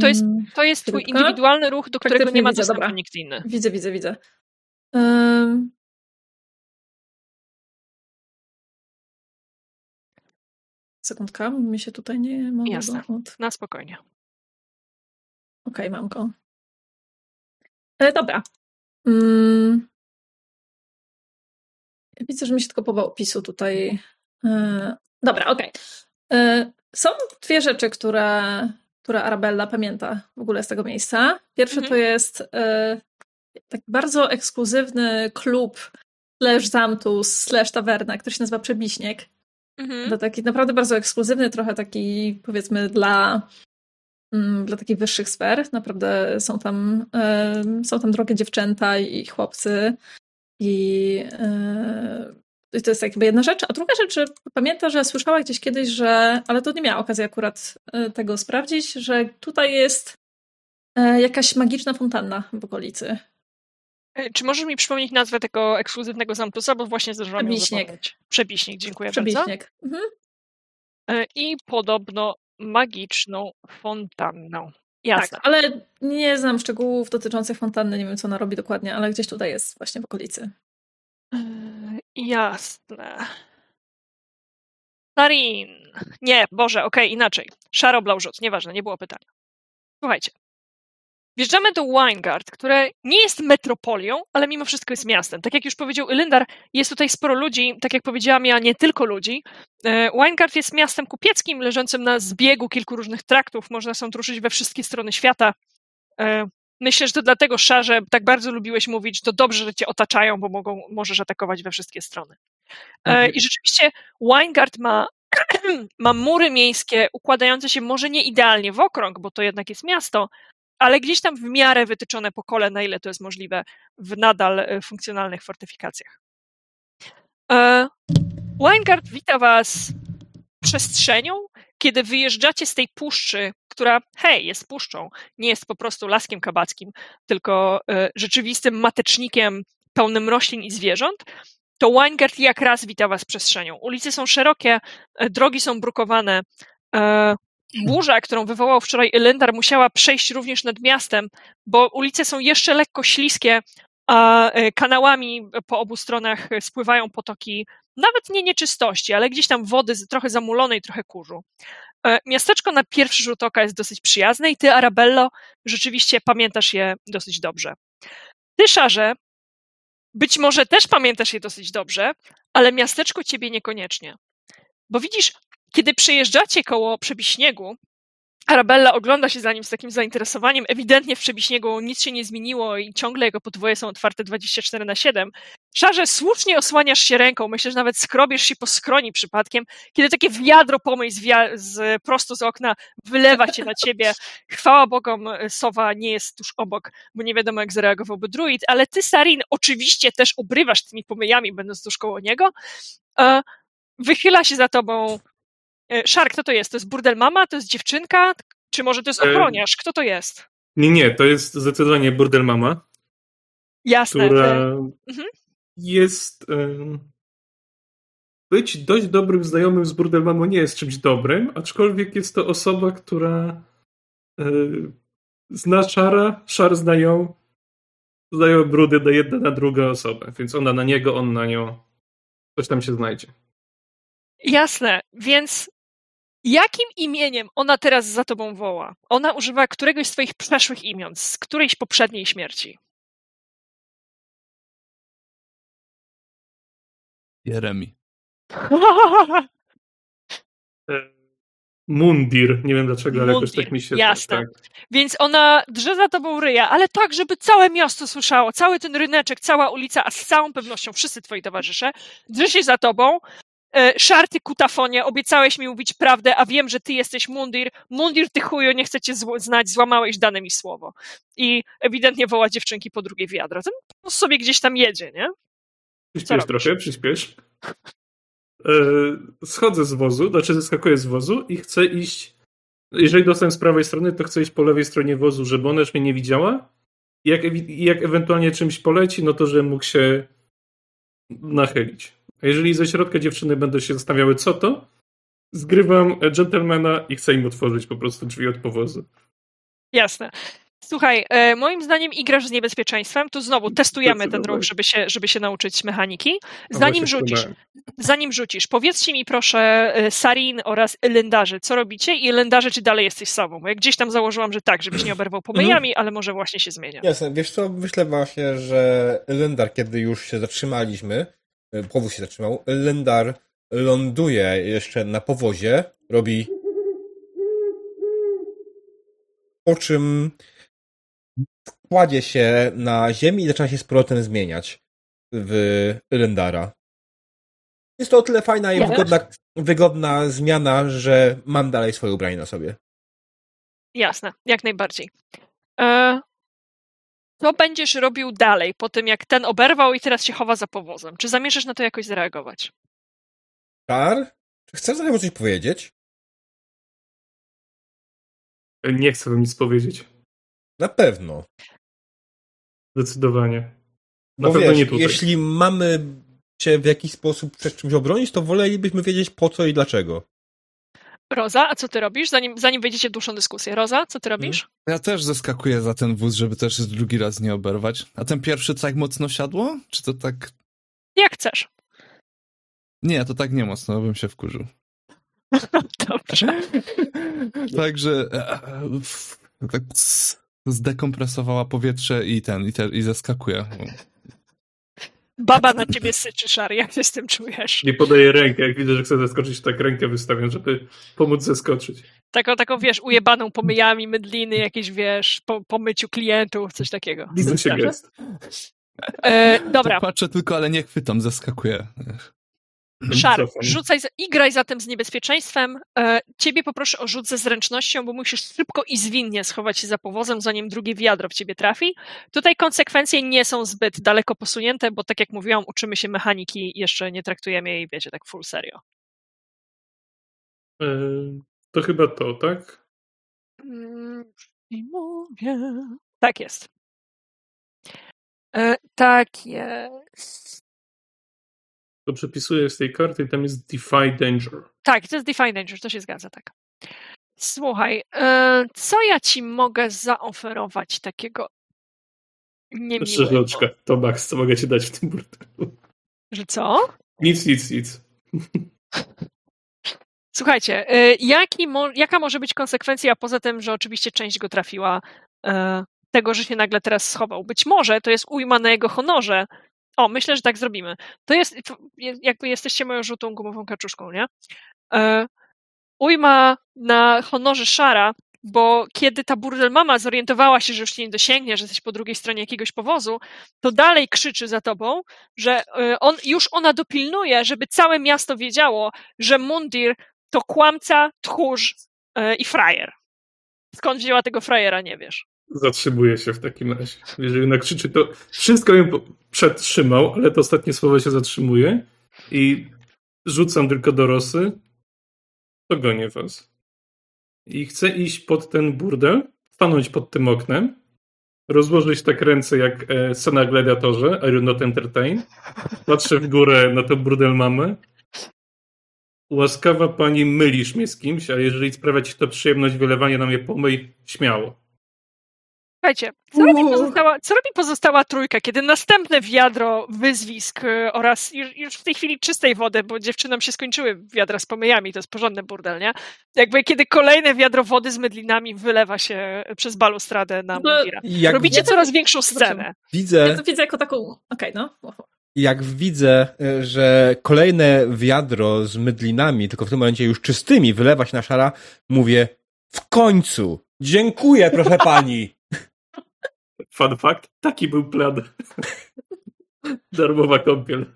To jest- Mm, To jest twój indywidualny ruch, do którego nie ma widzę, dostępu dobra. nikt inny. Widzę, widzę, widzę. Ym... Sekundka, mi się tutaj nie mogę Jasne. od... Na spokojnie. Okej, mam go. E, dobra. Mm. Widzę, że mi się tylko poba opisu tutaj. E, dobra, okej. E, Są dwie rzeczy, które, które Arabella pamięta w ogóle z tego miejsca. Pierwsze Mhm. to jest e, taki bardzo ekskluzywny klub slash zamtus, slash tawerna, który się nazywa Przebiśniek. Mhm. To taki naprawdę bardzo ekskluzywny, trochę taki powiedzmy dla, dla takich wyższych sfer. Naprawdę są tam, są tam drogie dziewczęta i chłopcy. I e, i to jest jakby jedna rzecz. A druga rzecz, że pamiętam, że słyszała gdzieś kiedyś, że, ale to nie miała okazji akurat e, tego sprawdzić, że tutaj jest e, jakaś magiczna fontanna w okolicy. Czy możesz mi przypomnieć nazwę tego ekskluzywnego zamtusa, bo właśnie zdążyłam Przebiśniek. Przebiśnik, dziękuję bardzo. Przebiśniek. Mhm. I podobno magiczną fontanną. Jasne. Tak, ale nie znam szczegółów dotyczących fontanny, nie wiem co ona robi dokładnie, ale gdzieś tutaj jest właśnie w okolicy. Eee, Jasne. Sarin. Nie, Boże, okej, inaczej. Szaro-blaużut, nieważne, nie było pytania. Słuchajcie. Wjeżdżamy do Weingard, które nie jest metropolią, ale mimo wszystko jest miastem. Tak jak już powiedział Ilyndar, jest tutaj sporo ludzi, tak jak powiedziałam ja, nie tylko ludzi. E, Weingard jest miastem kupieckim, leżącym na zbiegu kilku różnych traktów. Można są ruszyć we wszystkie strony świata. E, Myślę, że to dlatego, Szarze, tak bardzo lubiłeś mówić, to dobrze, że cię otaczają, bo mogą, możesz atakować we wszystkie strony. E, Mhm. I rzeczywiście Weingard ma, (clears throat) ma mury miejskie układające się może nie idealnie w okrąg, bo to jednak jest miasto, ale gdzieś tam w miarę wytyczone po kole, na ile to jest możliwe w nadal funkcjonalnych fortyfikacjach. Weingard wita was przestrzenią, kiedy wyjeżdżacie z tej puszczy, która, hej, jest puszczą, nie jest po prostu laskiem kabackim, tylko e, rzeczywistym matecznikiem pełnym roślin i zwierząt, to Weingard jak raz wita was przestrzenią. Ulice są szerokie, e, drogi są brukowane. E, burza, którą wywołał wczoraj Elendar, musiała przejść również nad miastem, bo ulice są jeszcze lekko śliskie, a kanałami po obu stronach spływają potoki nawet nie nieczystości, ale gdzieś tam wody trochę zamulonej, trochę kurzu. E, Miasteczko na pierwszy rzut oka jest dosyć przyjazne i ty, Arabello, rzeczywiście pamiętasz je dosyć dobrze. Ty, Szarze, być może też pamiętasz je dosyć dobrze, ale miasteczko ciebie niekoniecznie. Bo widzisz, kiedy przejeżdżacie koło Przebiśniegu, Arabella ogląda się za nim z takim zainteresowaniem. Ewidentnie w Przebiśniegu nic się nie zmieniło i ciągle jego podwoje są otwarte 24 na 7. Szarze, słusznie osłaniasz się ręką, myślę, że nawet skrobiesz się po skroni przypadkiem, kiedy takie wiadro pomyj z, z, prosto z okna wylewa się na ciebie. (laughs) Chwała Bogom, Sowa nie jest tuż obok, bo nie wiadomo, jak zareagowałby druid, ale ty, Sarin, oczywiście też obrywasz tymi pomyjami, będąc tuż koło niego. E, Wychyla się za tobą E, Szar, kto to jest? To jest burdel mama? To jest dziewczynka? Czy może to jest E, ochroniarz? Kto to jest? Nie, nie, to jest zdecydowanie burdel mama, Jasne. która e, mhm. jest... Być dość dobrym znajomym z burdel mamą nie jest czymś dobrym, aczkolwiek jest to osoba, która zna Szara, Szar zna ją, znają brudy na jedna na drugą osobę, więc ona na niego, on na nią. Coś tam się znajdzie. Jasne, więc jakim imieniem ona teraz za tobą woła? Ona używa któregoś z twoich przeszłych imion, z którejś poprzedniej śmierci. Jeremi. E, Mundir, nie wiem dlaczego, ale jakoś tak mi się... jasne. Tak, Więc ona drze za tobą ryja, ale tak, żeby całe miasto słyszało, cały ten ryneczek, cała ulica, a z całą pewnością wszyscy twoi towarzysze, drze się za tobą. E, Szarty kutafonie, obiecałeś mi mówić prawdę, a wiem, że ty jesteś Mundir. Mundir, ty chuju, nie chcę cię zł- znać, złamałeś dane mi słowo. I ewidentnie woła dziewczynki po drugie wiadro. Ten po sobie gdzieś tam jedzie, nie? Przyspiesz robisz? trochę, przyspiesz. E, schodzę z wozu, znaczy zeskakuję z wozu i chcę iść. Jeżeli dostałem z prawej strony, to chcę iść po lewej stronie wozu, żeby ona już mnie nie widziała. I jak, jak ewentualnie czymś poleci, no to żebym mógł się nachylić. A jeżeli ze środka dziewczyny będą się zastanawiały, co to, zgrywam gentlemana i chcę im otworzyć po prostu drzwi od powozu. Jasne. Słuchaj, e, moim zdaniem igrasz z niebezpieczeństwem, to znowu testujemy ten ruch, żeby się, żeby się nauczyć mechaniki. Zanim rzucisz, zanim rzucisz, powiedzcie mi proszę e, Sarin oraz Elendarzy, co robicie i Elendarzy, czy dalej jesteś sobą? Bo jak gdzieś tam założyłam, że tak, żebyś nie oberwał pomyjami, ale może właśnie się zmienia. Jasne, wiesz co, myślę właśnie, że Lendar, kiedy już się zatrzymaliśmy, powóz się zatrzymał, Lendar ląduje jeszcze na powozie, robi po czym kładzie się na ziemi i zaczyna się z powrotem zmieniać. w Rendara. Jest to o tyle fajna i wygodna, wygodna zmiana, że mam dalej swoje ubranie na sobie. Jasne, jak najbardziej. E, co będziesz robił dalej, po tym jak ten oberwał i teraz się chowa za powozem? Czy zamierzasz na to jakoś zareagować? Czar? Czy chcesz sobie coś powiedzieć? Nie chcę wam nic powiedzieć. Na pewno. Zdecydowanie. Na Bo pewno wiesz, nie tutaj. jeśli mamy się w jakiś sposób przed czymś obronić, to wolelibyśmy wiedzieć po co i dlaczego. Roza, a co ty robisz? Zanim, zanim wejdziecie w dłuższą dyskusję. Roza, co ty robisz? Ja też zeskakuję za ten wóz, żeby też drugi raz nie oberwać. A ten pierwszy tak mocno siadło? Czy to tak... Jak chcesz. Nie, to tak nie mocno, bym się wkurzył. (laughs) Dobrze. (laughs) Także e, e, tak zdekompresowała powietrze i ten, i, te, i zeskakuje. Baba na ciebie syczy, Szary. Jak się z tym czujesz? Nie podaję rękę. Jak widzę, że chcę zeskoczyć, tak rękę wystawiam, żeby pomóc zeskoczyć. Taką, taką, wiesz, ujebaną pomyjami, mydliny, jakieś, wiesz, po, po myciu klientów, coś takiego. Widzę się gest. E, dobra, To patrzę tylko, ale nie chwytam, zeskakuję. Szar, Cofam. rzucaj i graj zatem z niebezpieczeństwem. E, ciebie poproszę o rzut ze zręcznością, bo musisz szybko i zwinnie schować się za powozem, zanim drugie wiadro w ciebie trafi. Tutaj konsekwencje nie są zbyt daleko posunięte, bo tak jak mówiłam, uczymy się mechaniki, jeszcze nie traktujemy jej, wiecie, tak full serio. E, To chyba to, tak? Mm, I mówię. Tak jest. E, tak jest. To przepisuję z tej karty i tam jest Defy Danger. Tak, to jest Define Danger, to się zgadza, tak. Słuchaj, e, co ja ci mogę zaoferować takiego niemiłego? Strzeżoczka. To max, co mogę ci dać w tym burdelu. Że co? Nic, nic, nic. (laughs) Słuchajcie, e, jaki mo- jaka może być konsekwencja, poza tym, że oczywiście część go trafiła, e, tego, że się nagle teraz schował? Być może to jest ujma na jego honorze. O, myślę, że tak zrobimy. To jest, je- jakby jesteście moją żółtą gumową kaczuszką, nie? E, ujma na honorze Szara, bo kiedy ta burdel mama zorientowała się, że już nie dosięgnie, że jesteś po drugiej stronie jakiegoś powozu, to dalej krzyczy za tobą, że e, on, już ona dopilnuje, żeby całe miasto wiedziało, że Mundir to kłamca, tchórz e, i frajer. Skąd wzięła tego frajera, nie wiesz. Zatrzymuję się w takim razie. Jeżeli nakrzyczy, to wszystko po- przetrzymał, ale to ostatnie słowo się zatrzymuje i rzucam tylko do Rosy. To gonię was. I chcę iść pod ten burdel, stanąć pod tym oknem, rozłożyć tak ręce jak e, scena gladiatorze, I will not entertain. Patrzę w górę na tę burdel mamę. Łaskawa pani, mylisz mnie z kimś, a jeżeli sprawia ci to przyjemność wylewania na mnie pomyj, śmiało. Słuchajcie, co robi, pozostała, co robi pozostała trójka, kiedy następne wiadro wyzwisk e, oraz już, już w tej chwili czystej wody, bo dziewczynom się skończyły wiadra z pomyjami, to jest porządny burdel, nie? Jakby kiedy kolejne wiadro wody z mydlinami wylewa się przez balustradę na No, Mundira. Robicie Ja to- coraz większą scenę. Ja widzę, to widzę jako taką. Okej, no. jak widzę, e, że kolejne wiadro z mydlinami, tylko w tym momencie już czystymi, wylewa się na szara, mówię w końcu! Dziękuję, proszę pani! (laughs) Fun fact, taki był plan. (laughs) Darmowa kąpiel.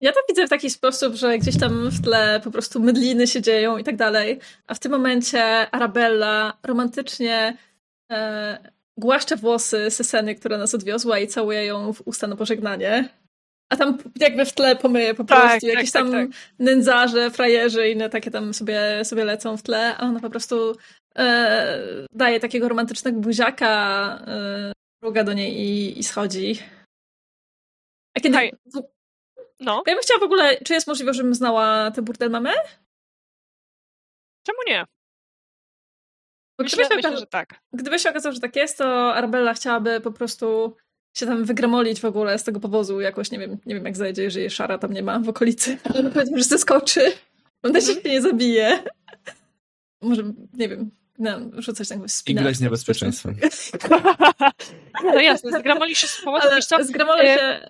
Ja to widzę w taki sposób, że gdzieś tam w tle po prostu mydliny się dzieją i tak dalej, a w tym momencie Arabella romantycznie e, głaszcze włosy Seseny, która nas odwiozła i całuje ją w usta na pożegnanie. A tam jakby w tle pomyje po Tak, prostu tak, jakieś tak, tam tak. nędzarze, frajerzy i inne takie tam sobie, sobie lecą w tle, a ona po prostu daje takiego romantycznego buziaka e, druga do niej i, i schodzi. A kiedy... Hej. No, ja bym chciała w ogóle, czy jest możliwe, żebym znała tę burdel mamę? czemu nie? Bo Myślę, gdyby, się myślę, okazało, że tak. gdyby się okazało, że tak jest, to Arabella chciałaby po prostu się tam wygramolić w ogóle z tego powozu jakoś, nie wiem, nie wiem jak zajdzie, jeżeli szara tam nie ma w okolicy. Ale (laughs) powiedzmy, że zeskoczy. Mam nadzieję, że się nie zabije. Może, nie wiem, no, rzucać tak I spinać. grać z niebezpieczeństwem. (laughs) No jasne, zgramolisz się z co? zgramolę e, się...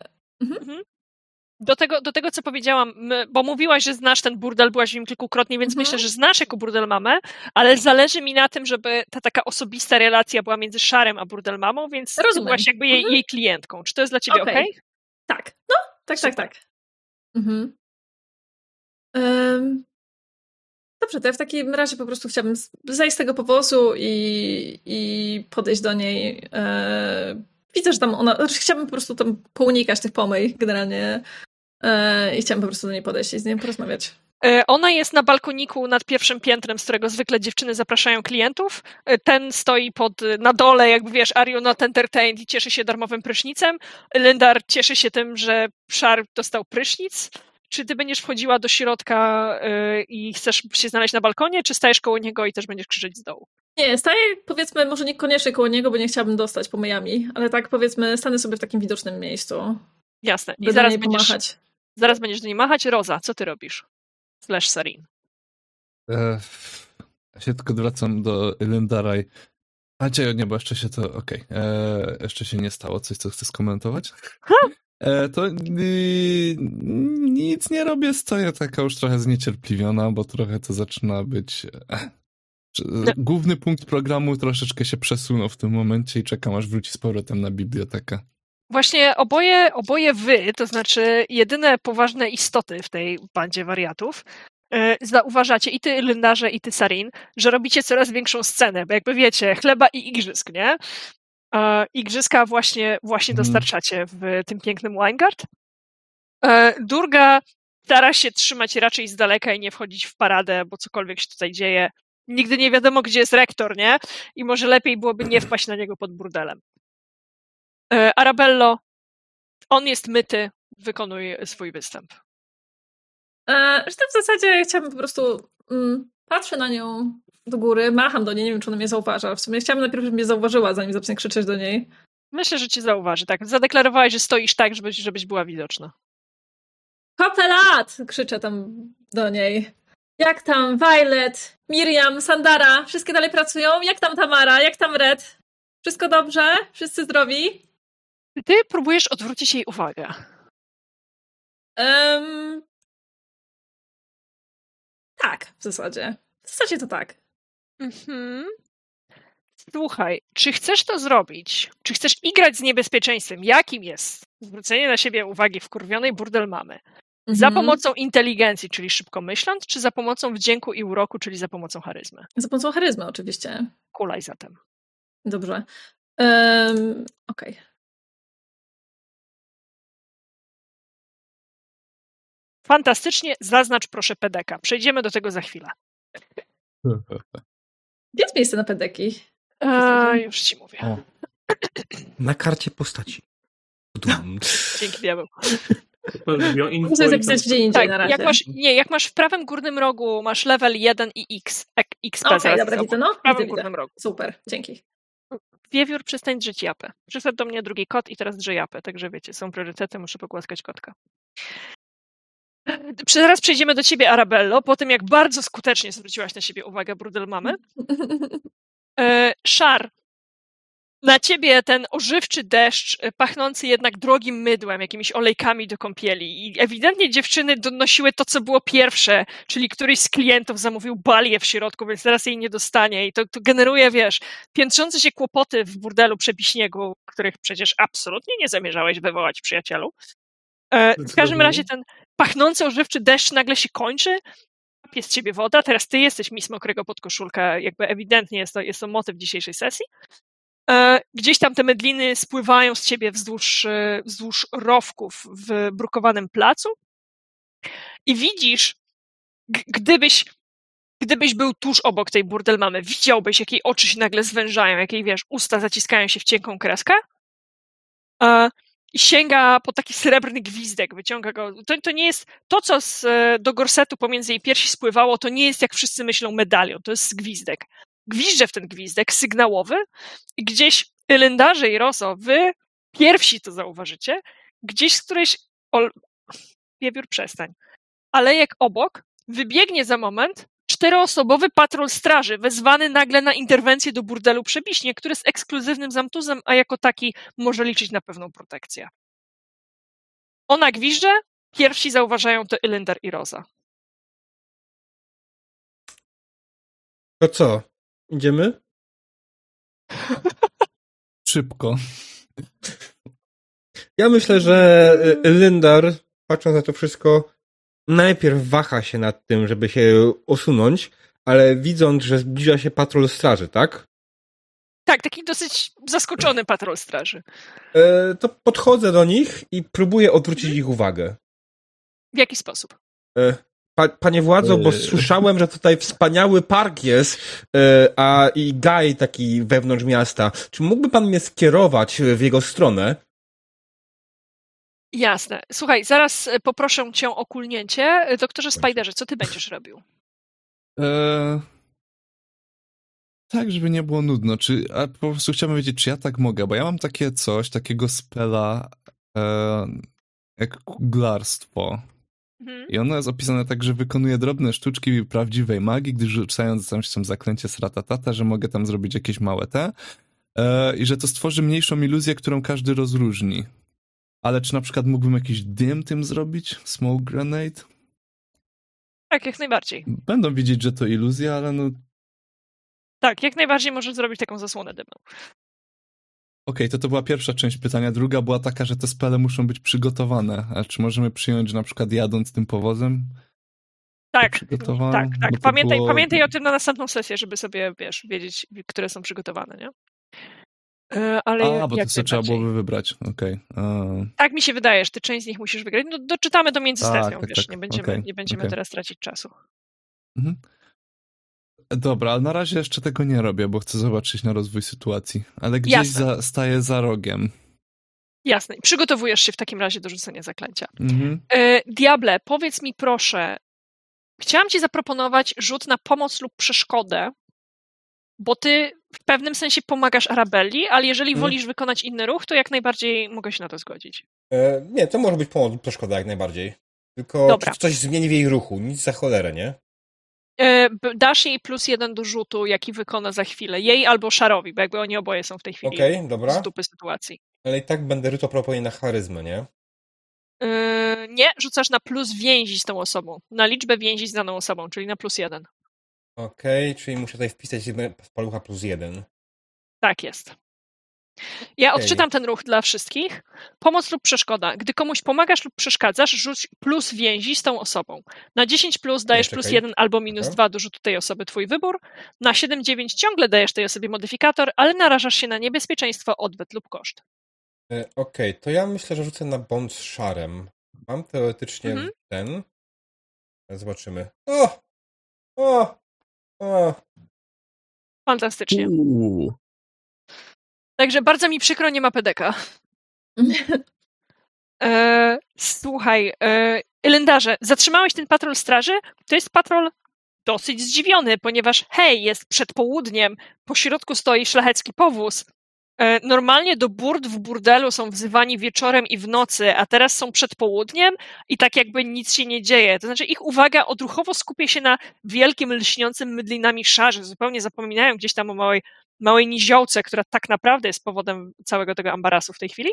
Do tego, do tego, co powiedziałam, my, bo mówiłaś, że znasz ten burdel, byłaś w nim kilkukrotnie, więc Mhm. myślę, że znasz jako burdel mamę, ale zależy mi na tym, żeby ta taka osobista relacja była między Szarem a burdel mamą, więc Rozumiem. byłaś jakby jej, Mhm. jej klientką. Czy to jest dla ciebie Okej. okej? Tak, no, tak, tak, tak. Mhm. Um, dobrze, to ja w takim razie po prostu chciałabym zejść z tego powozu i, i podejść do niej. E, widzę, że tam ona, znaczy chciałabym po prostu tam pounikać tych pomyj generalnie e, i chciałabym po prostu do niej podejść i z nią porozmawiać. E, ona jest na balkoniku nad pierwszym piętrem, z którego zwykle dziewczyny zapraszają klientów. Ten stoi pod, na dole, jakby wiesz, Are you not entertained i cieszy się darmowym prysznicem. Lindar cieszy się tym, że Szar dostał prysznic. Czy ty będziesz wchodziła do środka e, i chcesz się znaleźć na balkonie, czy stajesz koło niego i też będziesz krzyczeć z dołu? Nie, staję powiedzmy, może niekoniecznie koło niego, bo nie chciałabym dostać pomyjami, ale tak powiedzmy, stanę sobie w takim widocznym miejscu. Jasne. I zaraz będziesz, zaraz będziesz do niej machać. Roza, co ty robisz? slash Sarin. E, ja się tylko wracam do Lindaraj. A cię nie, bo jeszcze się to, okej, okay. E, jeszcze się nie stało, coś, co chcę skomentować. E, to y, nic nie robię, stoję taka już trochę zniecierpliwiona, bo trochę to zaczyna być... E, no. Główny punkt programu troszeczkę się przesunął w tym momencie i czekam, aż wróci z powrotem na bibliotekę. Właśnie oboje, oboje wy, to znaczy jedyne poważne istoty w tej bandzie wariatów, e, zauważacie i ty, Lyndarze, i ty, Sarin, że robicie coraz większą scenę, bo jakby wiecie, chleba i igrzysk, nie? E, igrzyska właśnie, właśnie mhm. dostarczacie w tym pięknym Winegard. E, Durga stara się trzymać raczej z daleka i nie wchodzić w paradę, bo cokolwiek się tutaj dzieje, nigdy nie wiadomo, gdzie jest rektor, nie? I może lepiej byłoby nie wpaść na niego pod burdelem. E, Arabello, on jest myty, wykonuj swój występ. E, w zasadzie chciałabym po prostu mm, patrzę na nią do góry, macham do niej, nie wiem, czy ona mnie zauważa. W sumie chciałabym najpierw, żeby mnie zauważyła, zanim zacznę krzyczeć do niej. Myślę, że cię zauważy, tak. Zadeklarowałeś, że stoisz tak, żebyś, żebyś była widoczna. Kopelat! Krzyczę tam do niej. Jak tam Violet, Miriam, Sandara? Wszystkie dalej pracują? Jak tam Tamara? Jak tam Red? Wszystko dobrze? Wszyscy zdrowi? Ty próbujesz odwrócić jej uwagę. Um, tak, w zasadzie. W zasadzie to tak. Mhm. Słuchaj, czy chcesz to zrobić? Czy chcesz igrać z niebezpieczeństwem? Jakim jest zwrócenie na siebie uwagi wkurwionej burdel mamy? Mhm. Za pomocą inteligencji, czyli szybko myśląc, czy za pomocą wdzięku i uroku, czyli za pomocą charyzmy? Za pomocą charyzmy, oczywiście. Kulaj zatem. Dobrze. Um, Okej. Okay. Fantastycznie, zaznacz proszę pedeka. Przejdziemy do tego za chwilę. Gdzie jest miejsce na pedeki? A, już ci mówię. O. Na karcie postaci. Dzięki diabeł. Muszę zapisać gdzie indziej tak, na razie. Jak masz, nie, jak masz w prawym górnym rogu, masz level 1 i X, XP. Okej, okay, dobra, widzę, no. W prawym widzę, górnym widzę. rogu. Super, dzięki. Wiewiór, przestań drzeć japę. Przyszedł do mnie drugi kot i teraz drze japę, także wiecie, są priorytety, muszę pogłaskać kotka. Zaraz przejdziemy do ciebie, Arabello, po tym jak bardzo skutecznie zwróciłaś na siebie uwagę Brudel Mamy. (laughs) E, Szar, na ciebie ten ożywczy deszcz, e, pachnący jednak drogim mydłem, jakimiś olejkami do kąpieli. I ewidentnie dziewczyny donosiły to, co było pierwsze, czyli któryś z klientów zamówił balię w środku, więc teraz jej nie dostanie. I to, to generuje, wiesz, piętrzące się kłopoty w burdelu przepiśniegu, których przecież absolutnie nie zamierzałeś wywołać, przyjacielu. E, w każdym razie ten pachnący ożywczy deszcz nagle się kończy, jest z ciebie woda, teraz ty jesteś mis mokrego podkoszulka, jakby ewidentnie jest to, jest to motyw dzisiejszej sesji. E, gdzieś tam te medliny spływają z ciebie wzdłuż, e, wzdłuż rowków w brukowanym placu. I widzisz, gdybyś, gdybyś był tuż obok tej burdel mamy, widziałbyś, jak jej oczy się nagle zwężają, jak jej, wiesz, usta zaciskają się w cienką kreskę i sięga po taki srebrny gwizdek, wyciąga go. To, to nie jest to, co z, e, do gorsetu pomiędzy jej piersi spływało, to nie jest jak wszyscy myślą medalion, to jest gwizdek. Gwizdże w ten gwizdek sygnałowy i gdzieś Elendarze i Roso, wy pierwsi to zauważycie, gdzieś z którejś ol... wiewiór przestań. Alejek obok wybiegnie za moment czteroosobowy patrol straży, wezwany nagle na interwencję do burdelu Przebiśnie, który jest ekskluzywnym zamtuzem, a jako taki może liczyć na pewną protekcję. Ona gwizdże, pierwsi zauważają to Ylender i Rosa. To co? Idziemy? (laughs) Szybko. Ja myślę, że y, Lyndar, patrząc na to wszystko, najpierw waha się nad tym, żeby się usunąć, ale widząc, że zbliża się patrol straży, tak? Tak, taki dosyć zaskoczony patrol straży. E, to podchodzę do nich i próbuję odwrócić ich uwagę. W jaki sposób? E, pa, panie władzo, bo E. słyszałem, że tutaj wspaniały park jest, e, a i gaj taki wewnątrz miasta. Czy mógłby pan mnie skierować w jego stronę? Jasne. Słuchaj, zaraz e, poproszę cię o kulnięcie. E, Doktorze Spiderze, co ty będziesz robił? Eee, tak, żeby nie było nudno. Czy, a po prostu chciałbym wiedzieć, czy ja tak mogę, bo ja mam takie coś, takiego spela e, jak kuglarstwo. Mhm. I ono jest opisane tak, że wykonuje drobne sztuczki prawdziwej magii, gdyż rzucając tam, tam zaklęcie z ratatata, że mogę tam zrobić jakieś małe te e, i że to stworzy mniejszą iluzję, którą każdy rozróżni. Ale czy na przykład mógłbym jakiś dym tym zrobić? Smoke grenade? Tak, jak najbardziej. Będą widzieć, że to iluzja, ale no Tak, jak najbardziej możesz zrobić taką zasłonę dymną. Okej, to to była pierwsza część pytania. Druga była taka, że te spele muszą być przygotowane. A czy możemy przyjąć, że na przykład jadąc tym powozem? Tak, tak, tak. to Pamiętaj, było- pamiętaj o tym na następną sesję, żeby sobie, wiesz, wiedzieć, które są przygotowane, nie? E, Ale A, bo to sobie trzeba byłoby wybrać. Okej. a. Tak mi się wydaje, że ty część z nich musisz wygrać. No, doczytamy to między Tak, sesją, tak, wiesz, tak. nie będziemy, Okej, nie będziemy okej. teraz tracić czasu. Mhm. Dobra, ale na razie jeszcze tego nie robię, bo chcę zobaczyć na rozwój sytuacji. Ale gdzieś Jasne. za, staję za rogiem. Jasne. Przygotowujesz się w takim razie do rzucenia zaklęcia. Mhm. E, Diable, powiedz mi proszę, chciałam ci zaproponować rzut na pomoc lub przeszkodę, bo ty w pewnym sensie pomagasz Arabelli, ale jeżeli Mhm. wolisz wykonać inny ruch, to jak najbardziej mogę się na to zgodzić. E, nie, to może być pomoc lub przeszkoda jak najbardziej. Tylko Dobra. coś zmieni w jej ruchu, nic za cholerę, nie? E, Dasz jej plus jeden do rzutu, jaki wykona za chwilę. Jej albo Szarowi, bo jakby oni oboje są w tej chwili Okej, dobra. z dupy sytuacji. Ale i tak będę rzucał proponie na charyzmę, nie? Yy, nie, rzucasz na plus więzi z tą osobą. Na liczbę więzi z daną osobą, czyli na plus jeden. Okej, czyli muszę tutaj wpisać palucha plus jeden. Tak jest. Ja Okej. odczytam ten ruch dla wszystkich. Pomoc lub przeszkoda. Gdy komuś pomagasz lub przeszkadzasz, rzuć plus więzi z tą osobą. Na 10 plus dajesz plus czekaj. 1 albo minus Dobra. 2 do rzutu tej osoby, twój wybór. Na 7-9 ciągle dajesz tej osobie modyfikator, ale narażasz się na niebezpieczeństwo, odwet lub koszt. E, Okej, to ja myślę, że rzucę na bądź z szarem. Mam teoretycznie Mhm. ten. Zobaczymy. O! O! O! Fantastycznie. Uuu. Także bardzo mi przykro, nie ma pedeka. (laughs) E, słuchaj, e, Elendarze, zatrzymałeś ten patrol straży? To jest patrol dosyć zdziwiony, ponieważ hej, jest przed południem, po środku stoi szlachecki powóz. E, normalnie do burd w burdelu są wzywani wieczorem i w nocy, a teraz są przed południem i tak jakby nic się nie dzieje. To znaczy ich uwaga odruchowo skupia się na wielkim, lśniącym mydlinami szarze. Zupełnie zapominają gdzieś tam o małej, małej niziołce, która tak naprawdę jest powodem całego tego ambarasu w tej chwili.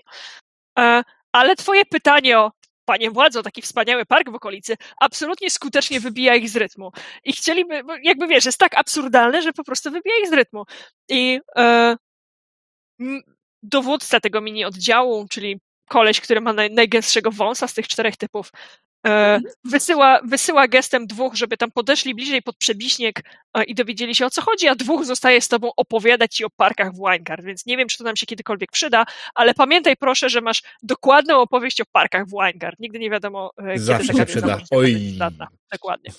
E, ale twoje pytanie o panie władzo, taki wspaniały park w okolicy, absolutnie skutecznie wybija ich z rytmu. I chcieliby, jakby wiesz, jest tak absurdalne, że po prostu wybija ich z rytmu. I e, dowódca tego mini oddziału, czyli koleś, który ma naj, najgęstszego wąsa z tych czterech typów, e, wysyła, wysyła gestem dwóch, żeby tam podeszli bliżej pod przebiśnieg e, i dowiedzieli się o co chodzi, a dwóch zostaje z tobą opowiadać ci o parkach w Winegard, więc nie wiem, czy to nam się kiedykolwiek przyda, ale pamiętaj proszę, że masz dokładną opowieść o parkach w Winegard. Nigdy nie wiadomo, e, Zawsze kiedy taka się przyda. Oj. być. Dokładnie.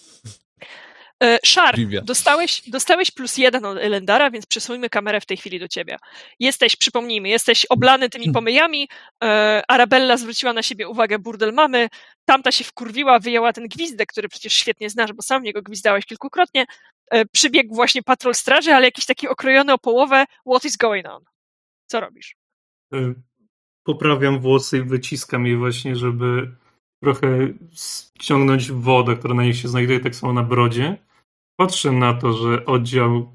E, Szar, dostałeś, dostałeś plus jeden od Elendara, więc przesuńmy kamerę w tej chwili do ciebie. Jesteś, przypomnijmy, jesteś oblany tymi pomyjami, e, Arabella zwróciła na siebie uwagę burdel mamy, tamta się wkurwiła, wyjęła ten gwizdek, który przecież świetnie znasz, bo sam w niego gwizdałeś kilkukrotnie, e, przybiegł właśnie patrol straży, ale jakiś taki okrojony o połowę, what is going on? Co robisz? Y, Poprawiam włosy i wyciskam je właśnie, żeby trochę ściągnąć wodę, która na nich się znajduje, tak samo na brodzie. Patrzę na to, że oddział,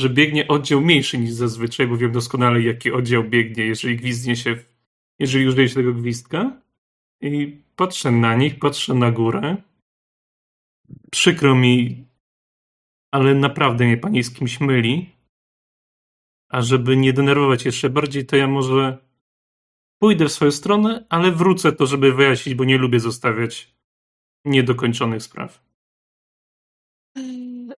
że biegnie oddział mniejszy niż zazwyczaj, bo wiem doskonale, jaki oddział biegnie, jeżeli gwizdnie się, jeżeli użyje się tego gwizdka. I patrzę na nich, patrzę na górę. Przykro mi, ale naprawdę mnie pani z kimś myli. A żeby nie denerwować jeszcze bardziej, to ja może pójdę w swoją stronę, ale wrócę to, żeby wyjaśnić, bo nie lubię zostawiać niedokończonych spraw.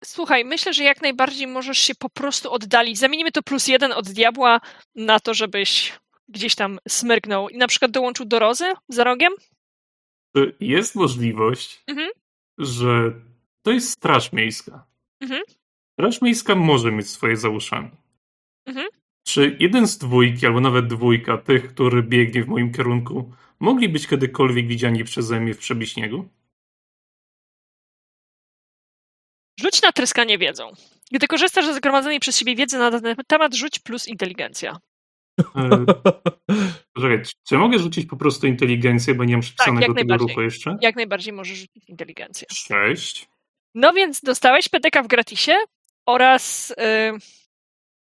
Słuchaj, myślę, że jak najbardziej możesz się po prostu oddalić. Zamienimy to plus jeden od diabła na to, żebyś gdzieś tam smyrknął i na przykład dołączył do Rozy za rogiem. Jest możliwość, Mhm. że to jest straż miejska. Mhm. Straż miejska może mieć swoje za uszami. Mhm. Czy jeden z dwójki, albo nawet dwójka tych, który biegnie w moim kierunku, mogli być kiedykolwiek widziani przeze mnie w przebiśniegu? Rzuć na tryskanie wiedzą. Gdy korzystasz ze zgromadzonej przez siebie wiedzy na dany temat, rzuć plus inteligencja. (laughs) E, Czekaj, czy mogę rzucić po prostu inteligencję, bo nie mam przypisanego jak tego ruchu jeszcze? Jak najbardziej możesz rzucić inteligencję. Sześć. No więc dostałeś PDK w gratisie oraz y,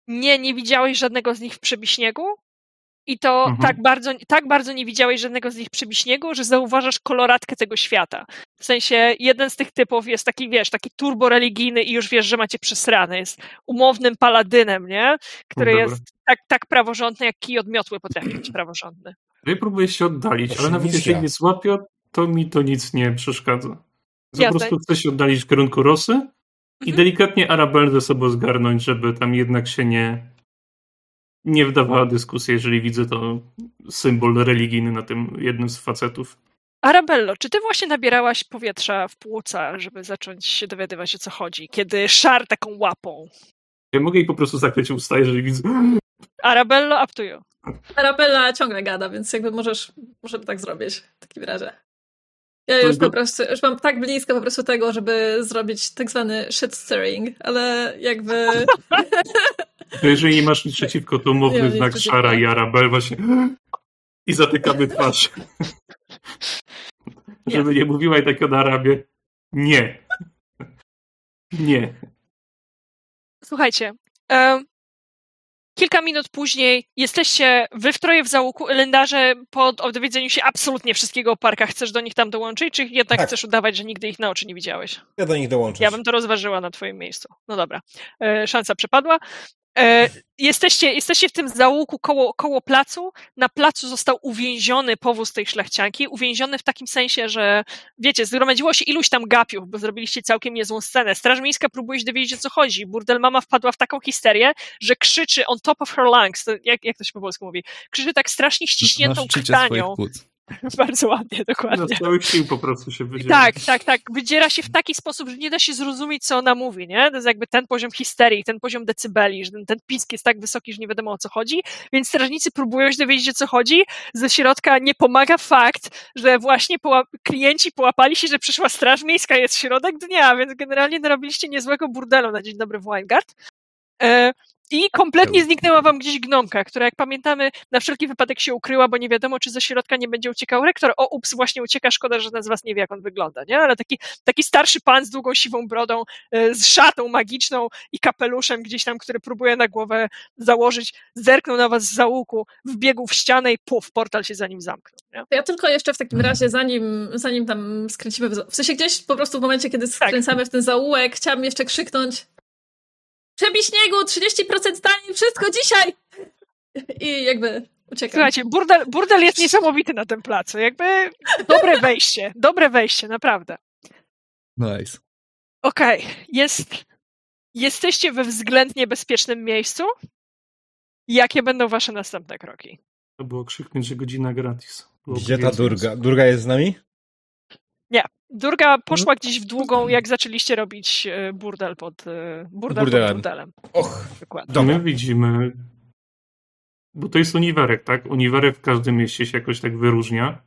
nie, nie widziałeś żadnego z nich w przebiśniegu. I to Mhm. tak, bardzo, tak bardzo nie widziałeś żadnego z nich przebiśniegu, że zauważasz koloratkę tego świata. W sensie jeden z tych typów jest taki, wiesz, taki turboreligijny i już wiesz, że macie przesrane. Jest umownym paladynem, nie? Który Dobra. jest tak, tak praworządny, jak kij od miotły potrafi być praworządny. Ja próbuję się oddalić, ale nawet jeśli mnie złapią, to mi to nic nie przeszkadza. Po prostu chcę się oddalić w kierunku Rosy i Mhm. delikatnie Arabel ze sobą zgarnąć, żeby tam jednak się nie nie wdawała dyskusja, jeżeli widzę to symbol religijny na tym jednym z facetów. Arabello, czy ty właśnie nabierałaś powietrza w płuca, żeby zacząć się dowiadywać o co chodzi, kiedy szar taką łapą? Ja mogę jej po prostu zakryć usta, jeżeli widzę. Arabello, up to you. Arabella ciągle gada, więc jakby możesz, możemy tak zrobić w takim razie. Ja już po prostu, już mam tak blisko po prostu tego, żeby zrobić tak zwany shit stirring, ale jakby (laughs) To jeżeli nie masz nic przeciwko, to umowny nic znak. Szara i Arabel właśnie i zatykamy twarz. Żeby nie mówiła i tak na Arabie. Nie. Nie. Słuchajcie, kilka minut później jesteście wy w troje w załuku, Elendarze po dowiedzeniu się absolutnie wszystkiego o parkach, chcesz do nich tam dołączyć, czy jednak Tak. chcesz udawać, że nigdy ich na oczy nie widziałeś? Ja do nich dołączę. Ja bym to rozważyła na twoim miejscu. No dobra, e, szansa przepadła. E, jesteście, jesteście w tym załuku koło, koło placu. Na placu został uwięziony powóz tej szlachcianki. Uwięziony w takim sensie, że wiecie, zgromadziło się iluś tam gapiów, bo zrobiliście całkiem niezłą scenę. Straż Miejska próbuje się dowiedzieć, o co chodzi. Burdel mama wpadła w taką histerię, że krzyczy on top of her lungs. To jak, jak to się po polsku mówi? Krzyczy tak strasznie ściśniętą krtanią. (laughs) Bardzo ładnie, Na dokładnie. całych sił po prostu się wydziela. Tak, tak, tak. Wydziera się w taki sposób, że nie da się zrozumieć, co ona mówi, nie? To jest jakby ten poziom histerii, ten poziom decybeli, że ten, ten pisk jest tak wysoki, że nie wiadomo o co chodzi, więc strażnicy próbują się dowiedzieć, o co chodzi. Ze środka nie pomaga fakt, że właśnie poła- klienci połapali się, że przyszła straż miejska, jest środek dnia, więc generalnie narobiliście niezłego burdelu na dzień dobry w Weingard. I kompletnie zniknęła wam gdzieś gnomka, która jak pamiętamy na wszelki wypadek się ukryła, bo nie wiadomo, czy ze środka nie będzie uciekał rektor. O, ups, właśnie ucieka, szkoda, że żaden z was nie wie, jak on wygląda, nie? Ale taki, taki starszy pan z długą siwą brodą, e, z szatą magiczną i kapeluszem gdzieś tam, który próbuje na głowę założyć, zerknął na was z załuku, wbiegł w ścianę i puf, portal się za nim zamknął, nie? Ja tylko jeszcze w takim razie, zanim, zanim tam skręcimy, w, w sensie gdzieś po prostu w momencie, kiedy skręcamy w ten zaułek, chciałabym jeszcze krzyknąć Przebi śniegu, 30% taniej, wszystko dzisiaj! I jakby uciekam. Słuchajcie, burdel, burdel jest niesamowity na tym placu, jakby dobre (laughs) wejście, dobre wejście, naprawdę. Nice. Okej, jest. Jesteście we względnie bezpiecznym miejscu. Jakie będą wasze następne kroki? To było krzyknąć, że godzina gratis. Gdzie ta Durga? Durga jest z nami? Durga poszła gdzieś w długą, jak zaczęliście robić e, burdel pod e, burdel Burdelem. pod burdelem. Och, Dokładnie. My widzimy, bo to jest uniwerek, tak? Uniwerek w każdym mieście się jakoś tak wyróżnia,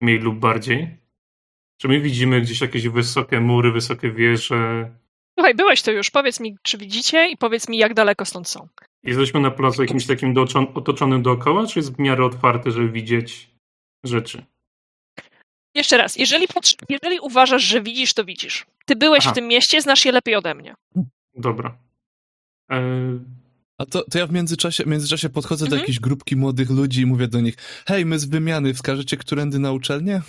mniej lub bardziej. Czy my widzimy gdzieś jakieś wysokie mury, wysokie wieże? Słuchaj, byłeś to już. Powiedz mi, czy widzicie i powiedz mi, jak daleko stąd są. Jesteśmy na placu jakimś takim dooczon- otoczonym dookoła, czy jest w miarę otwarty, żeby widzieć rzeczy? Jeszcze raz, jeżeli, patrz- jeżeli uważasz, że widzisz, to widzisz. Ty byłeś Aha. w tym mieście, znasz je lepiej ode mnie. Dobra. E, A to, to ja w międzyczasie, w międzyczasie podchodzę do Mhm. jakiejś grupki młodych ludzi i mówię do nich, hej, my z wymiany, wskażecie którędy na uczelnię?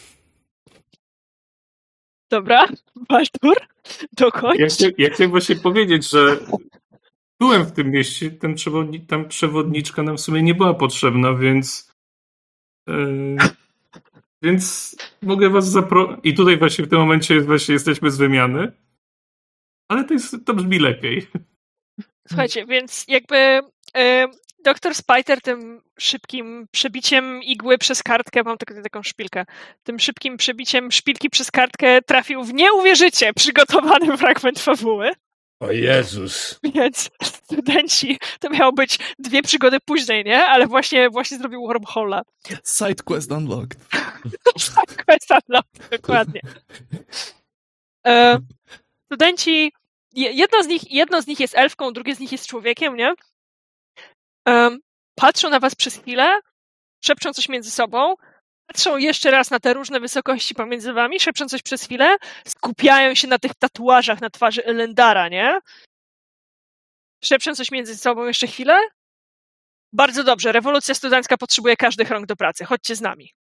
Dobra, (laughs) Waltur, dokończ. ja, chcia- ja chciałem właśnie powiedzieć, że byłem w tym mieście, ten przewodni- tam przewodniczka nam w sumie nie była potrzebna, więc E, (laughs) więc mogę was zaprosić. I tutaj właśnie w tym momencie właśnie jesteśmy z wymiany. Ale to, jest, to brzmi lepiej. Słuchajcie, więc jakby e, doktor Spiter tym szybkim przebiciem igły przez kartkę, mam taką, taką szpilkę, tym szybkim przebiciem szpilki przez kartkę trafił w nie uwierzycie przygotowany fragment fabuły. O Jezus. Więc studenci, to miało być dwie przygody później, nie? Ale właśnie, właśnie zrobił wormhole'a. Side quest unlocked. Quest unlocked, dokładnie. E, studenci, je- jedno z, nich, jedno z nich jest elfką, drugie z nich jest człowiekiem, nie? Em, patrzą na was przez chwilę, szepczą coś między sobą, patrzą jeszcze raz na te różne wysokości pomiędzy wami, szepczą coś przez chwilę, skupiają się na tych tatuażach na twarzy Elendara, nie? Szepczą coś między sobą jeszcze chwilę. Bardzo dobrze, rewolucja studencka potrzebuje każdych rąk do pracy. Chodźcie z nami.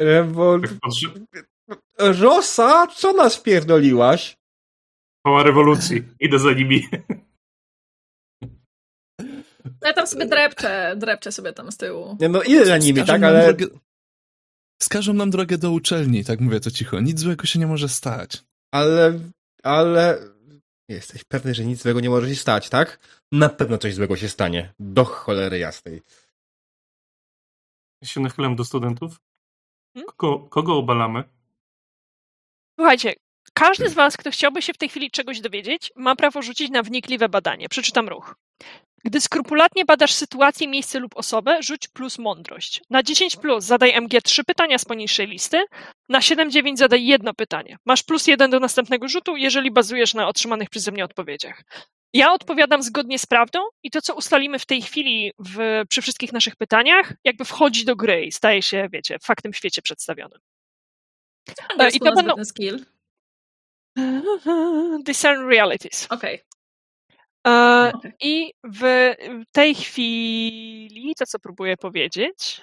Rewol... Tak. Rosa, co nas pierdoliłaś? Chwała rewolucji. Idę za nimi. Ja tam sobie drepczę, drepczę sobie tam z tyłu. Nie, no idę za nimi, tak, ale... Wskażą nam drogę do uczelni, tak mówię to cicho. Nic złego się nie może stać. Ale... Ale... Jesteś pewny, że nic złego nie może się stać, tak? Na pewno coś złego się stanie. Do cholery jasnej. Ja się nachylam do studentów. Hmm? Kogo, kogo obalamy? Słuchajcie, każdy z was, kto chciałby się w tej chwili czegoś dowiedzieć, ma prawo rzucić na wnikliwe badanie. Przeczytam ruch. Gdy skrupulatnie badasz sytuację, miejsce lub osobę, rzuć plus mądrość. Na 10 plus zadaj MG trzy pytania z poniższej listy. Na 7-9 zadaj jedno pytanie. Masz plus jeden do następnego rzutu, jeżeli bazujesz na otrzymanych przeze mnie odpowiedziach. Ja odpowiadam zgodnie z prawdą i to, co ustalimy w tej chwili w, przy wszystkich naszych pytaniach, jakby wchodzi do gry i staje się, wiecie, faktem w świecie przedstawionym. I to będą- ten skill. (laughs) Discern realities. Okej. Okej. I w tej chwili, to co próbuję powiedzieć,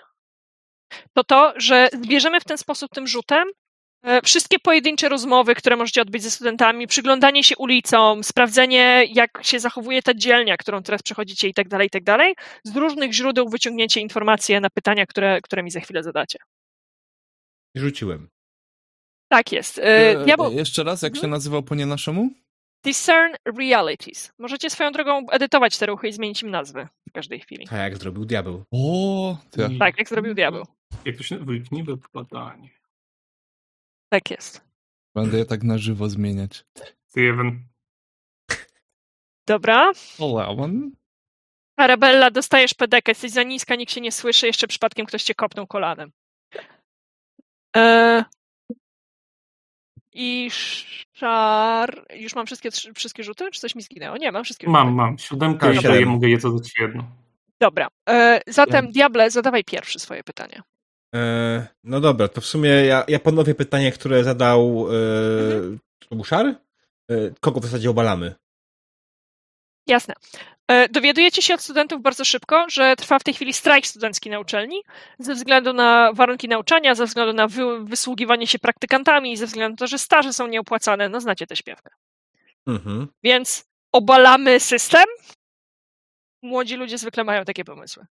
to to, że zbierzemy w ten sposób tym rzutem e, wszystkie pojedyncze rozmowy, które możecie odbyć ze studentami, przyglądanie się ulicom, sprawdzenie, jak się zachowuje ta dzielnia, którą teraz przechodzicie i tak dalej, i tak dalej. Z różnych źródeł wyciągnięcie informacje na pytania, które, które mi za chwilę zadacie. Rzuciłem. Tak jest. E, E, Diabeł, Jeszcze raz, jak się nazywał po nie naszemu? Discern Realities. Możecie swoją drogą edytować te ruchy i zmienić im nazwy w każdej chwili. Tak jak zrobił diabeł. O, ja. I- Tak, jak zrobił diabeł. Jak to się wnikliwe badanie. Tak jest. Będę je tak na żywo zmieniać. Steven. Dobra. Eleven? Arabella, dostajesz pedekę, jesteś za niska, nikt się nie słyszy, jeszcze przypadkiem ktoś cię kopnął kolanem. E... I szar... Już mam wszystkie, wszystkie rzuty? Czy coś mi zginęło? Nie, mam wszystkie rzuty. Mam, mam. Siódemkę Tak, i siedem. daję, mogę je zadać jedno. Dobra. E, zatem, Diable, zadawaj pierwszy swoje pytanie. E, no dobra, to w sumie ja, ja ponowię pytanie, które zadał e, Mhm. to był Szar? E, kogo w zasadzie obalamy? Jasne. E, Dowiadujecie się od studentów bardzo szybko, że trwa w tej chwili strajk studencki na uczelni ze względu na warunki nauczania, ze względu na wy, wysługiwanie się praktykantami, ze względu na to, że staże są nieopłacane. No znacie tę śpiewkę. Mhm. Więc obalamy system. Młodzi ludzie zwykle mają takie pomysły.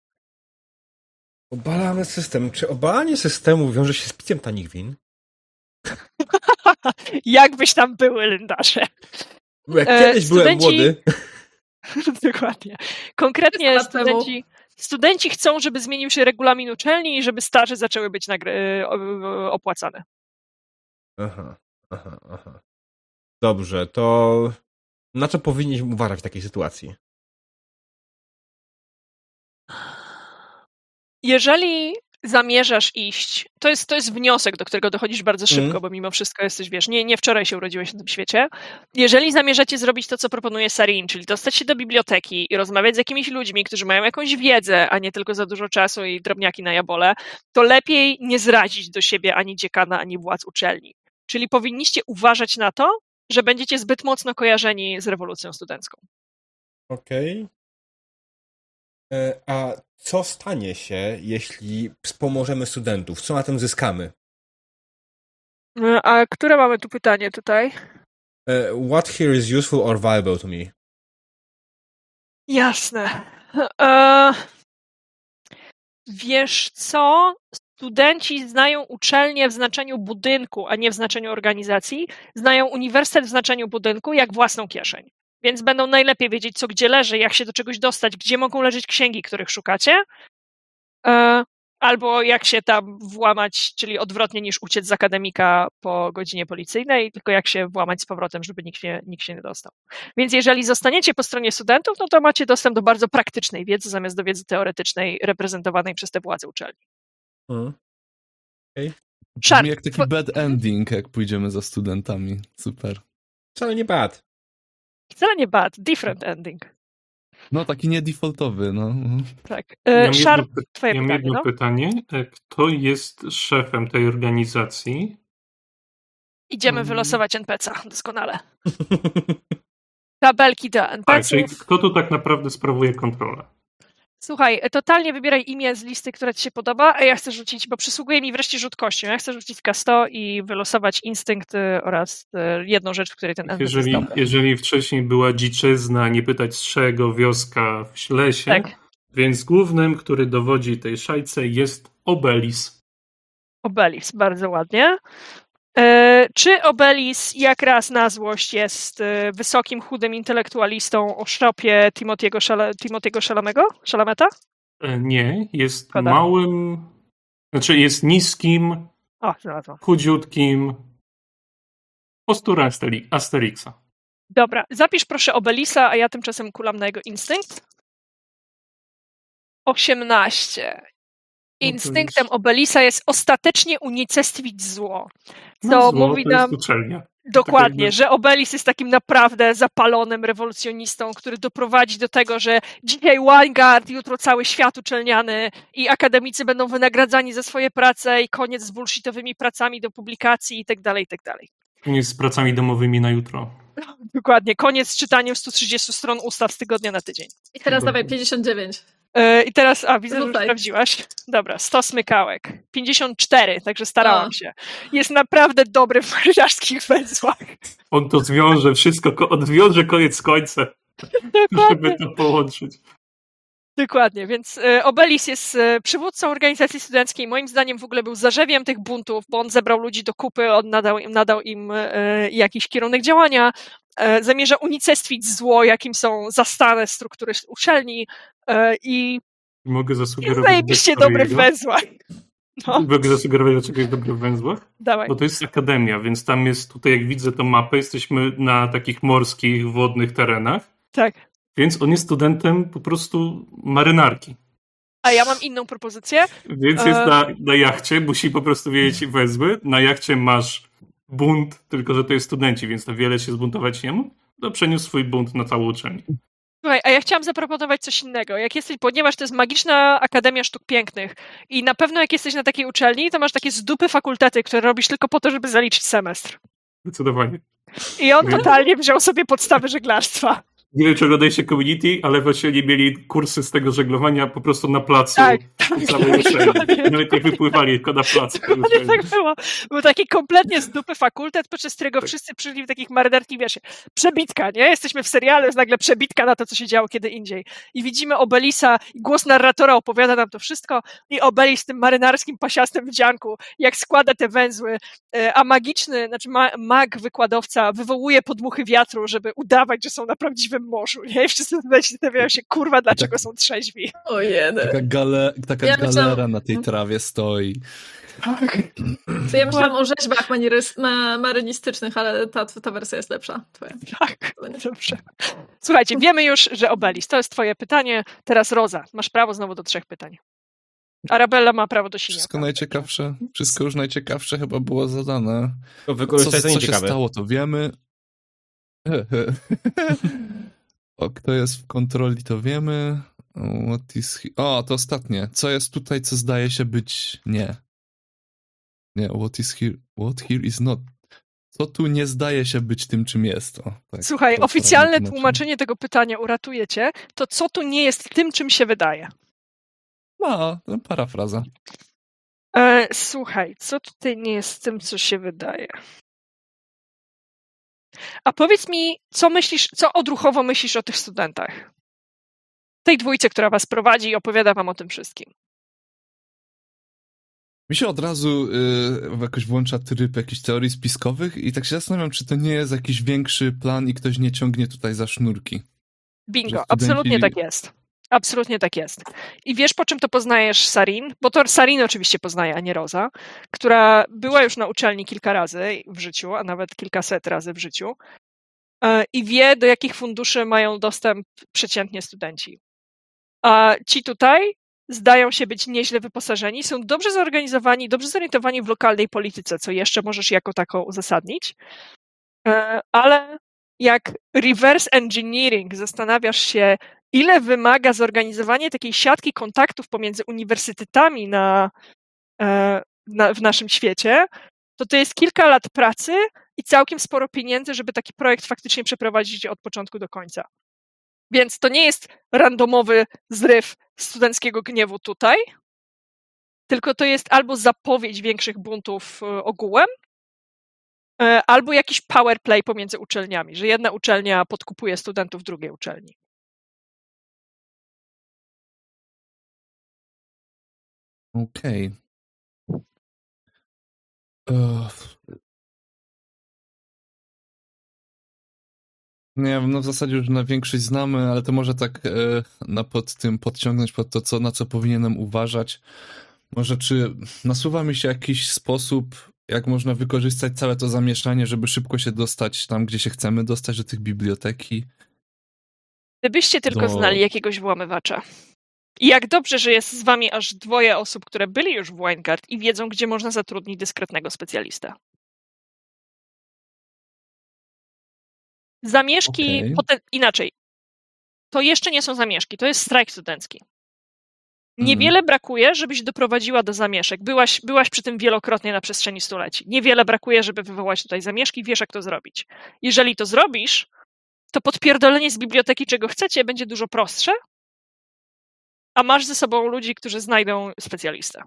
Obalamy system. Czy obalanie systemu wiąże się z piciem tanich win? (laughs) Jakbyś tam były, jak E, kiedyś byłem studenci- młody. (laughs) Dokładnie. Konkretnie studenci, studenci chcą, żeby zmienił się regulamin uczelni i żeby staże zaczęły być opłacane. Aha, aha, aha. Dobrze, to na co powinniśmy uważać w takiej sytuacji? Jeżeli zamierzasz iść, to jest, to jest wniosek, do którego dochodzisz bardzo szybko, Mm. bo mimo wszystko jesteś, wiesz, nie, nie wczoraj się urodziłeś na tym świecie. Jeżeli zamierzacie zrobić to, co proponuje Sarin, czyli dostać się do biblioteki i rozmawiać z jakimiś ludźmi, którzy mają jakąś wiedzę, a nie tylko za dużo czasu i drobniaki na jabole, to lepiej nie zrazić do siebie ani dziekana, ani władz uczelni. Czyli powinniście uważać na to, że będziecie zbyt mocno kojarzeni z rewolucją studencką. Okej. A co stanie się, jeśli wspomożemy studentów? Co na tym zyskamy? E, A które mamy tu pytanie tutaj? E, What here is useful or valuable to me? Jasne. E, Wiesz co? Studenci znają uczelnię w znaczeniu budynku, a nie w znaczeniu organizacji. Znają uniwersytet w znaczeniu budynku jak własną kieszeń. Więc będą najlepiej wiedzieć, co gdzie leży, jak się do czegoś dostać, gdzie mogą leżeć księgi, których szukacie. E, albo jak się tam włamać, czyli odwrotnie niż uciec z akademika po godzinie policyjnej, tylko jak się włamać z powrotem, żeby nikt się, nikt się nie dostał. Więc jeżeli zostaniecie po stronie studentów, no to macie dostęp do bardzo praktycznej wiedzy zamiast do wiedzy teoretycznej reprezentowanej przez te władze uczelni. Mhm. Szarp, Brzmi jak taki bad ending, jak pójdziemy za studentami. Super. Wcale nie bad. Wcale nie bad, different ending. No, taki nie defaultowy, no. Tak. Ja E, mam Szarp, jedno, twoje ja mam pytanie, jedno no? pytanie. E, Kto jest szefem tej organizacji? Idziemy Mm. wylosować NPC-a, doskonale. (laughs) Tabelki do Tak, czyli kto tu tak naprawdę sprawuje kontrolę? Słuchaj, totalnie wybieraj imię z listy, która ci się podoba, a ja chcę rzucić, bo przysługuje mi wreszcie rzut kością. Ja chcę rzucić K100 i wylosować instynkt y, oraz y, jedną rzecz, w której ten NPC Jeżeli, jeżeli wcześniej była dziczyzna, nie pytać z czego, wioska w lesie, Tak, więc głównym, który dowodzi tej szajce jest Obelis. Obelis, bardzo ładnie. E, czy Obelis, jak raz na złość, jest e, wysokim, chudym intelektualistą o szropie Timotiego, Szala, Timotiego Szalamego? Szalameta? E, Nie, jest małym, znaczy jest niskim, O, znalazłam. chudziutkim, postura Asteri- Asterixa. Dobra, zapisz proszę Obelisa, a ja tymczasem kulam na jego instynkt. 18. No Instynktem jest- Obelisa jest ostatecznie unicestwić zło. No Co zło mówi nam uczelnia. dokładnie, że Obelis jest takim naprawdę zapalonym rewolucjonistą, który doprowadzi do tego, że dzisiaj Vanguard, jutro cały świat uczelniany i akademicy będą wynagradzani za swoje prace i koniec z bullshitowymi pracami do publikacji i tak dalej, i tak dalej. Nie z pracami domowymi na jutro. Dokładnie, koniec z czytaniem 130 stron ustaw z tygodnia na tydzień. I teraz Dobra. dawaj 59. E, I teraz, a widzę, że sprawdziłaś. Dobra, 100 smykałek. 54, także starałam O. się. Jest naprawdę dobry w marynarzskich węzłach. On to zwiąże wszystko, ko- odwiąże koniec z końcem, Dokładnie. żeby to połączyć. Dokładnie, więc e, Obelis jest e, przywódcą organizacji studenckiej. Moim zdaniem w ogóle był zarzewiem tych buntów, bo on zebrał ludzi do kupy, on nadał, im- nadał im jakiś kierunek działania. Zamierza unicestwić zło, jakim są zastane struktury uczelni i Mogę jest zasugerować. zajebiście dlaczego dobry w węzłach. No, Mogę zasugerować, dlaczego jest dobry w węzłach? dawaj. Bo to jest akademia, więc tam jest, tutaj jak widzę tą mapę, jesteśmy na takich morskich, wodnych terenach, Tak. więc on jest studentem po prostu marynarki. A ja mam inną propozycję. Więc jest E. na, na jachcie, musi po prostu wiedzieć wezły. Na jachcie masz bunt, tylko że to jest studenci, więc na wiele się zbuntować nie mógł. To przeniósł swój bunt na całą uczelnię. Słuchaj, a ja chciałam zaproponować coś innego. Jak jesteś, ponieważ to jest magiczna Akademia Sztuk Pięknych i na pewno jak jesteś na takiej uczelni, to masz takie z dupy fakultety, które robisz tylko po to, żeby zaliczyć semestr. Zdecydowanie. I on totalnie wziął sobie podstawy żeglarstwa. Nie wiem, czy oglądaliście Community, ale właśnie nie mieli kursy z tego żeglowania po prostu na placu. Tak, w uczelni. dokładnie. Nawet nie wypływali, tylko na placu. Dokładnie tak było. Był taki kompletnie z dupy fakultet, podczas którego wszyscy przyszli w takich marynarskich, wiesz, przebitka, nie? Jesteśmy w serialu, jest nagle przebitka na to, co się działo kiedy indziej. I widzimy Obelisa, głos narratora opowiada nam to wszystko i Obelis w tym marynarskim pasiastym wdzianku, jak składa te węzły, e, a magiczny, znaczy ma, mag wykładowca wywołuje podmuchy wiatru, żeby udawać, że są na prawdziwym morzu, nie? I wszyscy zastanawiają się, kurwa, dlaczego są trzeźwi. O jeden. Taka, gale, taka Ja myślałam- galera na tej trawie stoi. To ja myślałam o rzeźbach manierys- ma, marynistycznych, ale ta, ta wersja jest lepsza. Twoja. Tak, dobrze. Słuchajcie, wiemy już, że Obelis, to jest twoje pytanie. Teraz Roza, masz prawo znowu do trzech pytań. Arabella ma prawo do siniaka. Wszystko najciekawsze, wszystko już najciekawsze chyba było zadane. To Co, co się stało, to wiemy. (laughs) (laughs) o, kto jest w kontroli, to wiemy. What is he... O, to ostatnie. Co jest tutaj, co zdaje się być nie. Nie, what is here, what here is not. Co tu nie zdaje się być tym, czym jest. O, tak, Słuchaj, oficjalne tłumaczenie tego pytania uratuje cię. To co tu nie jest tym, czym się wydaje? No, to parafraza. E, słuchaj, co tutaj nie jest tym, co się wydaje? A powiedz mi, co myślisz, co odruchowo myślisz o tych studentach? Tej dwójce, która was prowadzi i opowiada wam o tym wszystkim. Mi się od razu y, jakoś włącza tryb jakichś teorii spiskowych i tak się zastanawiam, czy to nie jest jakiś większy plan i ktoś nie ciągnie tutaj za sznurki. Bingo, studenci- absolutnie tak jest. Absolutnie tak jest. I wiesz, po czym to poznajesz Sarin? Bo to Sarin oczywiście poznaje, a nie Roza, która była już na uczelni kilka razy w życiu, a nawet kilkaset razy w życiu. e, I wie, do jakich funduszy mają dostęp przeciętnie studenci. A ci tutaj zdają się być nieźle wyposażeni, są dobrze zorganizowani, dobrze zorientowani w lokalnej polityce, co jeszcze możesz jako taką uzasadnić. E, Ale jak reverse engineering zastanawiasz się, ile wymaga zorganizowanie takiej siatki kontaktów pomiędzy uniwersytetami na, e, na, w naszym świecie, to to jest kilka lat pracy i całkiem sporo pieniędzy, żeby taki projekt faktycznie przeprowadzić od początku do końca. Więc to nie jest randomowy zryw studenckiego gniewu tutaj, tylko to jest albo zapowiedź większych buntów e, ogółem, e, albo jakiś power play pomiędzy uczelniami, że jedna uczelnia podkupuje studentów drugiej uczelni. Okej. Ugh. Nie wiem, no w zasadzie już na większość znamy, ale to może tak e, na pod tym podciągnąć pod to, co, na co powinienem uważać. Może czy nasuwa mi się jakiś sposób, jak można wykorzystać całe to zamieszanie, żeby szybko się dostać tam, gdzie się chcemy dostać, do tych biblioteki? Gdybyście tylko Do- znali jakiegoś włamywacza. I jak dobrze, że jest z wami aż dwoje osób, które byli już w Winegard i wiedzą, gdzie można zatrudnić dyskretnego specjalistę. Zamieszki, Okej. potem, inaczej, to jeszcze nie są zamieszki, to jest strajk studencki. Mhm. Niewiele brakuje, żebyś doprowadziła do zamieszek. Byłaś, byłaś przy tym wielokrotnie na przestrzeni stuleci. Niewiele brakuje, żeby wywołać tutaj zamieszki, wiesz jak to zrobić. Jeżeli to zrobisz, to podpierdolenie z biblioteki, czego chcecie, będzie dużo prostsze, a masz ze sobą ludzi, którzy znajdą specjalistę.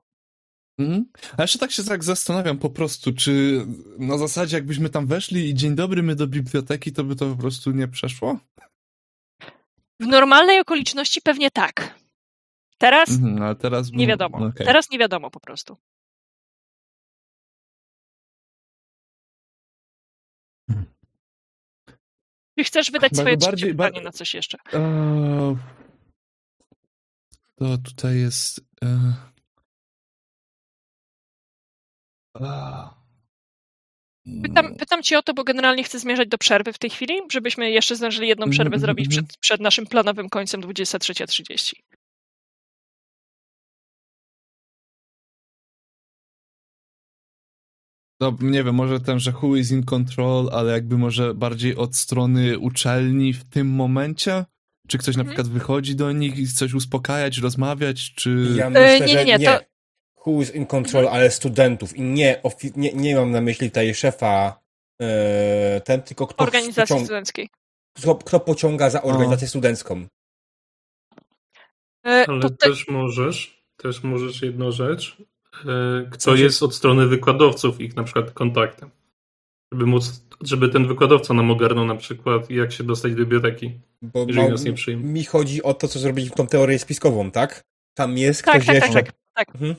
Mhm. A jeszcze tak się tak zastanawiam po prostu, czy na zasadzie jakbyśmy tam weszli i dzień dobry, my do biblioteki, to by to po prostu nie przeszło? W normalnej okoliczności pewnie tak. Teraz Mhm, teraz... nie wiadomo. okej. Teraz nie wiadomo po prostu. Czy chcesz wydać swoje bardziej- trzecie bar- pytanie na coś jeszcze? Eee, To tutaj jest... A. Pytam, pytam cię o to, bo generalnie chcę zmierzać do przerwy w tej chwili, żebyśmy jeszcze zdążyli jedną Mhm, przerwę mhm, zrobić mhm. przed, przed naszym planowym końcem 23.30. No, nie wiem, może ten, że who is in control, ale jakby może bardziej od strony uczelni w tym momencie? Czy ktoś na Mhm. przykład wychodzi do nich i coś uspokajać, rozmawiać, czy... Ja myślę, nie, nie, że nie, nie. to- Who is in control, ale studentów. I nie, ofi- nie, nie mam na myśli tutaj szefa e, ten, tylko kto, Organizacji pociąga, studenckiej. kto, kto pociąga za organizację studencką. E, Ale to te, też możesz, też możesz jedną rzecz, e, kto jest od strony wykładowców ich na przykład kontaktem. Żeby móc, żeby ten wykładowca nam ogarnął na przykład jak się dostać do biblioteki. Bo Jeżeli ma- nas nie przyjmą. mi chodzi o to, co zrobiliśmy tą teorię spiskową, tak? Tam jest tak, ktoś tak, tak, jeszcze. tak, tak. Mhm.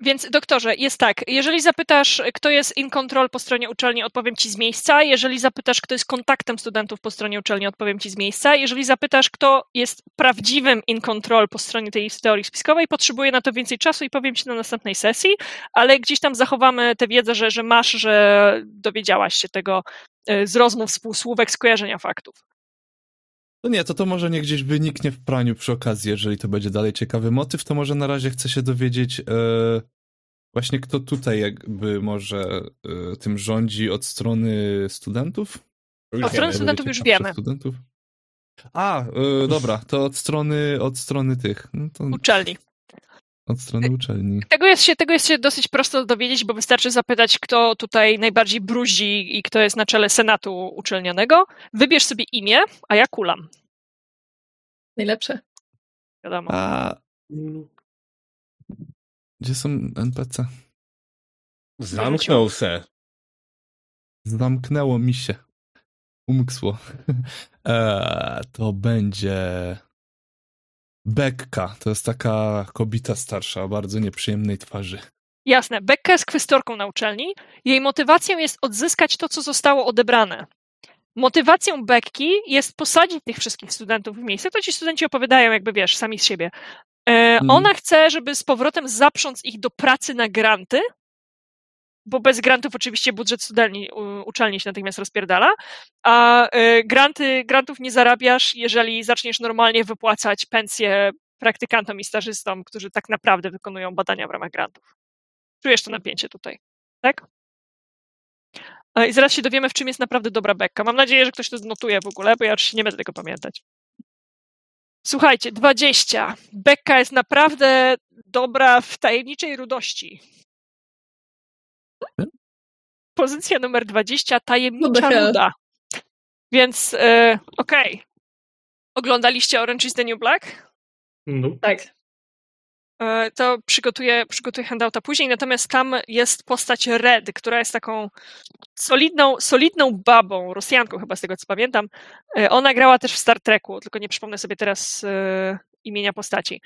Więc doktorze, jest tak, jeżeli zapytasz, kto jest in control po stronie uczelni, odpowiem ci z miejsca. Jeżeli zapytasz, kto jest kontaktem studentów po stronie uczelni, odpowiem ci z miejsca. Jeżeli zapytasz, kto jest prawdziwym in control po stronie tej teorii spiskowej, potrzebuję na to więcej czasu i powiem ci na następnej sesji, ale gdzieś tam zachowamy tę wiedzę, że, że masz, że dowiedziałaś się tego e, z rozmów, współsłówek, skojarzenia faktów. No nie, to to może nie gdzieś wyniknie w praniu przy okazji, jeżeli to będzie dalej ciekawy motyw, to może na razie chcę się dowiedzieć e, właśnie kto tutaj jakby może e, tym rządzi od strony studentów? Od strony studentów już wiemy. Studentów? A, e, dobra, to od strony, od strony tych, no to Uczelni. Od strony uczelni. Tego jest, się, tego jest się dosyć prosto dowiedzieć, bo wystarczy zapytać, kto tutaj najbardziej bruzi i kto jest na czele senatu uczelnianego. Wybierz sobie imię, a ja kulam. Najlepsze. Wiadomo. A gdzie są NPC? Zamknął se. Zamknęło mi się. Umknęło. Eee, (laughs) to będzie. Bekka. To jest taka kobieta starsza, o bardzo nieprzyjemnej twarzy. Jasne. Becka jest kwestorką na uczelni. Jej motywacją jest odzyskać to, co zostało odebrane. Motywacją Bekki jest posadzić tych wszystkich studentów w miejsce. To ci studenci opowiadają, jakby wiesz, sami z siebie. E, Ona chce, żeby z powrotem zaprząc ich do pracy na granty, bo bez grantów oczywiście budżet studelni, uczelni się natychmiast rozpierdala, a e, granty, grantów nie zarabiasz, jeżeli zaczniesz normalnie wypłacać pensje praktykantom i stażystom, którzy tak naprawdę wykonują badania w ramach grantów. Czujesz to napięcie tutaj, tak? I zaraz się dowiemy, w czym jest naprawdę dobra bekka. Mam nadzieję, że ktoś to znotuje w ogóle, bo ja oczywiście nie będę tego pamiętać. Słuchajcie, 20. Bekka jest naprawdę dobra w tajemniczej rudości. Pozycja numer 20, tajemnicza ruda. Więc e, okej. Okay. Oglądaliście Orange is the New Black? No. Tak. E, to przygotuję, przygotuję handouta później, natomiast tam jest postać Red, która jest taką solidną, solidną babą, Rosjanką chyba z tego co pamiętam. E, ona grała też w Star Treku, tylko nie przypomnę sobie teraz e, imienia postaci.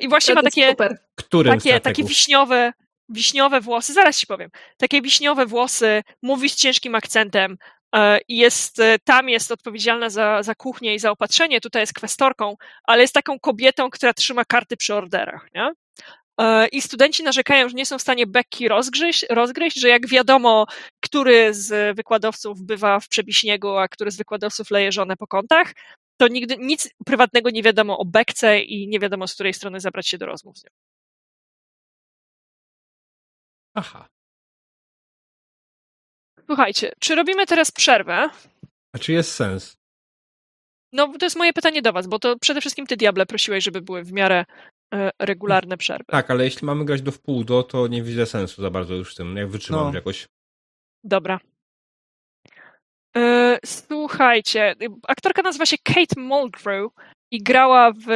I właśnie ma takie, super. takie, takie wiśniowe, wiśniowe włosy, zaraz ci powiem, takie wiśniowe włosy, mówi z ciężkim akcentem, E, jest, e, tam jest odpowiedzialna za, za kuchnię i zaopatrzenie, tutaj jest kwestorką, ale jest taką kobietą, która trzyma karty przy orderach, nie? E, I studenci narzekają, że nie są w stanie Becky rozgryźć, rozgryźć, że jak wiadomo, który z wykładowców bywa w przebiśniegu, a który z wykładowców leje żonę po kątach, to nigdy nic prywatnego nie wiadomo o Bekce i nie wiadomo, z której strony zabrać się do rozmów z nią. Aha. Słuchajcie, czy robimy teraz przerwę? A czy jest sens? No, to jest moje pytanie do was, bo to przede wszystkim ty, Diable, prosiłeś, żeby były w miarę e, regularne przerwy. Tak, ale jeśli mamy grać do wpół do, to nie widzę sensu za bardzo już w tym, jak wytrzymam no. jakoś. Dobra. E, słuchajcie, aktorka nazywa się Kate Mulgrew i grała w,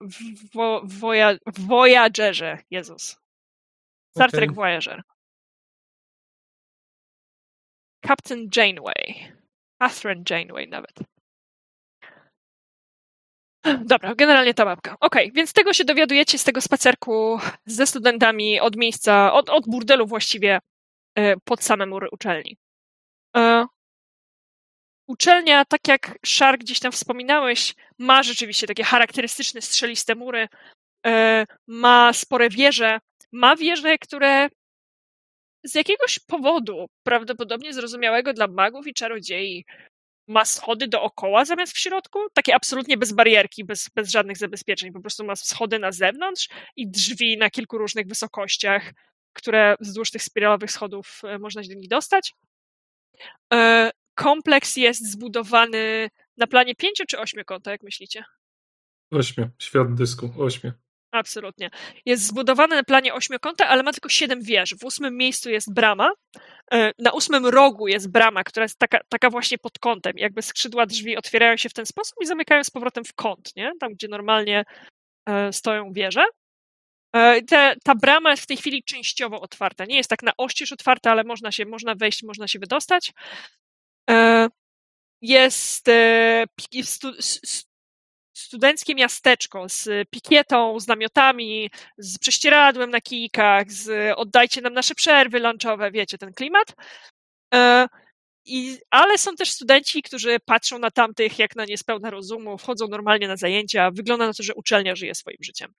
w, w, w Voyagerze, Jezus. Star okay. Trek Voyager. Captain Janeway. Catherine Janeway nawet. Dobra, generalnie ta babka. Okej, okay, więc tego się dowiadujecie z tego spacerku ze studentami od miejsca, od, od burdelu właściwie e, pod same mury uczelni. E, uczelnia, tak jak Szar gdzieś tam wspominałeś, ma rzeczywiście takie charakterystyczne strzeliste mury, e, ma spore wieże, ma wieże, które z jakiegoś powodu, prawdopodobnie zrozumiałego dla magów i czarodziei, ma schody dookoła zamiast w środku, takie absolutnie bez barierki, bez, bez żadnych zabezpieczeń. Po prostu ma schody na zewnątrz i drzwi na kilku różnych wysokościach, które wzdłuż tych spiralowych schodów e, można się do nich dostać. E, kompleks jest zbudowany na planie pięcio czy ośmiokąta, jak myślicie? Ośmiu. Świat dysku. Ośmiu. Absolutnie. Jest zbudowany na planie ośmiokąta, ale ma tylko siedem wież. W ósmym miejscu jest brama. E, na ósmym rogu jest brama, która jest taka, taka właśnie pod kątem. Jakby skrzydła drzwi otwierają się w ten sposób i zamykają z powrotem w kąt, nie? Tam, gdzie normalnie e, stoją wieże. E, te, ta brama jest w tej chwili częściowo otwarta. Nie jest tak na oścież otwarta, ale można się, można wejść, można się wydostać. Jest studenckie miasteczko z pikietą, z namiotami, z prześcieradłem na kijkach, z oddajcie nam nasze przerwy lunchowe, wiecie, ten klimat. E, I, ale są też studenci, którzy patrzą na tamtych jak na niespełna rozumu, wchodzą normalnie na zajęcia. Wygląda na to, że uczelnia żyje swoim życiem.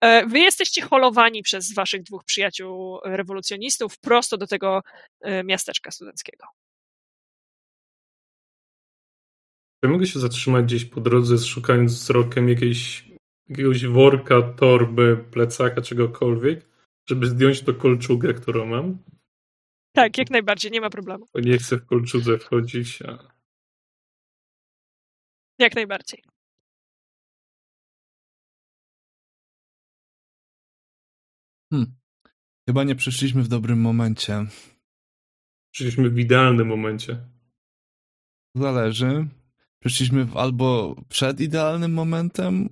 E, wy jesteście holowani przez waszych dwóch przyjaciół rewolucjonistów prosto do tego e, miasteczka studenckiego. Czy mogę się zatrzymać gdzieś po drodze, szukając wzrokiem jakiejś, jakiegoś worka, torby, plecaka, czegokolwiek, żeby zdjąć to kolczugę, którą mam? Tak, jak najbardziej, nie ma problemu. Bo nie chcę w kolczudze wchodzić. A... Jak najbardziej. Hmm. Chyba nie przyszliśmy w dobrym momencie. Przyszliśmy w idealnym momencie. Zależy. Przyszliśmy albo przed idealnym momentem,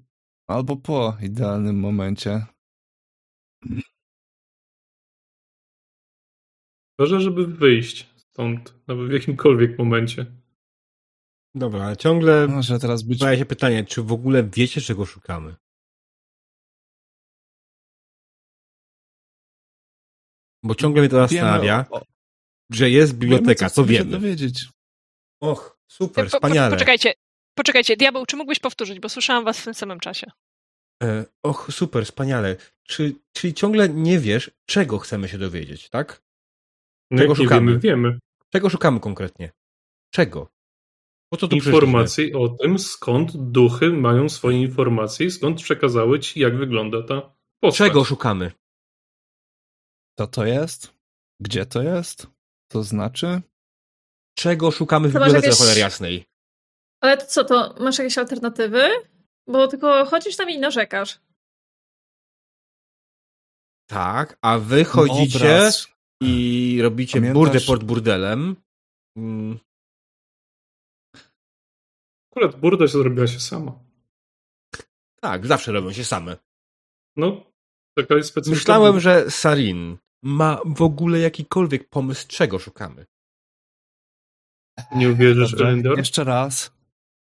albo po idealnym momencie. Ważne, żeby wyjść stąd, nawet w jakimkolwiek momencie. Dobra, ale ciągle Może teraz być... pojawia się pytanie, czy w ogóle wiecie, czego szukamy? Bo ciągle mnie to zastanawia, Wiemy o- że jest wiemy, biblioteka, co wiemy. dowiedzieć. Och, super, Po- po- wspaniale. Poczekajcie, poczekajcie, diabeł, czy mógłbyś powtórzyć, bo słyszałam was w tym samym czasie. E, och, super, wspaniale. Czy, czyli ciągle nie wiesz, czego chcemy się dowiedzieć, tak? No Czego nie szukamy? wiemy, wiemy. Czego szukamy konkretnie? Czego? Po co tu? Informacji o tym, skąd duchy mają swoje informacje i skąd przekazały ci, jak wygląda ta postać. Czego szukamy? Co to jest? Gdzie to jest? To znaczy? Czego szukamy w bibliotece jakieś- cholery jasnej? Ale to co, to masz jakieś alternatywy? Bo tylko chodzisz tam i narzekasz. Tak, a wy chodzicie Obraz. i robicie Pamiętasz- burdę pod burdelem. Mm, Akurat burda się zrobiła się sama. tak, zawsze robią się same. No, taka jest specyfika. Myślałem, że Sarin ma w ogóle jakikolwiek pomysł, czego szukamy. Nie uwierzysz, Dobrze, Elendor? Jeszcze raz.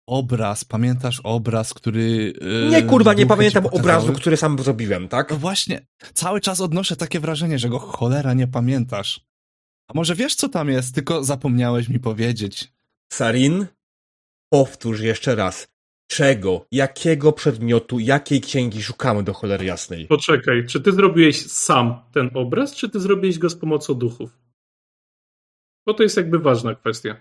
Obraz. Pamiętasz obraz, który. yy, Nie, kurwa, nie pamiętam obrazu, który sam zrobiłem, tak? No właśnie, cały czas odnoszę takie wrażenie, że go cholera nie pamiętasz. A może wiesz, co tam jest, tylko zapomniałeś mi powiedzieć. Sarin, powtórz jeszcze raz. Czego, jakiego przedmiotu, jakiej księgi szukamy do cholery jasnej? Poczekaj, czy ty zrobiłeś sam ten obraz, czy ty zrobiłeś go z pomocą duchów? Bo to jest jakby ważna kwestia.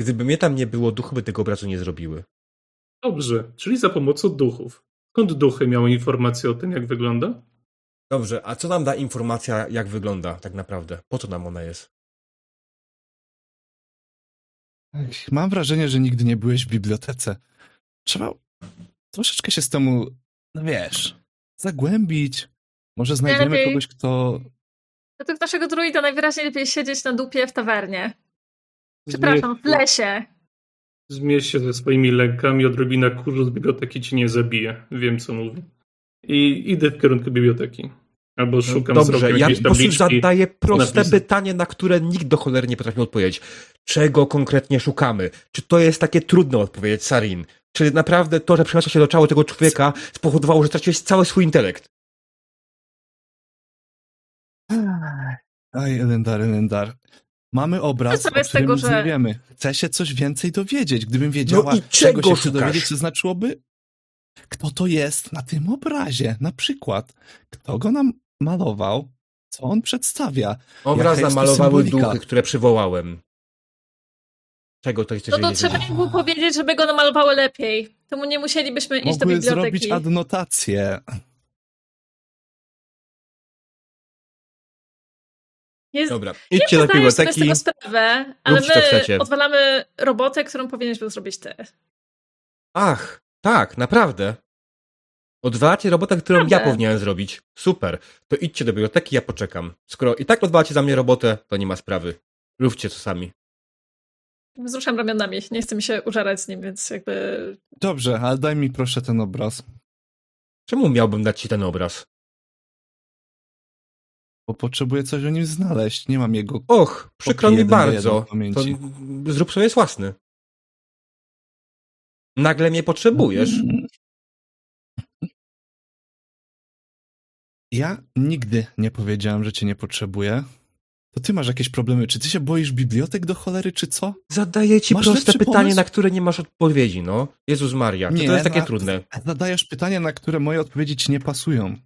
Gdyby mnie tam nie było, duchy by tego obrazu nie zrobiły. Dobrze, czyli za pomocą duchów. Skąd duchy miały informacje o tym, jak wygląda? Dobrze, a co nam da informacja, jak wygląda tak naprawdę? Po co nam ona jest? Ech, Mam wrażenie, że nigdy nie byłeś w bibliotece. Trzeba troszeczkę się z temu, no wiesz, zagłębić. Może znajdziemy Najlepiej- kogoś, kto. Według naszego druida najwyraźniej lepiej siedzieć na dupie w tawernie. Przepraszam, w lesie. Zmieść się ze swoimi lękami, odrobina kurzu z biblioteki ci nie zabije. Wiem, co mówię. I idę w kierunku biblioteki. Albo szukam No Dobrze, ja po prostu tabliczki. zadaję proste napisem. pytanie, na które nikt do cholery nie potrafi odpowiedzieć. Czego konkretnie szukamy? Czy to jest takie trudne odpowiedzieć, Sarin? Czy naprawdę to, że przeniosło się do ciała tego człowieka spowodowało, że straciłeś cały swój intelekt? Oj, Elendar, Elendar. Mamy obraz, sobie o z którym tego, nic że- nie wiemy. Chcę się coś więcej dowiedzieć. Gdybym wiedziała, No i czego czego się chcę dowiedzieć, to znaczyłoby, kto to jest na tym obrazie. Na przykład, kto go nam malował, co on przedstawia. Obraz namalowały duchy, które przywołałem. Czego to chcesz No to trzeba mu powiedzieć, żeby go namalowały lepiej. To mu nie musielibyśmy iść do biblioteki. zrobić adnotację. Jest, Dobra, nie idźcie do zdajesz sobie z biblioteki. tego sprawę, ale my odwalamy robotę, którą powinieneś był zrobić ty. Ach, tak, naprawdę. Odwalacie robotę, którą ja Naprawdę. powinienem zrobić. Super. To idźcie do biblioteki, ja poczekam. Skoro i tak odwalacie za mnie robotę, to nie ma sprawy. Róbcie to sami. Wzruszam ramionami, nie chcę mi się użarać z nim, więc jakby... Dobrze, ale daj mi proszę ten obraz. Czemu miałbym dać ci ten obraz? Bo potrzebuję coś o nim znaleźć. Nie mam jego. Och, przykro mi bardzo. To zrób sobie własny. Nagle mnie potrzebujesz. (laughs) Ja nigdy nie powiedziałem, że cię nie potrzebuję. To ty masz jakieś problemy. Czy ty się boisz bibliotek do cholery, czy co? Zadaję ci Masz proste pytanie, pomysł? na które nie masz odpowiedzi, no. Jezus Maria, czy to jest takie na- trudne? Zadajesz pytania, na które moje odpowiedzi ci nie pasują.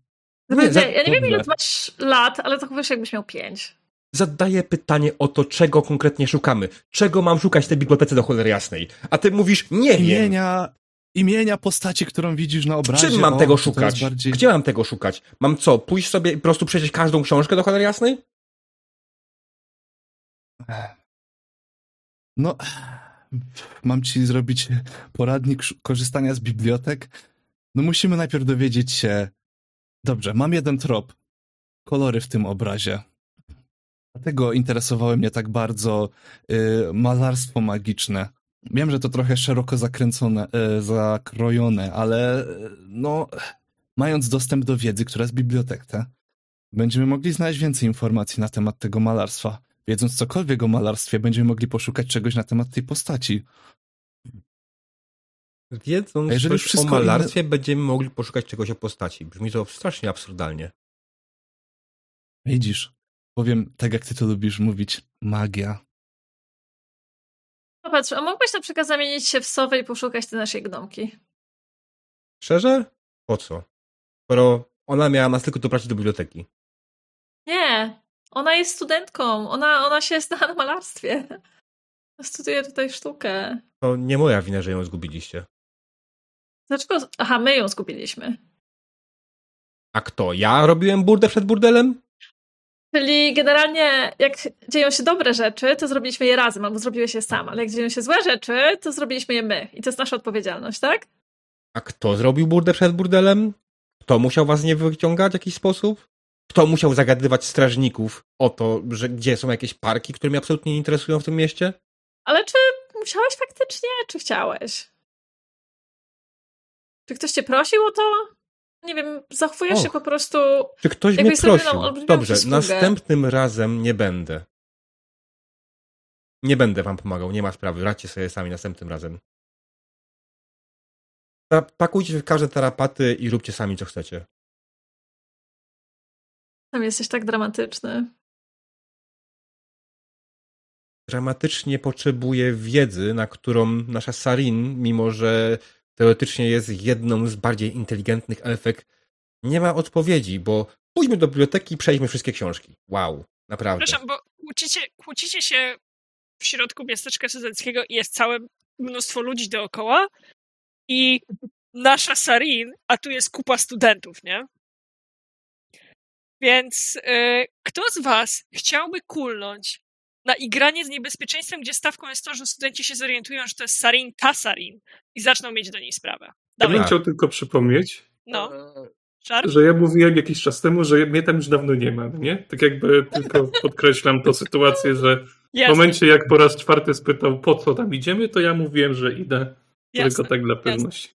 Nie, za- ja nie wiem, ile masz lat, ale zachowujesz się, jakbyś miał pięć. Zadaję pytanie o to, czego konkretnie szukamy. Czego mam szukać w tej bibliotece do cholery jasnej? A ty mówisz, nie wiem. Imienia, imienia postaci, którą widzisz na obrazie. czym mam o, tego szukać? Bardziej... Gdzie mam tego szukać? Mam co, pójść sobie i po prostu przejrzeć każdą książkę do cholery jasnej? No, mam ci zrobić poradnik korzystania z bibliotek. No musimy najpierw dowiedzieć się. Dobrze, mam jeden trop. Kolory w tym obrazie. Dlatego interesowały mnie tak bardzo y, malarstwo magiczne. Wiem, że to trochę szeroko zakręcone, y, zakrojone, ale no, mając dostęp do wiedzy, która jest w bibliotece, będziemy mogli znaleźć więcej informacji na temat tego malarstwa. Wiedząc cokolwiek o malarstwie, będziemy mogli poszukać czegoś na temat tej postaci. Wiedząc jeżeli coś o malarstwie, będziemy mogli poszukać czegoś o postaci. Brzmi to strasznie absurdalnie. Widzisz, powiem tak, jak ty to lubisz mówić, magia. Popatrz, a mógłbyś na przykład zamienić się w sowę i poszukać te naszej gnomki? Szczerze? Po co? Skoro ona miała nas tylko doprowadzić do biblioteki. Nie, ona jest studentką, ona, ona się zna na malarstwie. (laughs) Studiuje tutaj sztukę. To nie moja wina, że ją zgubiliście. Dlaczego? Aha, my ją zgubiliśmy. A kto? Ja robiłem burdę przed burdelem? Czyli generalnie, jak dzieją się dobre rzeczy, to zrobiliśmy je razem, albo zrobiłeś je sam, ale jak dzieją się złe rzeczy, to zrobiliśmy je my. I to jest nasza odpowiedzialność, tak? A kto zrobił burdę przed burdelem? Kto musiał was nie wyciągać w jakiś sposób? Kto musiał zagadywać strażników o to, że gdzie są jakieś parki, które mnie absolutnie nie interesują w tym mieście? Ale czy musiałeś faktycznie, czy chciałeś? Czy ktoś cię prosił o to? Nie wiem, zachowujesz Och. się po prostu. Czy ktoś mnie prosił? Dobrze, przysługę. następnym razem nie będę. Nie będę wam pomagał, nie ma sprawy. Radźcie sobie sami następnym razem. Pakujcie się w każde tarapaty i róbcie sami, co chcecie. Tam jesteś tak dramatyczny. dramatycznie potrzebuje wiedzy, na którą nasza Sarin, mimo że teoretycznie jest jedną z bardziej inteligentnych elfek, nie ma odpowiedzi, bo pójdźmy do biblioteki i przejdźmy wszystkie książki. Wow, naprawdę. Przepraszam, bo kłócicie, kłócicie się w środku miasteczka Sudeckiego i jest całe mnóstwo ludzi dookoła i nasza Sarin, a tu jest kupa studentów, nie? Więc y, kto z was chciałby kulnąć na igranie z niebezpieczeństwem, gdzie stawką jest to, że studenci się zorientują, że to jest Sarin, ta Sarin i zaczną mieć do niej sprawę. Ja bym chciał tylko przypomnieć, no. Szar? że ja mówiłem jakiś czas temu, że mnie tam już dawno nie ma, nie? Tak jakby tylko podkreślam tą sytuację, że w Jasne, momencie jak po raz czwarty spytał, po co tam idziemy, to ja mówiłem, że idę jasne. tylko tak dla pewności.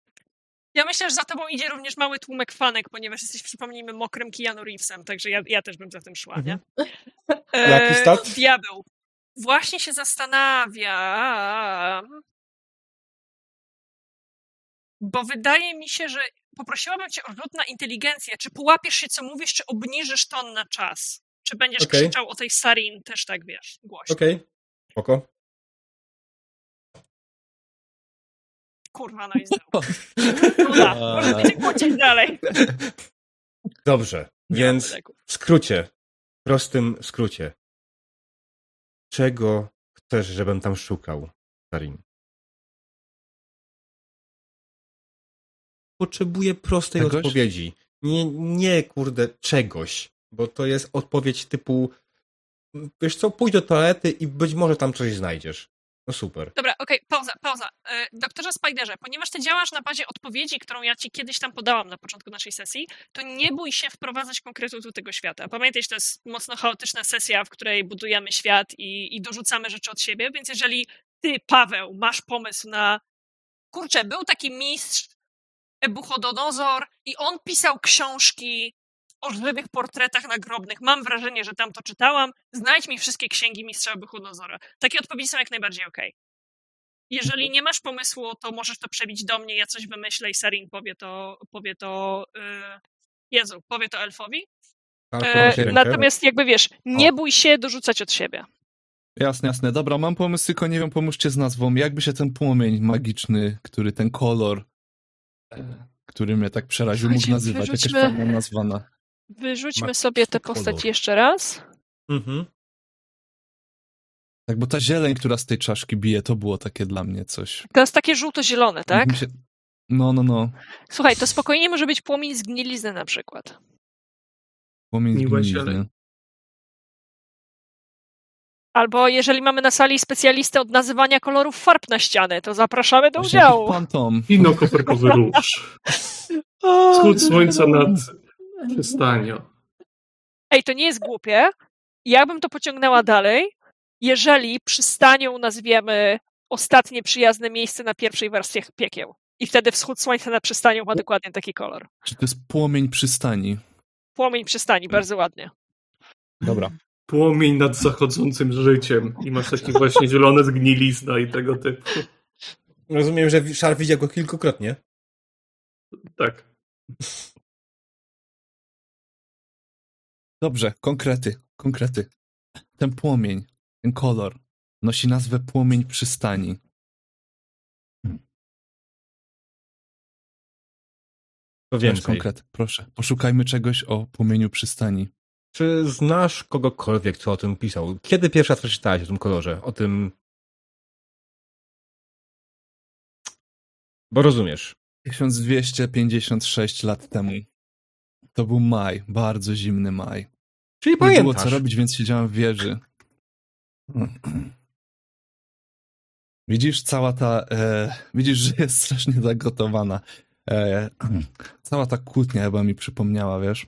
Ja myślę, że za tobą idzie również mały tłumek fanek, ponieważ jesteś, przypomnijmy, mokrym Keanu Reevesem, także ja, ja też bym za tym szła, nie? E, Jaki stat? Diabeł. Właśnie się zastanawiam, bo wydaje mi się, że poprosiłabym cię o rzut na inteligencję. Czy połapiesz się, co mówisz, czy obniżysz ton na czas? Czy będziesz Okej. krzyczał o tej Sarin też tak, wiesz, głośno? Okej, spoko. Kurwa, no i znowu. (laughs) Dobra, może będzie kłócić dalej. Dobrze, więc w skrócie, w prostym skrócie. Czego chcesz, żebym tam szukał, Sarin? Potrzebuję prostej Czegoś? odpowiedzi. Nie, nie, kurde, czegoś. Bo to jest odpowiedź typu wiesz co, pójdź do toalety i być może tam coś znajdziesz. No super. Dobra, okej, pauza, pauza. E, Doktorze Spiderze, ponieważ ty działasz na bazie odpowiedzi, którą ja ci kiedyś tam podałam na początku naszej sesji, to nie bój się wprowadzać konkretów do tego świata. Pamiętaj, że to jest mocno chaotyczna sesja, w której budujemy świat i, i dorzucamy rzeczy od siebie, więc jeżeli ty, Paweł, masz pomysł na kurczę, był taki mistrz Ebuchodonozor i on pisał książki o żywych portretach nagrobnych. Mam wrażenie, że tam to czytałam. Znajdź mi wszystkie księgi mistrza Ebuchodonozora. Takie odpowiedzi są jak najbardziej okej. Jeżeli nie masz pomysłu, to możesz to przebić do mnie, ja coś wymyślę i Sarin powie to, powie to, yy... Jezu, powie to elfowi. Tak, E, natomiast jakby wiesz, nie bój się dorzucać od siebie. Jasne, jasne. Dobra, mam pomysł, tylko nie wiem, pomóżcie z nazwą. Jakby się ten płomień magiczny, który ten kolor, e, który mnie tak przeraził, mógł nazywać? Jakaś wyrzućmy- fajna nazwana. Wyrzućmy sobie tę kolor. postać jeszcze raz. Mhm. Tak, bo ta zieleń, która z tej czaszki bije, to było takie dla mnie coś. To jest takie żółto-zielone, tak? No, no, no. Słuchaj, to spokojnie może być płomień zgnilizny na przykład. Płomień zgnilizny. Albo jeżeli mamy na sali specjalistę od nazywania kolorów farb na ściany, to zapraszamy do Właśnie udziału. Fantom. Ino koperkowy róż. (laughs) Wschód słońca nad przystanią. Ej, to nie jest głupie. Ja bym to pociągnęła dalej, jeżeli przystanią nazwiemy ostatnie przyjazne miejsce na pierwszej wersji piekieł. I wtedy wschód słońca nad przystanią ma dokładnie taki kolor. Czy to jest płomień przystani? Płomień przystani, bardzo ładnie. Dobra. Płomień nad zachodzącym życiem. I masz takie właśnie zielone zgnilizna i tego typu. Rozumiem, że Szar widział go kilkukrotnie. Tak. Dobrze, konkrety, konkrety. Ten płomień, ten kolor nosi nazwę płomień przystani. To Weź więcej. konkret, proszę. Poszukajmy czegoś o płomieniu przystani. Czy znasz kogokolwiek, kto o tym pisał? Kiedy pierwszy raz przeczytałeś o tym kolorze? O tym... Bo rozumiesz. 1256 lat temu. To był maj, bardzo zimny maj. Czyli Nie było pamiętasz. co robić, więc siedziałem w wieży. (clears throat) Widzisz, cała ta. E, widzisz, że jest strasznie zagotowana. E, (clears throat) cała ta kłótnia chyba mi przypomniała, wiesz?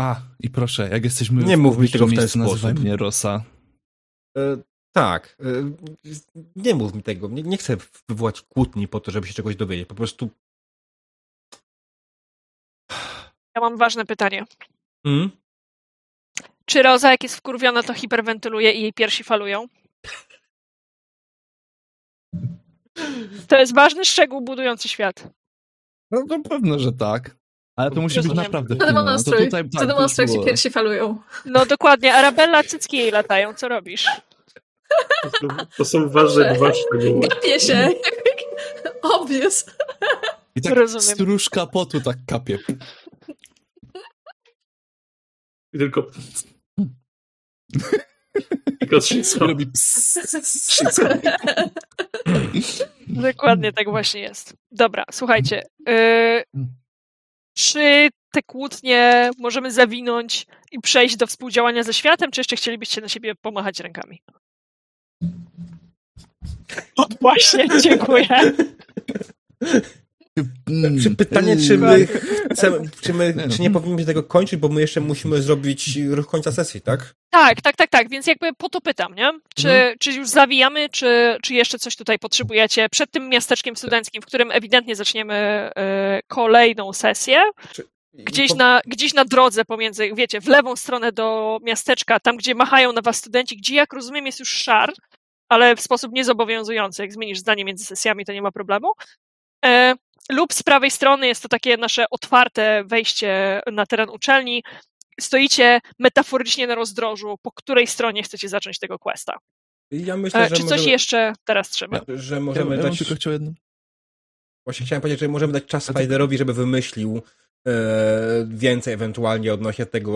A, i proszę, jak jesteśmy Nie mów mi tego w ten miejscu, nazywaj sposób. mnie Rosa. E, tak. E, nie mów mi tego. Nie, nie chcę wywołać kłótni po to, żeby się czegoś dowiedzieć. Po prostu... Ja mam ważne pytanie. Mm? Czy Roza, jak jest wkurwiona, to hiperwentyluje i jej piersi falują? To jest ważny szczegół budujący świat. No na pewno, że tak. Ale to musi być Rozumiem. naprawdę Co fajne. No to demonstruj. tutaj, tak, Co to demonstruj, jak się piersi falują. No dokładnie, Arabella, cycki jej latają, co robisz? To są, to są ważne dwa szczegóły. Gapię się. Obvious. I tak Rozumiem. stróżka potu tak kapie. I tylko... I co? robi. Dokładnie tak właśnie jest. Dobra, słuchajcie. Yy, czy te kłótnie możemy zawinąć i przejść do współdziałania ze światem, czy jeszcze chcielibyście na siebie pomachać rękami? Właśnie, (laughs) dziękuję. Mm, Czy pytanie, czy my chcemy, czy, my, Nie no. czy nie powinniśmy tego kończyć, bo my jeszcze musimy zrobić ruch końca sesji, tak? Tak, tak, tak, tak, więc jakby po to pytam, nie? Czy, Mhm. czy już zawijamy, czy, czy jeszcze coś tutaj potrzebujecie przed tym miasteczkiem studenckim, w którym ewidentnie zaczniemy e, kolejną sesję, gdzieś Po- na, gdzieś na drodze pomiędzy, wiecie, w lewą stronę do miasteczka, tam gdzie machają na was studenci, gdzie jak rozumiem jest już szar, ale w sposób niezobowiązujący, jak zmienisz zdanie między sesjami, to nie ma problemu. E, lub z prawej strony jest to takie nasze otwarte wejście na teren uczelni. Stoicie metaforycznie na rozdrożu, po której stronie chcecie zacząć tego questa. Ja myślę, E, że czy coś możemy, jeszcze teraz trzeba? że Ja, możemy ja mam dać... tylko chciał jedno. Właśnie chciałem powiedzieć, że możemy dać czas Spiderowi, żeby wymyślił e, więcej ewentualnie odnośnie tego,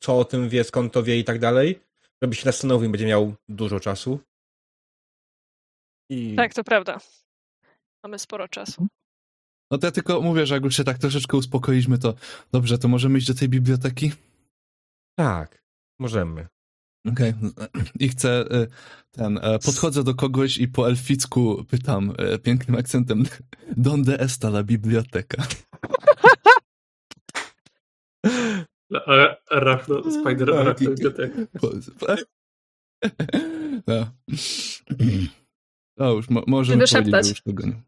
co o tym wie, skąd to wie i tak dalej. Żeby się zastanowił, będzie miał dużo czasu. I Tak, to prawda. Mamy sporo czasu. No to ja tylko mówię, że jak już się tak troszeczkę uspokoiliśmy, to dobrze, to możemy iść do tej biblioteki? tak, możemy. Okej. (clears throat) I chcę y, ten. e, Podchodzę do kogoś i po elficku pytam e, pięknym akcentem: (laughs) Donde está la biblioteka? (laughs) Arachno, Spider Arachno biblioteka. Po- (laughs) No. (clears throat) No już, mo, możemy Żeby powiedzieć, że szeptać. już tego nie.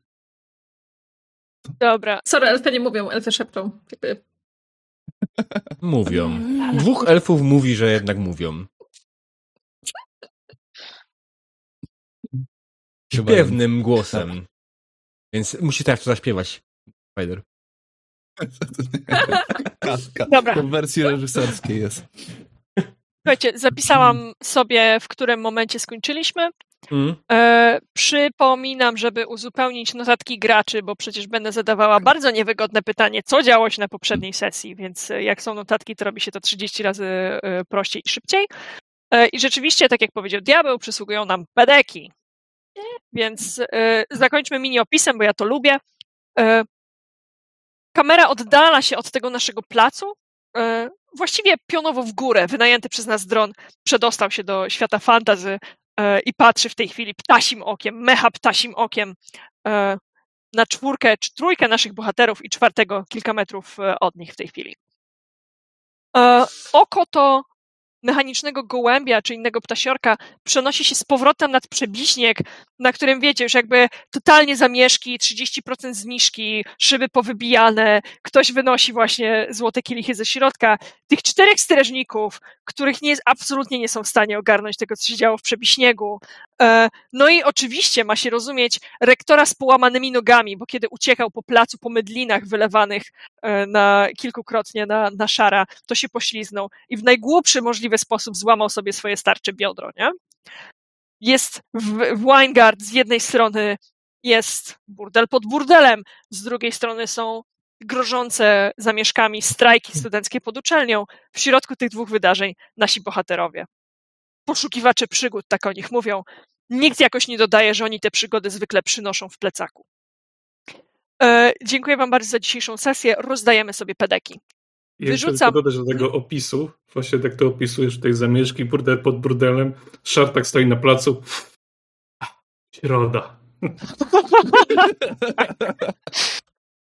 Dobra. Sorry, elfy nie mówią, elfy szepczą. Jakby Mówią. Dwóch elfów mówi, że jednak mówią. Śpiewnym głosem. Więc musi teraz to zaśpiewać. Spider. Kaska. Dobra. To w wersji reżyserskiej jest. Słuchajcie, zapisałam sobie, w którym momencie skończyliśmy. Mm? E, przypominam, żeby uzupełnić notatki graczy, bo przecież będę zadawała bardzo niewygodne pytanie, co działo się na poprzedniej sesji, więc e, jak są notatki, to robi się to 30 razy e, prościej i szybciej. I rzeczywiście, tak jak powiedział Diabeł, przysługują nam pedeki. Więc zakończmy mini opisem, bo ja to lubię. Kamera oddala się od tego naszego placu. Właściwie pionowo w górę. Wynajęty przez nas dron przedostał się do świata fantazy i patrzy w tej chwili ptasim okiem, mecha ptasim okiem e, na czwórkę czy trójkę naszych bohaterów i czwartego kilka metrów e, od nich w tej chwili. E, oko to mechanicznego gołębia czy innego ptasiorka przenosi się z powrotem nad przebiśnieg, na którym wiecie, już jakby totalnie zamieszki, 30% zniżki, szyby powybijane, ktoś wynosi właśnie złote kielichy ze środka. Tych czterech strażników, których nie, absolutnie nie są w stanie ogarnąć tego, co się działo w przebiśniegu. E, no i oczywiście ma się rozumieć rektora z połamanymi nogami, bo kiedy uciekał po placu, po mydlinach wylewanych e, na kilkukrotnie na, na szara, to się pośliznął i w najgłupszy możliwy sposób złamał sobie swoje starcze biodro, nie? Jest w, w Weingard z jednej strony jest burdel pod burdelem, z drugiej strony są grożące zamieszkami strajki studenckie pod uczelnią. W środku tych dwóch wydarzeń nasi bohaterowie. Poszukiwacze przygód, tak o nich mówią. Nikt jakoś nie dodaje, że oni te przygody zwykle przynoszą w plecaku. E, dziękuję Wam bardzo za dzisiejszą sesję. Rozdajemy sobie pedeki. I Wyrzucam. dodać do tego opisu, właśnie tak to opisujesz tej zamieszki, burdel pod burdelem, szartak stoi na placu. Środa. (laughs)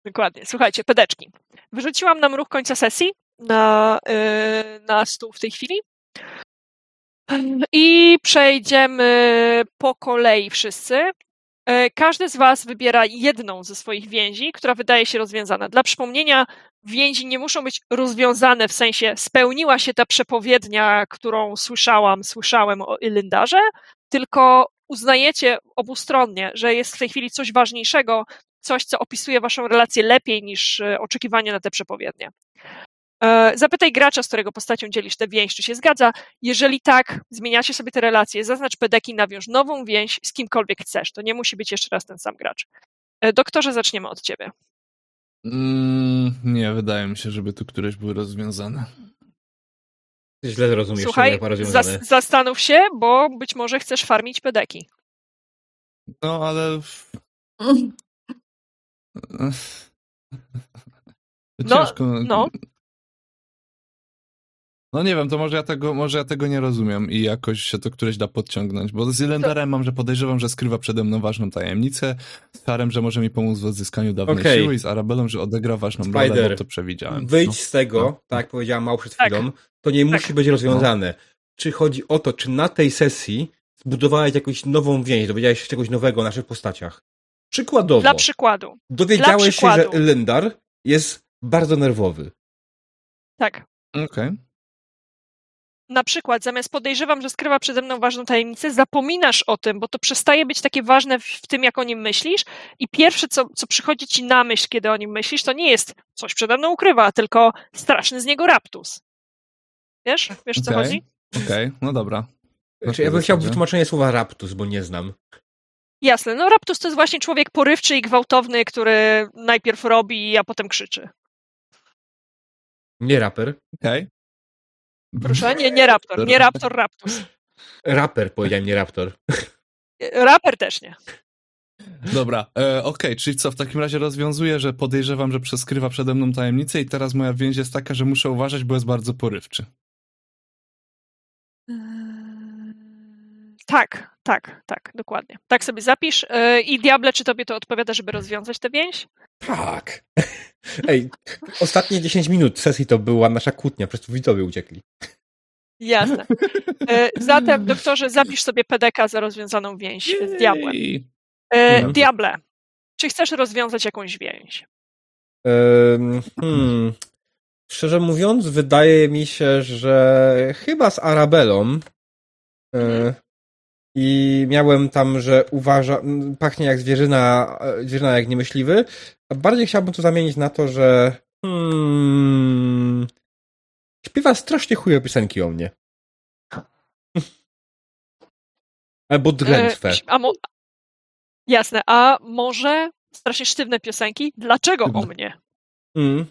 Dokładnie. Słuchajcie, pedeczki. Wyrzuciłam nam ruch końca sesji na, yy, na stół w tej chwili. I przejdziemy po kolei wszyscy. Yy, Każdy z Was wybiera jedną ze swoich więzi, która wydaje się rozwiązana. Dla przypomnienia, więzi nie muszą być rozwiązane w sensie spełniła się ta przepowiednia, którą słyszałam, słyszałem o Ilyndarze, tylko uznajecie obustronnie, że jest w tej chwili coś ważniejszego, coś, co opisuje waszą relację lepiej niż e, oczekiwanie na te przepowiednie. E, Zapytaj gracza, z którego postacią dzielisz tę więź, czy się zgadza. Jeżeli tak, zmieniacie sobie te relacje, zaznacz pedeki, nawiąż nową więź z kimkolwiek chcesz. To nie musi być jeszcze raz ten sam gracz. E, Doktorze, zaczniemy od ciebie. Mm, nie, wydaje mi się, żeby tu któreś były rozwiązane. Źle rozumiesz, Słuchaj, zas- zastanów się, bo być może chcesz farmić pedeki. No, ale... (laughs) No, Ciężko. no. No nie wiem, to może ja tego, może ja tego nie rozumiem i jakoś się to któreś da podciągnąć, bo z Ilendarem mam, że podejrzewam, że skrywa przede mną ważną tajemnicę, z Harem, że może mi pomóc w odzyskaniu dawnej Okej. siły i z Arabelą, że odegra ważną rolę, Spider, bo to przewidziałem. Wyjdź No. z tego, No. tak jak powiedziałam Mał przed Tak. chwilą, to nie musi być rozwiązane. Czy chodzi o to, czy na tej sesji zbudowałeś jakąś nową więź, dowiedziałeś się czegoś nowego o naszych postaciach? Przykładowo, Dla przykładu. dowiedziałeś dla się, że przykładu. Lindar jest bardzo nerwowy. Tak. Okej. Na przykład zamiast podejrzewam, że skrywa przede mną ważną tajemnicę, zapominasz o tym, bo to przestaje być takie ważne w, tym, jak o nim myślisz i pierwsze, co, co przychodzi ci na myśl, kiedy o nim myślisz, to nie jest coś przede mną ukrywa, tylko straszny z niego raptus. Wiesz? Wiesz, co chodzi? Okej, no dobra. Na Czy ja bym chciał wytłumaczenie słowa raptus, bo nie znam. Jasne. No raptus to jest właśnie człowiek porywczy i gwałtowny, który najpierw robi, a potem krzyczy. Nie raper. Okej. Proszę? Nie, nie raptor. Nie raptor, raptus. Raper, powiedziałem, nie raptor. Raper też nie. Dobra, e, okej, czyli co, w takim razie rozwiązuję, że podejrzewam, że przeskrywa przede mną tajemnicę i teraz moja więź jest taka, że muszę uważać, bo jest bardzo porywczy. Tak, tak, tak, dokładnie. Tak sobie zapisz. Yy, I Diable, czy tobie to odpowiada, żeby rozwiązać tę więź? Tak. (laughs) Ej, ostatnie 10 minut sesji to była nasza kłótnia, przez to widzowie uciekli. Jasne. Yy, zatem, doktorze, zapisz sobie PDK za rozwiązaną więź z Diabłem. Jej. Yy, Mhm. Diable, czy chcesz rozwiązać jakąś więź? Hmm. Szczerze mówiąc, wydaje mi się, że chyba z Arabelą y, i miałem tam, że uważa, pachnie jak zwierzyna, e, zwierzyna jak niemyśliwy, bardziej chciałbym to zamienić na to, że hmm, śpiewa strasznie chujowe piosenki o mnie. (laughs) Albo drętwe. Yy, a mo- Jasne, a może strasznie sztywne piosenki? Dlaczego o mnie? Mm.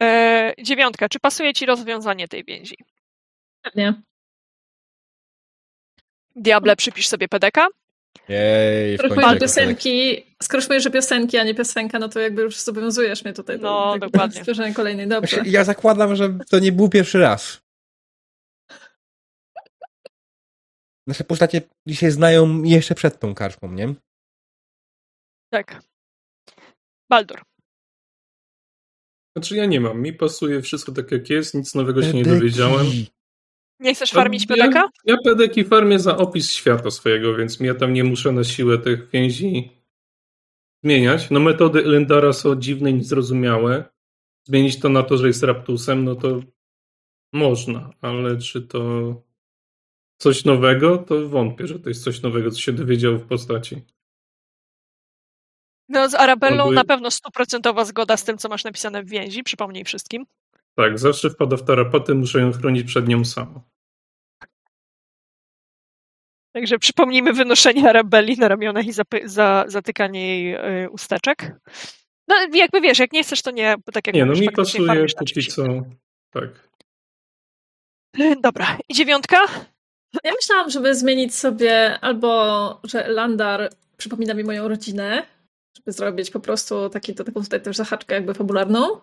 Yy, dziewiątka, czy pasuje ci rozwiązanie tej więzi? Pewnie. Diable, przypisz sobie PDK. Jej, Skoro jakoś tak. piosenki, skoro mówisz, że piosenki, a nie piosenka, no to jakby już zobowiązujesz mnie tutaj No, do, do, dokładnie. do stworzenia kolejnej. Dobrze. Znaczy, Ja zakładam, że to nie był pierwszy raz. Nasze postacie się znają jeszcze przed tą karczmą, nie? Tak. Baldur. Znaczy ja nie mam. Mi pasuje wszystko tak jak jest, nic nowego się nie dowiedziałem. Nie chcesz farmić Ja- pedeka? Ja pedeki farmię za opis świata swojego, więc ja tam nie muszę na siłę tych więzi zmieniać. No metody Elendara są dziwne i niezrozumiałe. Zmienić to na to, że jest Raptusem, no to można, ale czy to coś nowego, to wątpię, że to jest coś nowego, co się dowiedział w postaci. No z Arabellą Albo- na pewno stuprocentowa zgoda z tym, co masz napisane w więzi, przypomnij wszystkim. Tak, zawsze wpada w tarapaty, muszę ją chronić przed nią samą. Także przypomnijmy wynoszenie Arabelli na ramionach i zapy- za, zatykanie jej y, usteczek. No jakby wiesz, jak nie chcesz, to nie, bo tak jak Nie, no mi pasuje póki co. Tak. Dobra, i dziewiątka? Ja myślałam, żeby zmienić sobie albo, że Landar przypomina mi moją rodzinę, żeby zrobić po prostu taki, to, taką tutaj też zahaczkę jakby fabularną,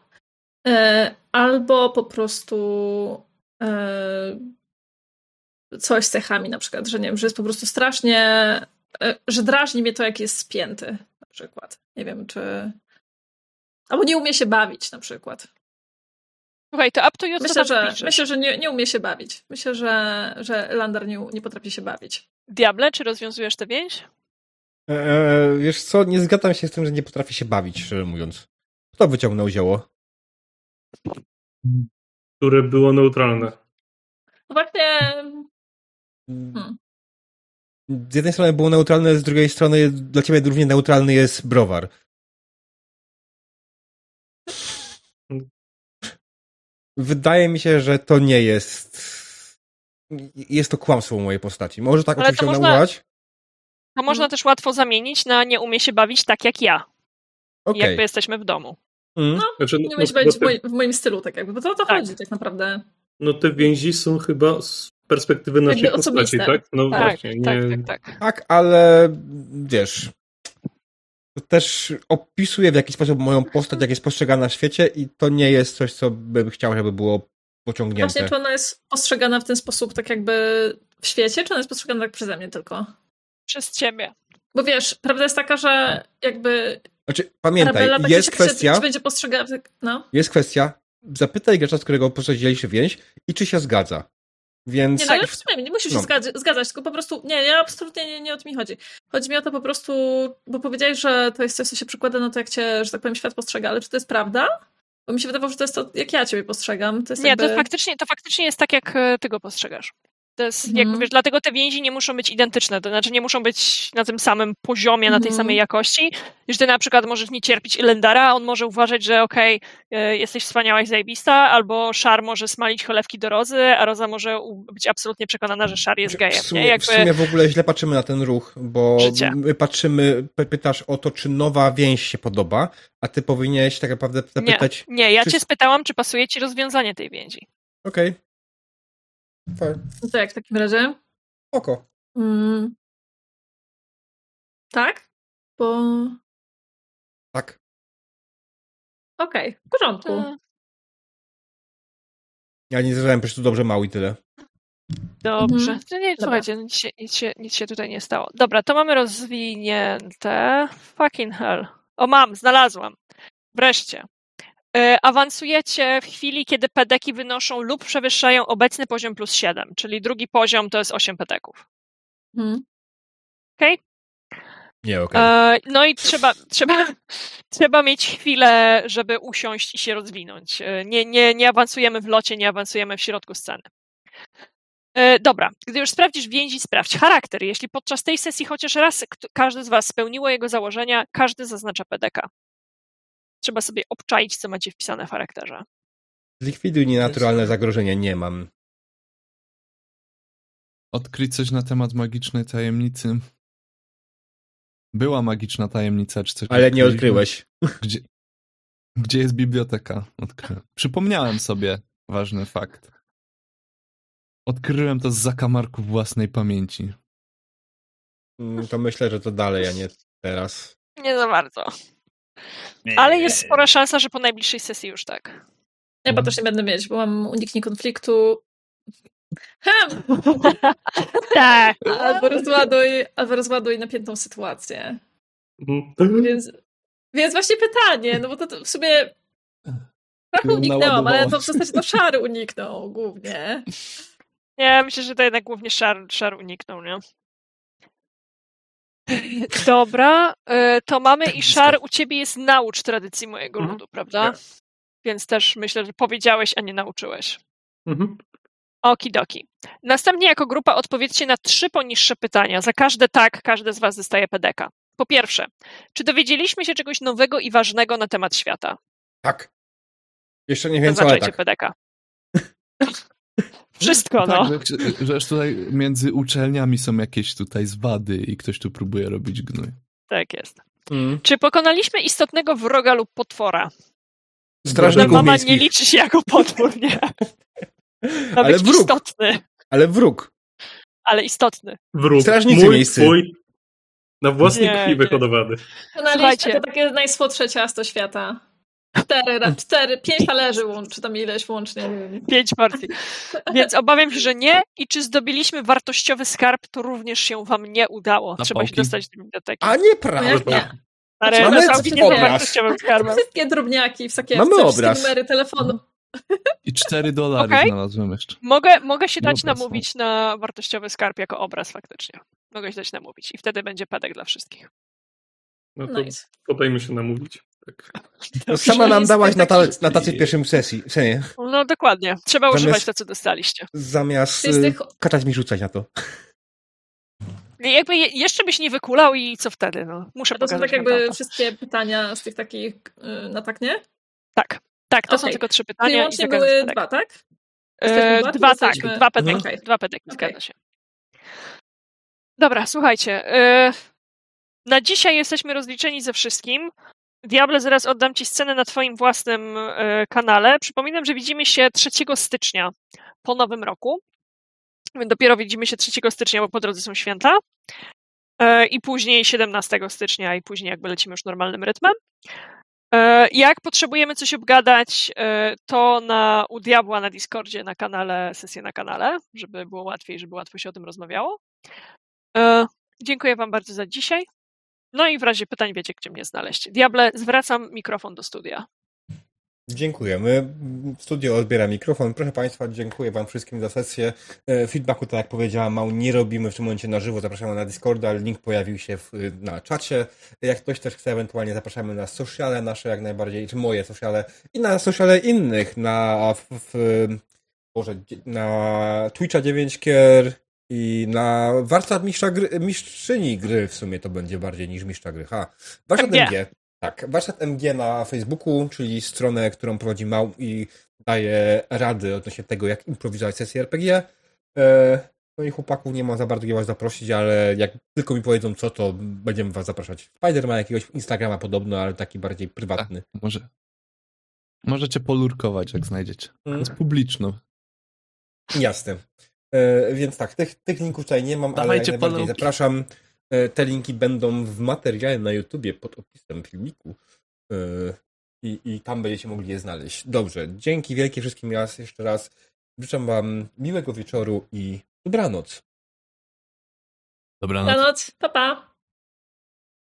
albo po prostu e, coś z cechami na przykład, że nie wiem, że jest po prostu strasznie, e, że drażni mnie to, jak jest spięty na przykład. Nie wiem, czy... Albo nie umie się bawić na przykład. Słuchaj, to up to you, Myślę, że, myślę, że nie, nie umie się bawić. Myślę, że, że Landar nie, nie potrafi się bawić. Diable, czy rozwiązujesz tę więź? Eee, wiesz co, nie zgadzam się z tym, że nie potrafi się bawić, szczerze mówiąc. Kto wyciągnął zioło? Które było neutralne. No właśnie, Z jednej strony było neutralne, z drugiej strony dla ciebie równie neutralny jest browar. Wydaje mi się, że to nie jest. Jest to kłamstwo mojej postaci. Może tak Ale oczywiście można- nauczać. To można też łatwo zamienić na nie umie się bawić tak jak ja. Okej. Jakby jesteśmy w domu. Mm. Znaczy, nie no, umie się bo bawić w, te, moim, w moim stylu, tak jakby, bo to o to Tak. chodzi tak naprawdę. no te więzi są chyba z perspektywy naszej Jakby postaci, osobiste. tak? No Tak, właśnie. tak, nie... tak, tak. Tak, ale wiesz. To też opisuje w jakiś sposób moją postać, jak jest postrzegana w świecie, i to nie jest coś, co bym chciał, żeby było pociągnięte. Właśnie, czy ona jest postrzegana w ten sposób tak jakby w świecie, czy ona jest postrzegana tak przeze mnie tylko? Przez ciebie. Bo wiesz, prawda jest taka, że jakby Znaczy, pamiętaj, Arabella tak jest czy siak się- kwestia, Czy będzie no. jest kwestia, zapytaj gracza, z którego posadziłeś więź i czy się zgadza. Więc Nie, no ale w sumie nie musisz się No. zgadzać, zgadzać, tylko po prostu, nie, ja absolutnie nie, nie o to mi chodzi. Chodzi mi o to po prostu, bo powiedziałeś, że to jest coś, co się przykłada na to, jak cię, że tak powiem, świat postrzega, ale czy to jest prawda? Bo mi się wydawało, że to jest to, jak ja ciebie postrzegam. To jest Nie, jakby... to faktycznie, to faktycznie jest tak, jak e, ty go postrzegasz. To jest, Mhm. jakby, wiesz, dlatego te więzi nie muszą być identyczne, to znaczy nie muszą być na tym samym poziomie, na tej Mhm. samej jakości. Że ty na przykład możesz nie cierpić Elendara, a on może uważać, że okej, e, jesteś wspaniała i zajebista, albo Szar może smalić cholewki do Rozy, a Roza może być absolutnie przekonana, że Szar jest gejem. w, Nie? sumie, Jakby, w sumie w ogóle źle patrzymy na ten ruch, bo Życie. my patrzymy, py- pytasz o to, czy nowa więź się podoba, a ty powinieneś tak naprawdę zapytać, nie, ja czy- cię spytałam, czy pasuje ci rozwiązanie tej więzi. okej, okay. No to jak w takim razie? oko. Mm. Tak? Bo... Tak. Okej, w porządku. E, Ja nie zacząłem, po prostu dobrze mało i tyle. Dobrze. Mhm. To nie, Dobra. słuchajcie, nic się, nic, się, nic się tutaj nie stało. Dobra, to mamy rozwinięte. Fucking hell. O, mam, znalazłam. Wreszcie. E, Awansujecie w chwili, kiedy pedeki wynoszą lub przewyższają obecny poziom plus 7, czyli drugi poziom to jest 8 pedeków. Mhm. Nie, okej. E, No i trzeba, trzeba, (laughs) trzeba mieć chwilę, żeby usiąść i się rozwinąć. E, Nie, nie, nie awansujemy w locie, nie awansujemy w środku sceny. Dobra, gdy już sprawdzisz więzi, sprawdź charakter. Jeśli podczas tej sesji chociaż raz każdy z Was spełniło jego założenia, każdy zaznacza PDK. Trzeba sobie obczaić, co macie wpisane w charakterze. Zlikwiduj nienaturalne zagrożenie, nie mam. Odkryć coś na temat magicznej tajemnicy. Była magiczna tajemnica, czy coś Ale nie odkryłeś. (laughs) Gdzie, gdzie jest biblioteka? Odkryłem. Przypomniałem sobie ważny fakt. Odkryłem to z zakamarków własnej pamięci. Mm, To myślę, że to dalej, a nie teraz. Nie za bardzo. Ale jest spora szansa, że po najbliższej sesji już tak. Ja chyba też nie będę mieć, bo mam uniknij konfliktu. (laughs) Tak. Albo rozładuj, albo rozładuj napiętą sytuację. Więc, więc właśnie pytanie, no bo to, to w sumie Trochę uniknęłam, ale to w zasadzie to szary uniknął głównie. Nie, myślę, że to jednak głównie szar, szar uniknął, nie? (laughs) Dobra, y, to mamy i szar, u ciebie jest naucz tradycji mojego Mhm. ludu, prawda? Tak. Więc też myślę, że powiedziałeś, a nie nauczyłeś. Mhm. Okidoki. Następnie jako grupa odpowiedzcie na trzy poniższe pytania. Za każde tak, każdy z was dostaje pedeka. Po pierwsze, czy dowiedzieliśmy się czegoś nowego i ważnego na temat świata? Tak. Jeszcze nie wiem co, ale tak. pedeka. (laughs) (laughs) Wszystko, no. Tak, że, że tutaj między uczelniami są jakieś tutaj zwady i ktoś tu próbuje robić gnój. Tak jest. Mm. Czy pokonaliśmy istotnego wroga lub potwora? No, Strażników mama miejskich. nie liczy się jako potwór, nie. (laughs) Ma Ale być wróg. istotny, Ale wróg. ale istotny. Wróg. Strażnicy Mój, miejscy. twój, na własnej krwi wyhodowany. Słuchajcie. to takie najsłodsze ciasto świata. Cztery, cztery, pięć talerzy łączy, czy tam ileś łącznie. Pięć partii. Więc obawiam się, że nie. I czy zdobyliśmy wartościowy skarb, to również się wam nie udało. Na Trzeba się pałki? dostać do biblioteki. A No nieprawda. jak nie? Ale Mamy wartościowym skarbem. Wszystkie drobniaki w sakiewce, Mamy wszystkie obraz. numery telefonu. I 4 dolary Okej. znalazłem jeszcze. Mogę, mogę się dać obraz, namówić na wartościowy skarb jako obraz faktycznie. Mogę się dać namówić i wtedy będzie pedek dla wszystkich. No to Nice. podajmy się namówić. Tak. No, sama nam dałaś na, ta, taki- na tacy pierwszym sesji. W sensie, No dokładnie. Trzeba Zamiast- używać to, co dostaliście. zamiast Czyli y, tych kaczać mi rzucać na to. I Jakby je, jeszcze byś nie wykulał i co wtedy? No, muszę To są tak jakby to. wszystkie pytania z tych takich y, na tak, nie? Tak, tak, to są Okej. tylko trzy Czyli pytania. i łącznie były dwa, tak? E, dwa, dwa, tak, dwa pedeki, Okej. dwa pedeki, Okej. zgadza się. Dobra, słuchajcie. e, Na dzisiaj jesteśmy rozliczeni ze wszystkim. Diable, zaraz oddam Ci scenę na Twoim własnym e, kanale. Przypominam, że widzimy się 3 stycznia po nowym roku. Dopiero widzimy się 3 stycznia, bo po drodze są święta. E, I później 17 stycznia, i później jakby lecimy już normalnym rytmem. E, Jak potrzebujemy coś obgadać, to na, u Diabła na Discordzie, na kanale, sesję na kanale, żeby było łatwiej, żeby łatwo się o tym rozmawiało. Dziękuję Wam bardzo za dzisiaj. No i w razie pytań wiecie, gdzie mnie znaleźć. Diable, zwracam mikrofon do studia. Dziękujemy. Studio odbiera mikrofon. Proszę Państwa, dziękuję Wam wszystkim za sesję. E, Feedbacku, tak jak powiedziała Mał, nie robimy w tym momencie na żywo. Zapraszamy na Discorda. Link pojawił się w, na czacie. Jak ktoś też chce, ewentualnie zapraszamy na sociale nasze jak najbardziej, czy moje sociale i na sociale innych, na w, w, Boże, na Twitcha 9kier i na warsztat mistrza gry, mistrzyni gry w sumie to będzie bardziej niż mistrza gry. Ha. Warsztat MG. MG. Tak, warsztat MG na Facebooku, czyli stronę, którą prowadzi Mał i daje rady odnośnie tego, jak improwizować sesję RPG. E, No i chłopaków nie ma za bardzo gdzie was zaprosić, ale jak tylko mi powiedzą co, to będziemy was zapraszać. Spider ma jakiegoś Instagrama podobno, ale taki bardziej prywatny. Może. Możecie polurkować, jak znajdziecie. Mm. Jest publiczną. Jasne. E, więc tak, tych, tych linków tutaj nie mam, ale Dawajcie jak najbardziej zapraszam. E, te linki będą w materiale na YouTubie pod opisem filmiku. E, i, I tam będziecie mogli je znaleźć. Dobrze, dzięki wielkie wszystkim raz, jeszcze raz. Życzę wam miłego wieczoru i dobranoc. Dobranoc. Dobranoc, pa pa.